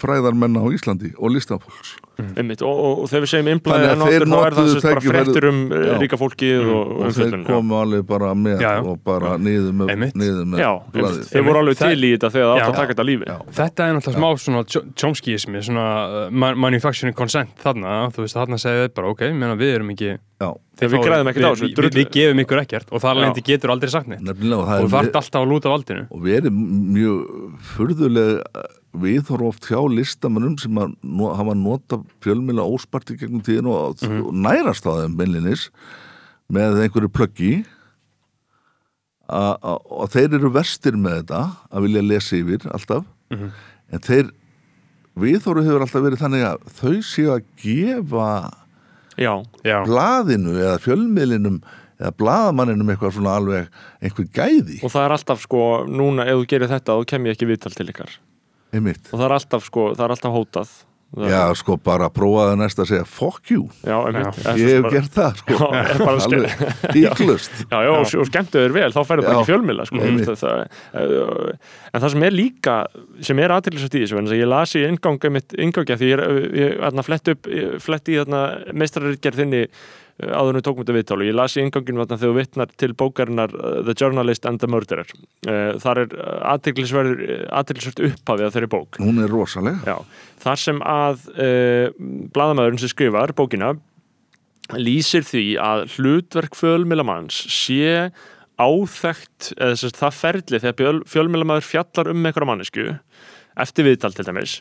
fræðarmenna á Íslandi og listafólks einmitt, og, og, og þegar við segjum að en þeir áttur þá er það sagt bara fréttir um Já. Ríka fólkið og, og og þeir umfjöllun já. komu alveg bara með Já, já. og bara niður með, Einmitt. niður með Já, blaðið. einmitt, þeir voru alveg til í þetta þegar það átt að taka þetta lífi Já. Þetta er náttúrulega smá svona Chomskyismi, svona ma- manufacturing consent þarna, þú veist, þarna segir þið bara ok, við erum ekki Já, Þegar við græðum ekkert á þessu, við, við, við gefum ykkur ekkert og þar lendi getur aldrei sagt neitt. Nefnilega og þú er þarft alltaf að lúta valdinu. Og verið mjög furðuleg viðhorf oft hjá listamannum sem að hafa nota fjölmjöla óspart í gegnum tíðin og, Mhm. og nærast á þeim beinlinis með einhverju plöggi. Og þeir eru vestir með þetta að vilja lesa yfir alltaf. Mhm. en þeir viðhorfu hefur alltaf verið þannig að þau séu að gefa Já, Já, blaðinu eða fjölmiðlinum eða blaðamanninum eitthvað svona alveg einhver gæði. Og það er alltaf sko núna ef þú gerir þetta þá kem ég ekki viðtal til ykkar. Einmitt. Og það er alltaf sko, það er alltaf hótað Já, sko, bara prófaði næst að segja fuck you, já, ég svo hef bara- gert það sko, er að <laughs> alveg <laughs> íklust Já, já, og, og skemmtu þér vel, þá færðu bara ekki fjölmila sko, Einmitt. það, það, En það sem er líka sem er aðtillisast í þessu en ég las í ingangi mitt ingangi því ég, er- ég, ég flett upp ég flett í uh, áður en tókum þetta viðtálu ég las í inganginu þarna þegar þú vittnar til bókarinnar uh, The Journalist and the Murderer. Uh, þar er aðtillisvert upphafið að þeirri bók. Hún er rosaleg Já, þar sem að bladamæðurinn sem skrifar bókina lýsir því að hlutverk fjölmilamanns sé áþekkt eða þess að það ferli þegar fjölmilamæður fjallar um einhverja mannesku eftir viðtal til dæmis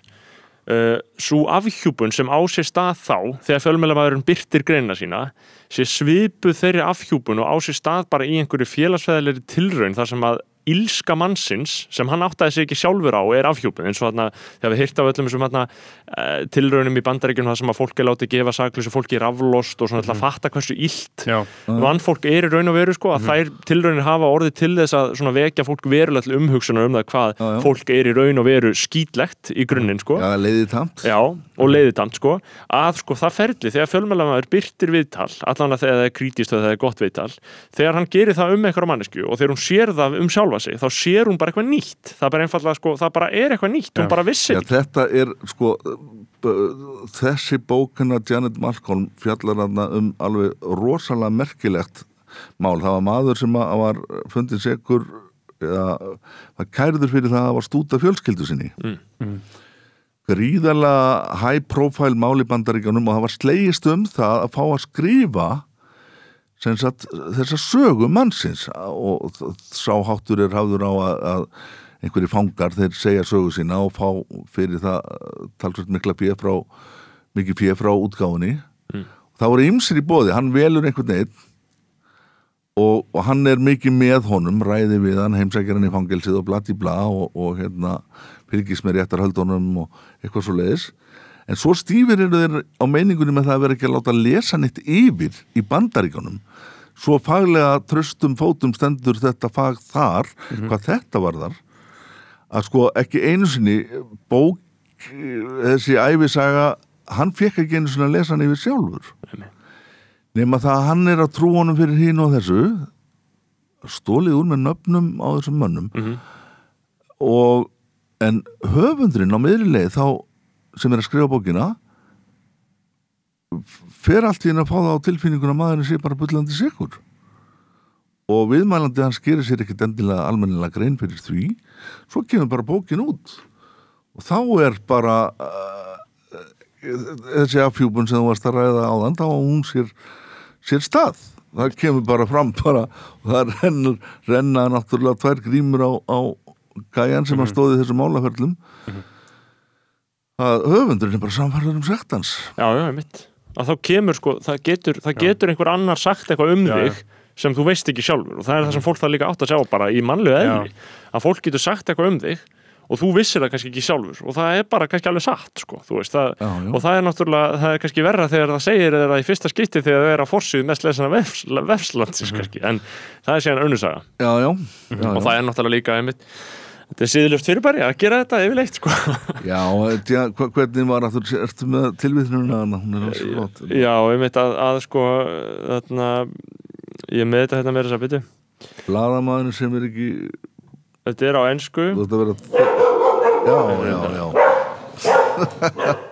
uh, svo afhjúpun sem á sér stað þá þegar fjölmilamæðurinn byrtir greina sína sé svipuð þeirri afhjúpun og á sér stað bara í einhverju félagsfæðilegri tilraun þar sem að ílska mannsins sem hann áttaði sig ekki sjálfur á er afhjúpun eins og þarna þegar við hýrt af öllum þessum þarna uh, tilraunum í bandaríkjunum þar sem að fólk er látið gefa saklausu fólki raflost og svona mm -hmm. að fatta hversu illt já, vann fólk er í raun og veru sko að þær tilraunir hafa orðið til þess að svona vekja fólk verulega til umhugsunar um það hvað Já, já. fólk er í raun og veru skítlegt í grunninn sko. Já, leiði tamt. Já, og leiðitamt sko. Að sko það ferli þegar fjölmjölamæður byrtir viðtal allan að þegar það er krítist sjálfa sig þá sér hún bara eitthvað nýtt það bara einfallega sko, það bara er eitthvað nýtt hún bara vissi Já, ekki þetta er sko þessi bókina Janet Malcolm fjallar hana um alveg rosalega merkilegt mál. Það var maður sem að var fundin segur eða var kærður fyrir það að var stúta fjölskyldu sinni. Mm. Gríðarlega high profile mál í bandaríkjunum og það var slegist um það að fá að skrifa sem sagt þessa sögu mannsins. Og sáháttur er hafður á að, að einhverju fangar þeir segja sögu sína og fá fyrir það talsveit mikla píð frá mikið píð frá útgáfunni. Mm. það voru ymsir í bóði, hann velur einhvern veginn og, og hann er mikið með honum, ræði við hann heimsækjar hann í fangelsið og blati bla og, og hérna fylgis með réttar höldunum og eitthvað svo leiðis en svo stífir eru þeir á meiningunni með það að vera ekki að láta lesa neitt yfir í bandaríkjónum svo faglega tröstum fótum stendur þetta fag þar hvað þetta varðar að sko ekki einu sinni bók þessi æfisaga hann fekk ekki einu sinni að lesa hann yfir sjálfur Nei. nema það að hann er að trú honum fyrir hín og þessu stólið úr með nöfnum á þessum mönnum Mhm. og en höfundurinn á miðrileg þá sem er að skrifa bókina fer allt í henni að fá það á tilfinninguna að maðurinn sé bara bullandi sikur og viðmælandi hans gerir sér ekkert endilega almennilega grein fyrir því. Svo kemur bara bókin út. Og þá er bara uh, þessi afhjúpun sem þú varst að ræða á þann þá á hún sér, sér stað. Það kemur bara fram bara og það rennur, renna náttúrulega tvær grímur á, á gæjan sem að stóði þessum málaferlum. Að höfundurinn er bara samfærður um sektans Já, já, mitt að þá kemur sko, það getur, það getur einhver annar sagt eitthvað um Já, þig sem þú veist ekki sjálfur. Og það er það sem fólk það líka átt að sjá bara í mannlegu eðli. Að fólk getur sagt eitthvað um þig og þú vissir það kannski ekki sjálfur. Og það er bara kannski alveg satt sko, veist, það, Já, já. og það er náttúrulega það er kannski verra þegar það segir það í fyrsta skipti þegar það er að forsýðu mest lesana vefs, vefslandsins kannski, en það er síðan önnusaga já, já, já, og já. það er náttúrulega líka einmitt þetta er síðilust fyrirbæri að gera þetta yfirleitt sko. <laughs> já tja, hvernig var að þú ertu með tilvitnuna hana, hún er svo flott já, einmitt að, að sko þarna, ég er með þetta hérna með þess að byttu Blaðamaðurinn sem er ekki þetta er á ensku. Þú ert að vera já, já, já <laughs>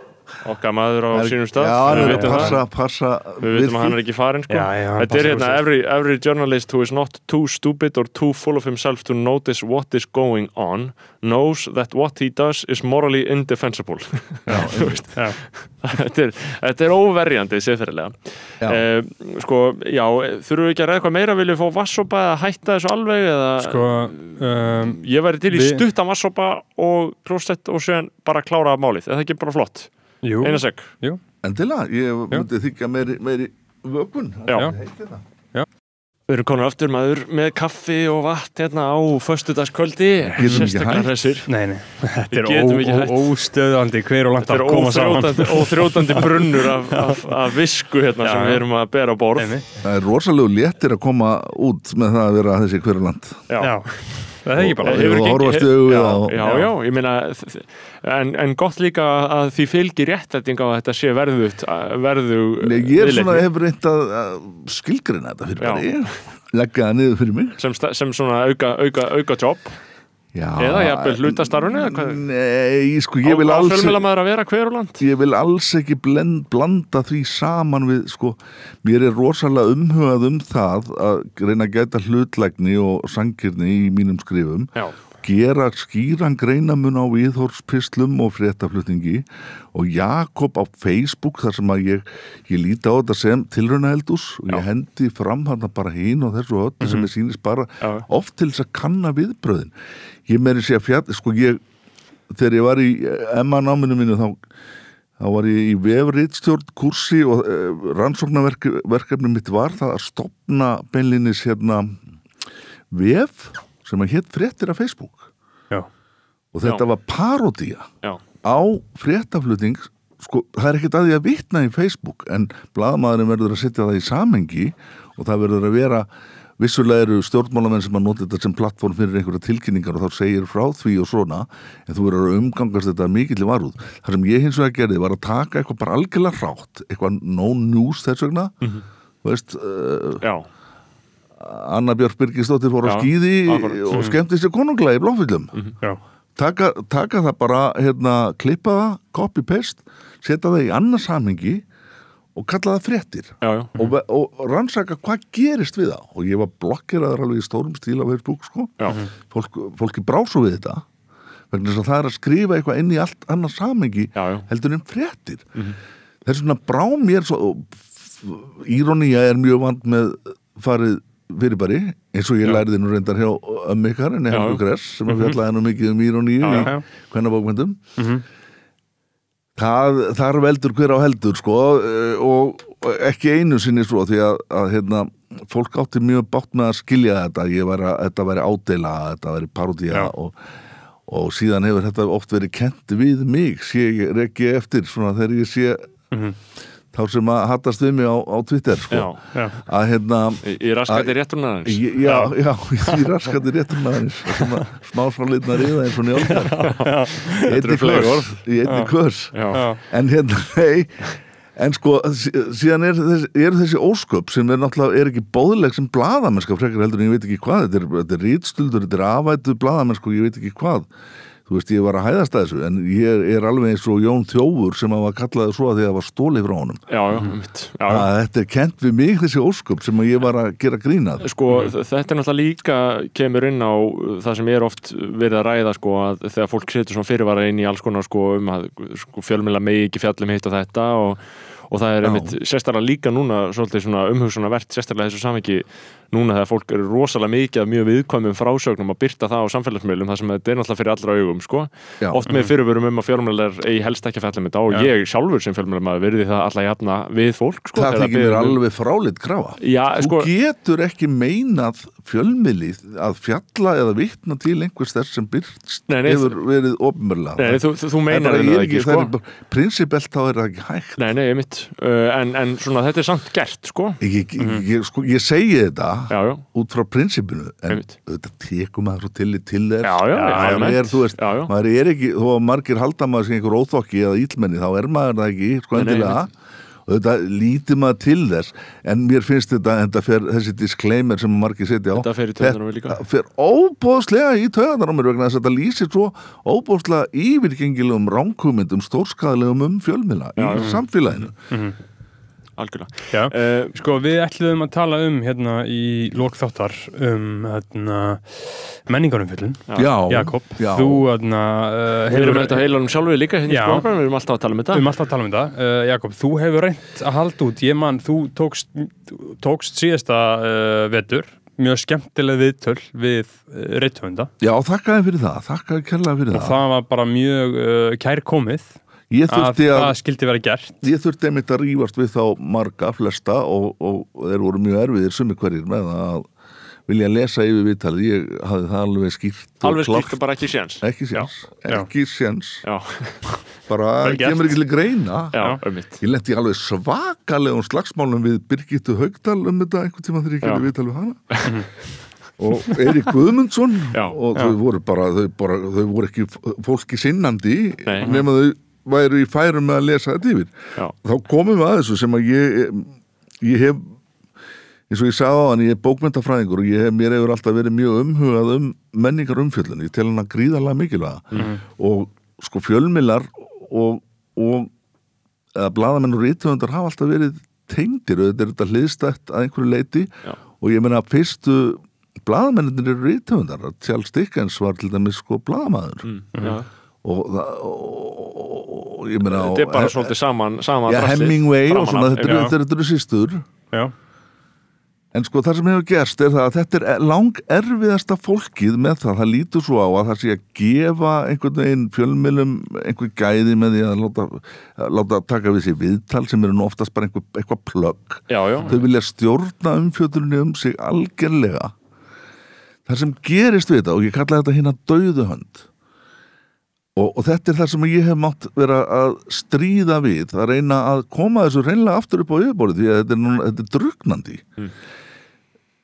okkar maður á Er- sínum stað. Já, við er passa, passa við vitum að hann er ekki farin sko. Já, já, þetta er hérna every, every journalist who is not too stupid or too full of himself to notice what is going on knows that what he does is morally indefensible. <laughs> Þetta, er, þetta er óverjandi séðferðilega Já. eh, sko, já, þurfum við ekki að ræða eitthvað meira? Viljum við fá vassopa eða hætta þessu alveg eða? Sko, um, ég væri til í við- stuttan vassopa og klósett og séðan bara klára málið, er það ekki bara flott jú, eina sek, jú, endilega, ég myndi þykja meiri, meiri vökun Já. Já. Hérna. Við erum konar aftur maður með kaffi og vatn hérna á föstudagskvöldi. Getum ekki sérstaklega hressir. Nei, nei. Þetta er óstöðandi hver og langt Þetta er að koma saman. óþrjótandi, óþrjótandi brunnur af, <laughs> af, af visku hérna Já, sem já. við erum að bera á borð. Einmitt. það er rosalegu léttir að koma út með það að vera þessi hverjuland Já, það er ekki bara Hefur já, já, já, ég meina en, en gott líka að því fylgir réttætting á að þetta sé verðugt verðu Nei, ég er svona, viðleitni. hef reynt að skilgreina þetta fyrir bara leggja það niður fyrir mig. Sem, sem svona auka, auka, auka jobb já, eða jafnvel hlutastarfinu Nei, sko, ég vil alls fjölmjölamæður að vera hver og land? Ég vil alls ekki blend, blanda því saman við, sko, mér er rosalega umhugað um það að reyna að geta hlutlægni og sangirni í mínum skrifum já, gera skýran greinamun á viðhorspislum og fréttaflutningi. Og Jakob á Facebook þar sem að ég, ég líti á þetta sem tilraunaheldus og ég hendi fram hann bara hín og þessu öllu sem ég sýnist bara Já. oft til þess að kanna viðbröðin ég meiri sé að fjall, sko ég þegar ég var í Emma náminu mínu þá þá var ég í vefriðstjórn kursi og uh, rannsóknarverkefni mitt var það að stopna beinlinis hérna vef sem að hétt fréttir af Facebook Já, og þetta Já. var parodía já, á fréttaflutning sko, það er ekkert að því að vitna í Facebook en blaðmaðurinn verður að setja það í samengi og það verður að vera vissulega eru stjórnmálamenn sem að nota þetta sem plattform fyrir einhverja tilkynningar og þá segir frá því og svona en þú verður að umgangast þetta mikill varúð. Það sem ég hins vegar gerði var að taka eitthvað bara algjörlega rátt eitthvað no news þess vegna Mhm. þú veist, uh, já, Anna Björk Birgisdóttir fór á skýði og skemmti sér konunglega í blófyllum já, taka, taka það bara hérna, klippa það, copy-paste setja það í annars samhengi og kalla það fréttir. Já, já. og, og rannsaka hvað gerist við það. Og ég var blokkeraður alveg í stórum stíl á Facebook sko, já. Fólk, fólki brá svo við þetta. Vegna þess að það er að skrifa eitthvað inn í allt annars já. heldur en fréttir. Þess vegna brá mér írónía er mjög vand með farið fyrirbæri eins og ég Já. lærði nú reyndar hjá ykkar en Já, Helgu já. Gress sem að fjallaði nú mikið um íróníu Já, í já. hvernig bókmyndum Mhm. það, þar veldur hver á heldur sko eh, og og ekki einu sinni svo því að, að hérna, fólk átti mjög bátt með að skilja þetta ég var að þetta væri ádela að þetta væri parodía og, og síðan hefur þetta oft verið kent við mig sé ég rekki eftir svona þegar ég sé Mhm. Þá sem að hattast við mig á, á Twitter sko. Já. já, að hérna Í, í raskætti rétturnaðins Ég- Já, já, ég raskandi réttum aðeins. <laughs> Svona smá svolítna riða eins og njálgar Ég fleiri kvörs orð. Ég einni kvörs En hérna, <laughs> nei En sko, sí- síðan er þessi, er þessi ósköp sem er náttúrulega, er ekki bóðleg sem blaðamennska frekar heldur en ég veit ekki hvað. Þetta er, þetta er rítstuldur, þetta er afættu blaðamennsku og ég veit ekki hvað þú veist, ég var að hæðast að þessu en ég er alveg eins og Jón Þjófur sem að var kallaði svo að því að það var stólið frá honum. Já, já, mitt, já, já. að þetta er kent við mig þessi ósköp sem að ég var að gera grínað Sko, þ- þetta er náttúrulega líka kemur inn á það sem er oft verið að ræða sko, að þegar fólk setur svona fyrirvara inn í alls konar sko, um að sko, fjölmjöla megi ekki fjallum hitt og þetta og, og það er einmitt sérstaklega líka núna svolítið svona umhugsunarvert sérstaklega þessu samhengi núna þegar fólk eru rosalega mikið af mjög viðkvæmum frásögnum að byrta það á samfélagsmiðlum það sem þetta er náttúrulega fyrir allra augum sko. Oft með fyrirvörum um að fjölmjölar eigi helst ekki að fjalla um þetta og Já. ég sjálfur sem fjölmjölar maður verði það alla jafna við fólk sko, það þykir mér um- alveg fráleitt krafa. Já, þú sko, getur ekki meinað fjölmiðli að fjalla eða vitna til einhvers þess sem byrst Nei, nei, hefur verið ofnmörlega Nei, þú, þú, þú meinar það sko. prinsipelt þá er það ekki hægt. Nei, nei, ég mitt uh, en, en svona þetta er samt gert, sko. Ég, ég, ég, sko, ég segi þetta Já, út frá prinsipinu en Einmitt. þetta tekum maður til, til er, já, já. maður er ekki þó að margir halda maður sem einhver óþokki eða íllmenni þá er maður það ekki, sko endilega. og þetta lítið maður til þess en mér finnst þetta, fer, þessi disclaimer sem margir setja á Þetta fer í á mér líka. þetta fer óbóðslega í mér vegna þess að þetta lýsir svo óbóðslega yfirgengilegum ránkúmyndum stórskaðlegum um fjölmila í samfélaginu algjörlega Já. uh, Sko, við ætluðum að tala um hérna í lókþáttar um hérna, menningarumfyllun já, Jakob, já. þú hérna, uh, Við erum með þetta heilanum sjálfur líka hérna í Já. skólanum, við erum alltaf að tala um Við þetta erum alltaf að tala um þetta. Uh, Jakob, þú hefur reynt að halda út. Ég man, þú tókst, tókst síðasta uh, vetur mjög skemmtileg viðtöl við reythöfunda já, þakkaði fyrir það, þakkaði kærlega fyrir og það það var bara mjög uh, kærkomið að að, það skildi vera gert. Ég þurfti einmitt að rífast við þá marga flesta og, og þeir voru mjög erfiðir sumi hverjir með að vilja lesa yfir viðtalið, ég hafði það alveg skýrt og Alveg klárt. skýrt og bara ekki séns. Ekki séns, Já. ekki séns. Já, bara kemur ekki til greina. Já, Já. um ég lendi alveg svakalegum slagsmálum við Birgittu Haugdal um þetta einhvern tíma þegar ég Já. gerði viðtal við hana. Og Erik Guðmundsson. Já, og já. þau voru bara þau, bara, þau voru ekki fólki sinnandi Nei. nema þau væru í færum með að lesa þetta yfir. Já, þá komum við að þessu sem að ég ég hef eins og ég sagði á hann, ég er bókmyndafræðingur og ég hef, mér hefur alltaf verið mjög umhugað um menningar umfjöllun, ég tel hann að gríðarlega mikilvæga. Og sko fjölmilar og, og bladamenn og rítöfundar hafa alltaf verið tengdir. Og þetta er þetta hliðstætt að einhverju leiti Já. og ég meina að fyrstu bladamennir eru rítöfundar Charles Dickens var til dæmis sko bladamaður mm, já. og, og, meina Þetta er bara svolítið saman, saman Já, Hemingway og svona, þetta eru, sýstur Já, En sko það sem hefur gerst er það að þetta er lang erfiðasta fólkið með það, það lítur svo á að það sé að gefa einhvern veginn fjölmjölum einhver gæði með því að láta, láta taka við sér viðtal sem eru nú oftast bara einhver, eitthvað plögg. Þau vilja stjórna umfjöldunni um sig algjörlega. Það sem gerist við þetta og ég kalla þetta hérna dauðuhönd og, og þetta er það sem ég hef mátt vera að stríða við, að reyna að koma þessu reynlega aftur upp á yfirborðið því að þetta er, núna, þetta er drugnandi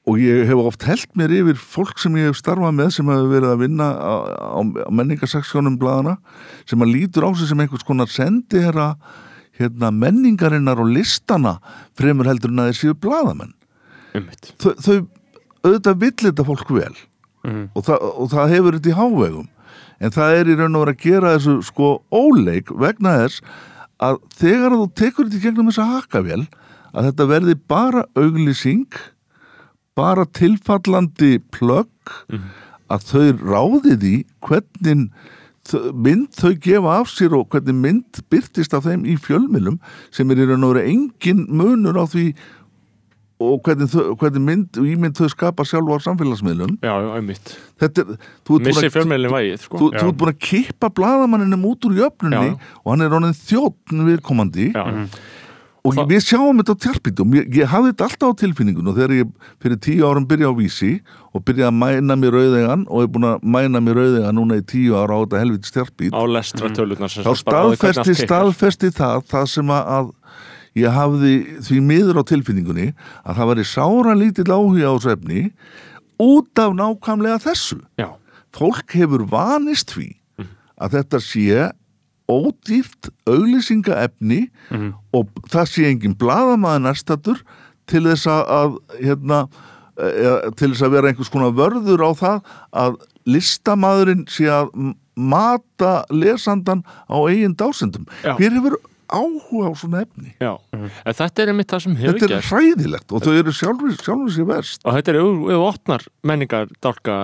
og ég hef oft held mér yfir fólk sem ég hef starfað með sem hefur verið að vinna á, á, á menningarsaksjónum bladana sem að lítur á sig sem einhvers konar sendi hérna, menningarinnar og listana fremur heldur en að þeir séu bladamenn mitt þau, þau auðvitað vill þetta fólk vel. Mhm. og, það, og það hefur þetta í hávegum en það er í raun og vera að gera þessu sko óleik vegna þess að þegar þú tekur þetta í gegnum þessa hakavél að þetta verði bara auglýsing bara tilfallandi plögg að þau ráði því hvernig mynd þau gefa af sér og hvernig mynd byrtist af þeim í fjölmilum sem er í raun og vera engin munur á því og hvernig, þau, hvernig mynd og ímynd þau skapa sjálf á samfélagsmiðlum Já, já, mitt þetta þú ert búin Missi fjölmeilin vægið, sko. þú, ert búin að kippa bladamanninum út úr jöfnunni Já, og hann er ronin þjóttn viðkomandi. Já, og Það- við sjáum þetta á tjarpítum. Ég, ég hafði þetta alltaf á tilfinningun og þegar ég fyrir tíu árum byrja á vísi og byrja að mæna mér rauðegan og er búin að mæna mér rauðegan núna í tíu ára á þetta helviti tjarpít á lestra tölutnar sem þá staðfesti, staðfesti það það sem að ég hafði því miður á tilfinningunni að það væri sára lítill áhuga á þessu efni út af nákvæmlega þessu Já, fólk hefur vanist því að þetta sé ódýrt auglýsingaefni og það sé engin bladamaður nærstatur til þess að, hérna, e, til þess að vera einhvers konar vörður á það að listamaðurinn sé að mata lesandan á eigin dásendum. Já. Hver hefur áhuga á svona efni? já En þetta er einmitt það sem hefur Þetta er hræðilegt og þau eru sjálfur, sjálfur sér verst. og þetta er, ef þú opnar menningar dálka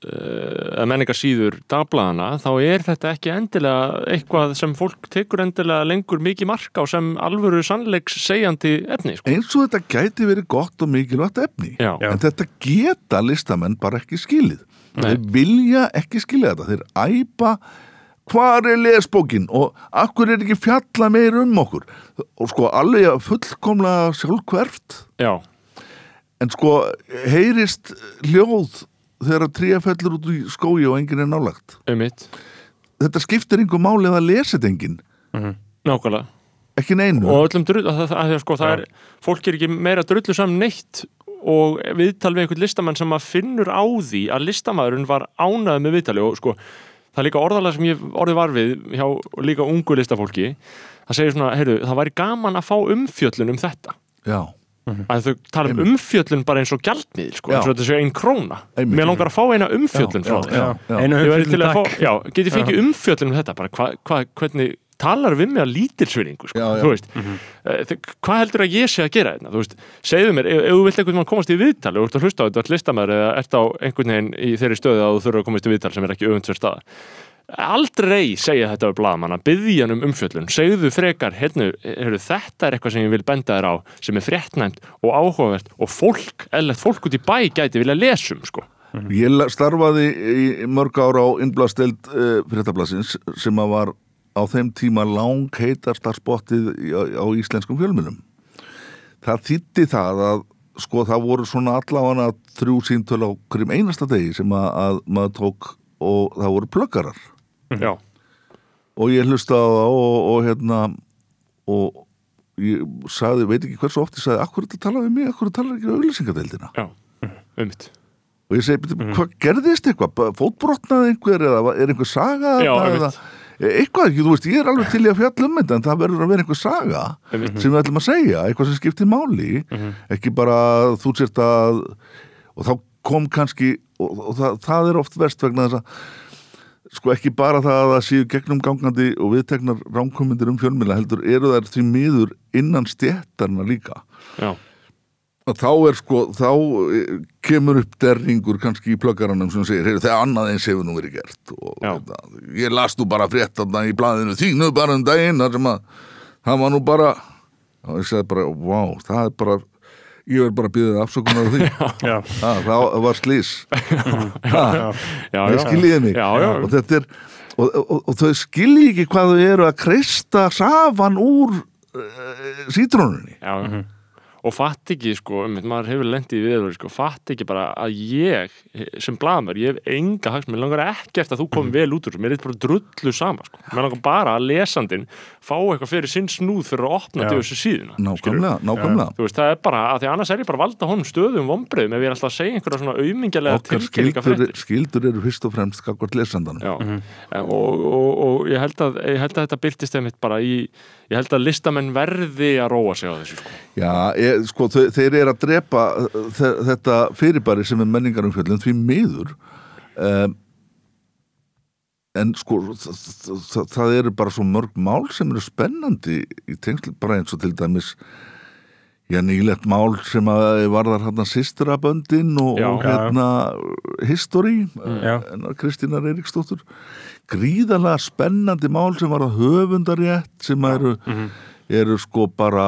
eða menningar síður dagbladana þá er þetta ekki endilega eitthvað sem fólk tekur endilega lengur mikið mark á sem alvöru sannleiks segjandi efni sko. Eins og þetta gæti verið gott og mikilvægt efni. Já. En þetta geta listamenn bara ekki skilið. Nei. Þeir vilja ekki skilja þetta. Þeir æpa hvar er lesbókin? Og akkur er ekki fjalla meir um okkur. Og sko alveg fullkomlega sjálfkverft já, en sko heyrist hljóð þegar tríja fellur út í skói og enginn er nálagt um mitt, þetta skiptir einhver máli að lesið enginn. Nákvæmlega. Ekki neinu. Og öllum drull, það, það, sko, það er fólk er ekki meira drullu saman neitt og viðtal við einhvern listamann sem að finnur á því að listamæðurinn var ánæður með viðtali og sko það er líka orðalega sem ég orðið var við hjá líka ungu listafólki. Það segir svona, heyrðu, það væri gaman að fá umfjöllun um þetta. Já, að þau tala um umfjöllun bara eins og gjaldmiðl sko, eins og þetta séu einn króna. Einmitt. mér langar að fá eina umfjöllun frá já, þér. Einu umfjöllun að fá, takk. já, get ég fengið umfjöllun um þetta bara, hva, hva, hvernig talar við mig að lítilsvinningu, sko, þú veist. Mm hvað heldur að ég sé að gera þetta, þú veist segðu mér, ef, þú vilt einhvern veginn komast í viðtal og þú ert að hlusta á þetta, listamæður eða ert á einhvern veginn í þeirri stöðu að þú þurfa að komast í viðtal sem er ekki öfundsverð staða. Aldrei segja þetta við blaðamann að byggja hann um umfjöllun, segðu frekar hérna, þetta er eitthvað sem ég vil benda þér á sem er fréttnæmt og áhugavert og fólk, eða fólk út í bæ gæti vilja lesum, sko. Ég starfaði í mörg ára á innbladsteld uh, fréttablasins sem að var á þeim tíma lang heitasta spottið á, íslenskum fjölmjölum. Það þýtti það að sko það voru svona allavega þrjú síntöl á hverjum einasta degi sem að, að maður tók og það voru plöggarar. Já, og ég hlusta á það og, og hérna og ég sagði, veit ekki hversu oft ég sagði, akkur þetta tala við mig, akkur tala ekki við auðlýsingadeildina já, <laughs> um mitt og ég segi, mm. hvað gerðist eitthvað? Fótbrotnaði einhver eða er einhver saga Já, eða eitthvað ekki, þú veist, ég er alveg til í að fjalla um þetta en það verður að vera einhver saga Einmitt. sem við ætlum að segja, eitthvað sem skiptir máli Mhm. ekki bara þú sért að og þá kom kannski og, og það, það er oft verst vegna þess að sko ekki bara það að það séu gegnum gangandi og viðteknar rámkomindir um fjölmila heldur eru þær því miður innan stjættarna líka já, þá er sko, þá eh, kemur upp derringur kannski í plöggaranum sem segir, heyrðu, það annað eins hefur nú verið gert. Og þetta, ég las nú bara frétt þarna í blaðinu þínu bara um daginn þar sem að það var nú bara og ég segi bara, vá, það er bara ég verð bara að býða afsökunar á því. <laughs> Já. ha, það var slís <laughs> já. skiljiði mig. Já, já, og þetta er og, og, og þau skilji ekki hvað þau eru að kreista safan úr uh, sítrónunni. Já. Og fatt ekki sko, um, maður hefur lendið í viðverð sko, fatt ekki bara að ég sem blaðmör, ég hef enga hags mér langar ekkert að þú komið vel út úr mér er bara drullu sama, sko. mér langar bara að lesandin fá eitthvað fyrir sinn snúð fyrir að opna til þessu síðuna nákvæmlega, nákvæmlega. Þú veist, það er bara, að því annars er ég bara valda honum stöðum vombriðum ef ég er alltaf að segja einhverja svona aumingjalega okkar tilkynninga skildur, fréttir skildur eru fyrst og fremst skakvart lesandanum. Já, og, og, og ég, held að, ég held að þetta byrtist einmitt bara í, ég að að sko. Þau, þeir eru að drepa uh, þe- þetta fyrirbæri sem er menningarumfjöldin því miður um, en sko það, það, eru bara svo mörg mál sem eru spennandi í tengsl bara eins og til dæmis já, nýlegt mál sem að varðar hérna sýsturaböndin og, og hérna history, Já. uh, Kristínar Eiríksdóttur gríðarlega spennandi mál sem var að höfundarétt sem eru eru sko bara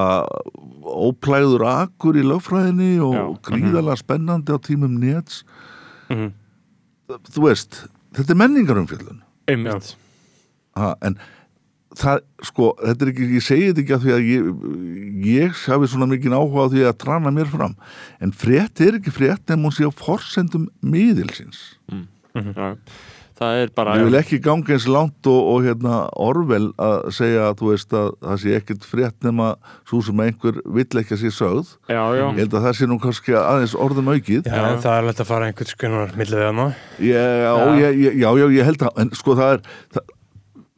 óplæður akur í lögfræðinni og Já. gríðarlega spennandi á tímum nets. Mhm. þú veist, þetta er menningarumfjöldun einmitt. Ha, en það, sko, þetta er ekki ég segi þetta ekki að því að ég, ég hafi svona mikið áhuga á því að trana mér fram. En frétt er ekki frétt en hún sé á forsendum miðilsins. Já. Það er bara ég vil ekki ganga eins langt og, og hérna Orvel að segja að þú veist að það sé ekkert frétt nema svo sem einhver vill ekki að sé sögð. Já, já, ég held að það sé nú kannski aðeins orðum aukið. Já, en það er lett að fara einhvern skoðunar millið við hana. já, já, já, já, já, ég held að en sko það er það,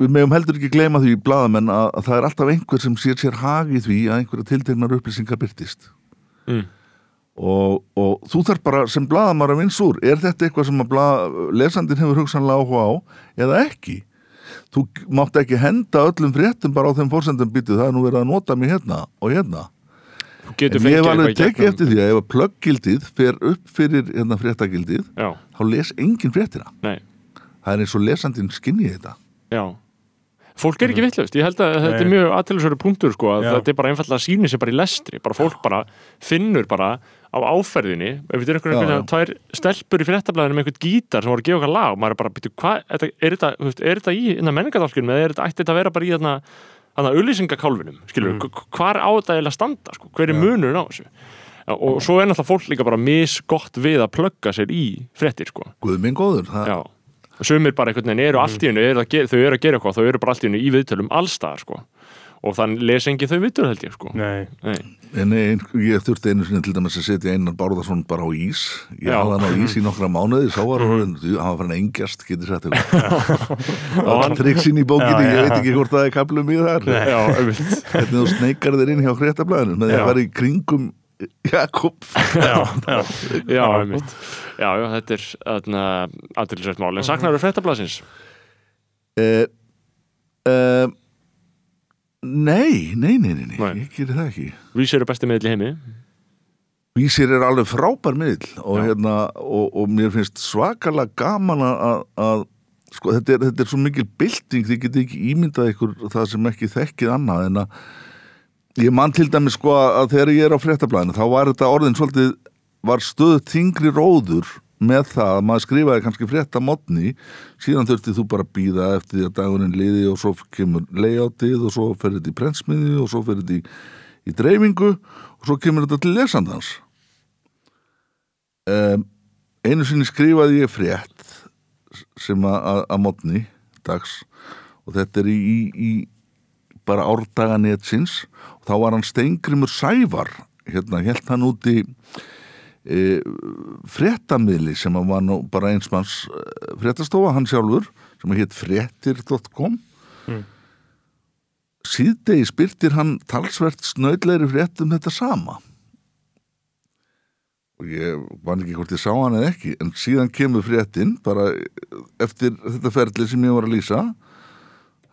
við megum heldur ekki gleyma því blaðamenn að, að það er alltaf einhver sem sér sér hag í því að einhverja tiltegnar upplýsingar byrtist Mm. Og, og þú þarf bara sem blaðamar að vinsa úr. Er þetta eitthvað sem að blað, lesandin hefur hugsanlega áhuga á eða ekki? Þú mátt ekki henda öllum fréttum bara á þeim fórsendum býtu það er nú verið að nota mig hérna og hérna. Þú getur en ég fengið alveg tekið eftir því að ef að plöggildið fer upp fyrir hérna fréttagildið þá les engin fréttina. Nei, það er eins og lesandinn skinni þetta. Já. Fólk er ekki vitlaust, ég held að þetta er mjög aðtælusverið punktur sko, að Já. þetta er bara einfallega að síni sér bara í lestri, bara fólk bara finnur bara á áferðinni ef við erum einhvern veginn tvær stelpur í fréttablaðinu með einhvern gítar sem voru að gefa okkar lag og maður er bara, byrju, hvað, er, þetta- er er í innan menningadálkinum eða er þetta, ætti þetta að vera bara í þarna þarna auðlýsingakálfinum, skilur Mm. hvar á þetta eiginlega að standa, sko, hver er munurinn á þessu Já, og svo er náttúrulega fólk líka bara misgott við að plugga sér í fréttir sko. Guð minn góður það, Já, sumir bara einhvern veginn eru allt í hennu, að þau eru að gera eitthvað, þau eru bara allt í hennu í viðtölum allstaðar sko. og þann les engi þau viðtöl held ég sko. Nei, Nei. En ein, ég þurfti einu sinni til dæmis að setja einan Bárðarsson bara á ís. Ég hafði hann á ís í nokkra mánuði Sá var hann, hann var að engjast sagt ykkur <laughs> Og hann triksin í bókinni, ég veit ekki hvort það er kaplum í þar. Auðvitað. Hvernig þú sneikar þér inn hjá fréttablaðinu með því að vera í kringum Jakob. Já, já. já, já, þetta er aðtilsvægt mál, en saknar þú fréttablasins? uh, uh, Nei, nei, nei, nei, nei, ég gerir það ekki. Vísir eru besti miðl í heimi. Vísir er alveg frábær miðl og, hérna, og, og mér finnst svakalega gaman að, að sko, þetta, er, þetta er svo mikil bylting þið getið ekki ímyndað ykkur það sem ekki þekkið annað en að ég man til dæmis sko að þegar ég er á fréttablaðinu þá var þetta orðin svolítið var stöð þingri róður með það að maður skrifaði kannski frétta modni síðan þurfti þú bara að býða eftir því að dagurinn liði og svo kemur layoutið og svo fer þetta í prentsmiði og svo fer þetta í, í dreifingu og svo kemur þetta til lesandans. Um, einu sinni skrifaði ég frétt sem að- modni dags og þetta er í, í, í bara árdaga netsins og þá var hann Steingrimur Sævar hérna, held hann úti e, fréttamiðli sem var nú bara einsmanns e, fréttastofa, hann sjálfur sem að hétt fréttir.com síðdegi spyrtir hann talsvert snöðleiri frétt um þetta sama. Og ég man ekki hvort ég sá hann eða ekki en síðan kemur fréttin bara eftir þetta ferli sem ég var að lýsa.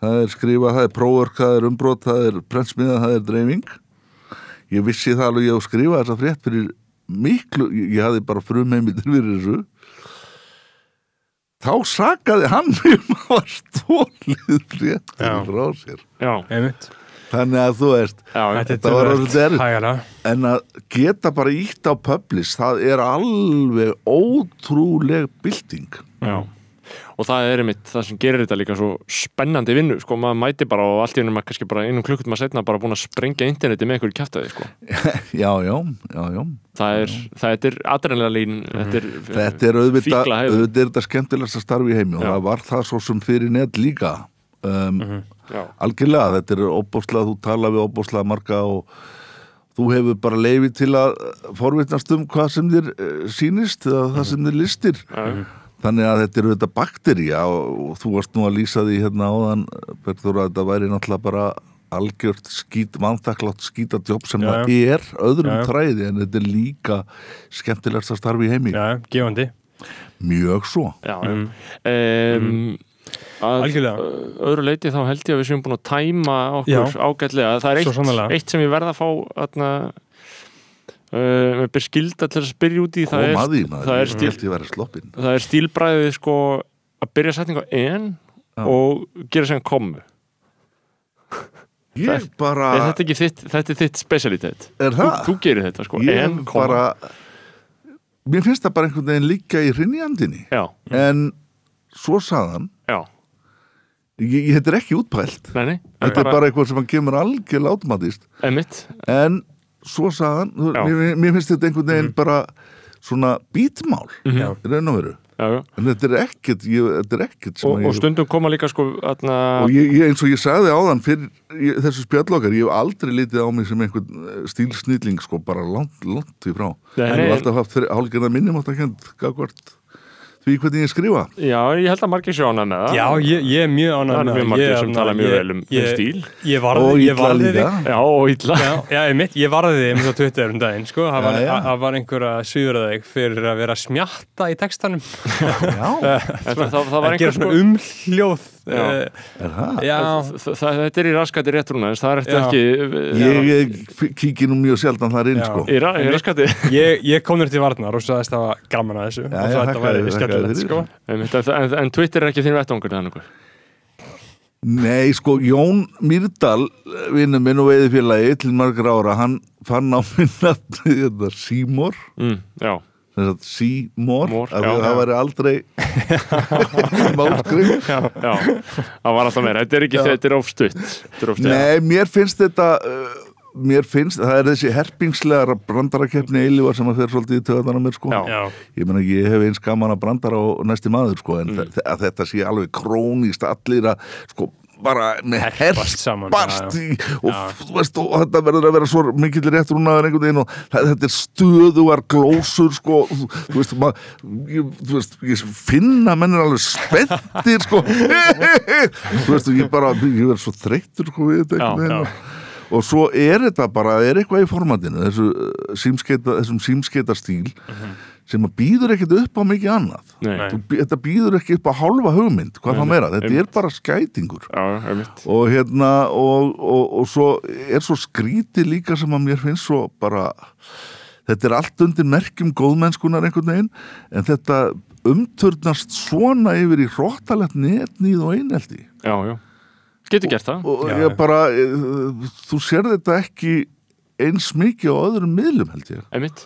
Það er skrifa, það er próförk, það er umbrot það er prentsmiða, það er dreifing. Ég vissi það alveg ég að skrifa þessa frétt fyrir miklu, ég, hafði bara frumheimildir fyrir þessu. Þá sakaði hann <laughs> um að var stólið fréttin Já. frá sér. Já, einmitt. Þannig að þú veist já, Þetta var erfitt. Hægara. En að geta bara ítt á publish það er alveg ótrúleg bylting. Já og það er einmitt það sem gerir þetta líka svo spennandi vinnu, sko, maður mæti bara og allt í hennum maður kannski bara einum klukkutum að setna bara búin að sprengja interneti með ykkur kjæftaði, sko. <laughs> Já, já, já, já. Það er, það er adrenalín þetta er, þetta er auðvitað, auðvitað er þetta skemmtilegsta starfi í heimi og Já. það var það svo sem fyrir net líka. Um, já, algjörlega, þetta er óbúslega þú tala við óbúslega marga og þú hefur bara leifi til að forvitnast um hvað sem þér uh, sýnist eða það sem þér listir. Já, Þannig að þetta eru þetta bakterja og, og þú varst nú að lýsa því hérna áðan Berður að þetta væri náttúrulega bara algjört skít, mannþakklátt skítadjóp sem Já, það er öðrum Já, já. træði en þetta er líka skemmtilegst að starfi í heimi. Já, gefandi. Mjög svo. Já, Mm. um, að Algjörlega. öðru leiti þá held ég að við séum búin að tæma okkur ágætlega. Það er eitt, eitt sem ég verða að fá atna, uh, ber skilda til að spyrja út í það er, maður, það er stíl það er stílbræðið sko að byrja setningu en Já. og gera sem komu Ég bara, er þetta ekki þitt, þetta er þitt specialitet? Er þú, þú gerir þetta sko. En koma bara Mér finnst það bara einhvern veginn líka í hrinjandinni já, en svo saðan já, ég, ég, þetta er ekki útpælt. Nei, nei. Þetta er bara eitthvað sem hann kemur algjörlega emitt, en svo Já. mér, mér finnst þetta einhvern veginn bara svona bítmál Já. í raun og veru. Já, já. En þetta er ekkert, ég, þetta er ekkert sem og, að og stundum koma líka sko atna, og ég, ég, eins og ég sagði áðan fyrir ég, þessu spjallokkar, ég hef aldrei litið á mig sem einhvern eh, stílsnilling sko, bara langt, langt í frá. Ég hef alltaf haft hálfgerða minnum átt að kent gagvart því hvernig ég skrifa? Já, ég held að margir sjóna með það. Já, ég, ég er mjög ánægð Það eru mjög margir sem tala mjög vel um ég, stíl. Ég varði, og varði líka. já, og illa. Já, ég mitt, ég varði þig um það Twitter um daginn, sko, það var, það var einhver að svíra þig fyrir að vera smjatta í textanum. Já, <laughs> það, það, það var að einhver gera sko umhljóð Það, þetta er í raskati réttrúna en það er eftir Já. ekki ég, ég kíki nú mjög sjaldan þar inn sko. Í, ra, í raskati <laughs> ég, ég kom þér til varnar og sagðist það var gaman að þessu. Já, og þetta væri skemmtilegt, sko. En, en, en Twitter er ekki þín vettangur þannig Nei, sko, Jón Mýrdal, vinnu minn og veiðfélagi til margra ára, hann fann á minna þetta <laughs> Seymour, mm, já, þess að Seymour, Mór, af því já, að það já. væri aldrei <laughs> málskrif. já, það var alltaf meira þetta er ekki, Já. þetta er of stutt þetta er of stutt Nei, mér finnst þetta uh, mér finnst, það er þessi herpingslega brandarakeppni eilívar sem að fer svolítið í töðan á mér sko Já. Já, ég meina ég hef eins gaman að brandara á næsti maður sko en Mm. þetta sé alveg krónist allir að sko bara með Herpast saman, já, í og, þú veist, og þetta verður að vera svo mikill rétt rúnaður einhvern veginn og þetta er stöðuar glósur sko, þú, þú veist, mað, ég, þú veist ég finna menn er alveg spenntir sko. <laughs> Þú veist, og ég bara ég verður svo þreyttur sko við þetta Já, einhvern veginn já. og- og svo er þetta bara, er eitthvað í formatinu þessu, uh, símskeita, þessum símskeita stíl sem býður ekkert upp á mikið annað Nei. Nei. Þú þetta býður ekki upp á hálfa hugmynd hvað þá meira, þetta einmitt. er bara skætingur Já, einmitt. og hérna og, og, og svo er svo skrítið líka sem að mér finnst svo bara þetta er allt undir merkjum góðmennskunar einhvern veginn en þetta umturnast svona yfir í hróttalegt netnýð og eineldi Já, já. Getur gert það. og Já, ég já. bara eh, þú sér þetta ekki eins mikið á öðrum miðlum held ég Einmitt.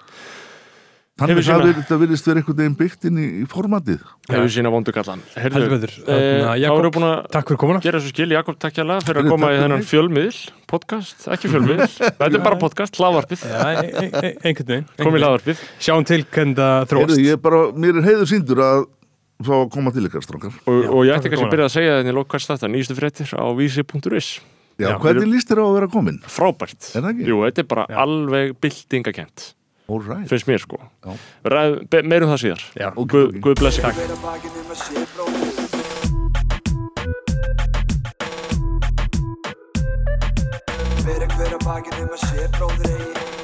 Þannig að þetta virðist vera einhvern veginn byggt inn í, í formatið Hefur sína vondu kallan. heldur Heyrðu, betur eh, þá Jakob, erum við búin að Takk fyrir komuna gera þessu skil, Jakob takk hjá fyrir að koma í þennan fjölmiðl, podcast, ekki fjölmiðl, <laughs> þetta er bara podcast, hlaðvarpið, Já, e- e- e- einhvern veginn kom í einhvern veginn. hlaðvarpið. Sjáum til hvernig það þróast Heyrðu, ég bara, mér er heiður síndur að fá að koma til ykkar strákar Og, ég ætti kannski að byrja að segja þetta í lók hvers þetta, nýjustu fréttir á vísi.is. Já, Já, hvernig líst þér á að vera komin? Frábært. Er það ekki? Jú, þetta er bara Já. alveg byltingakent, All right finnst mér sko. Já. Ræð, be- Meirum það síðar. Já. Ok, Guð, ok. Guð blessi. Um sé bróðir Hver að bakið um að sé bróðir eigi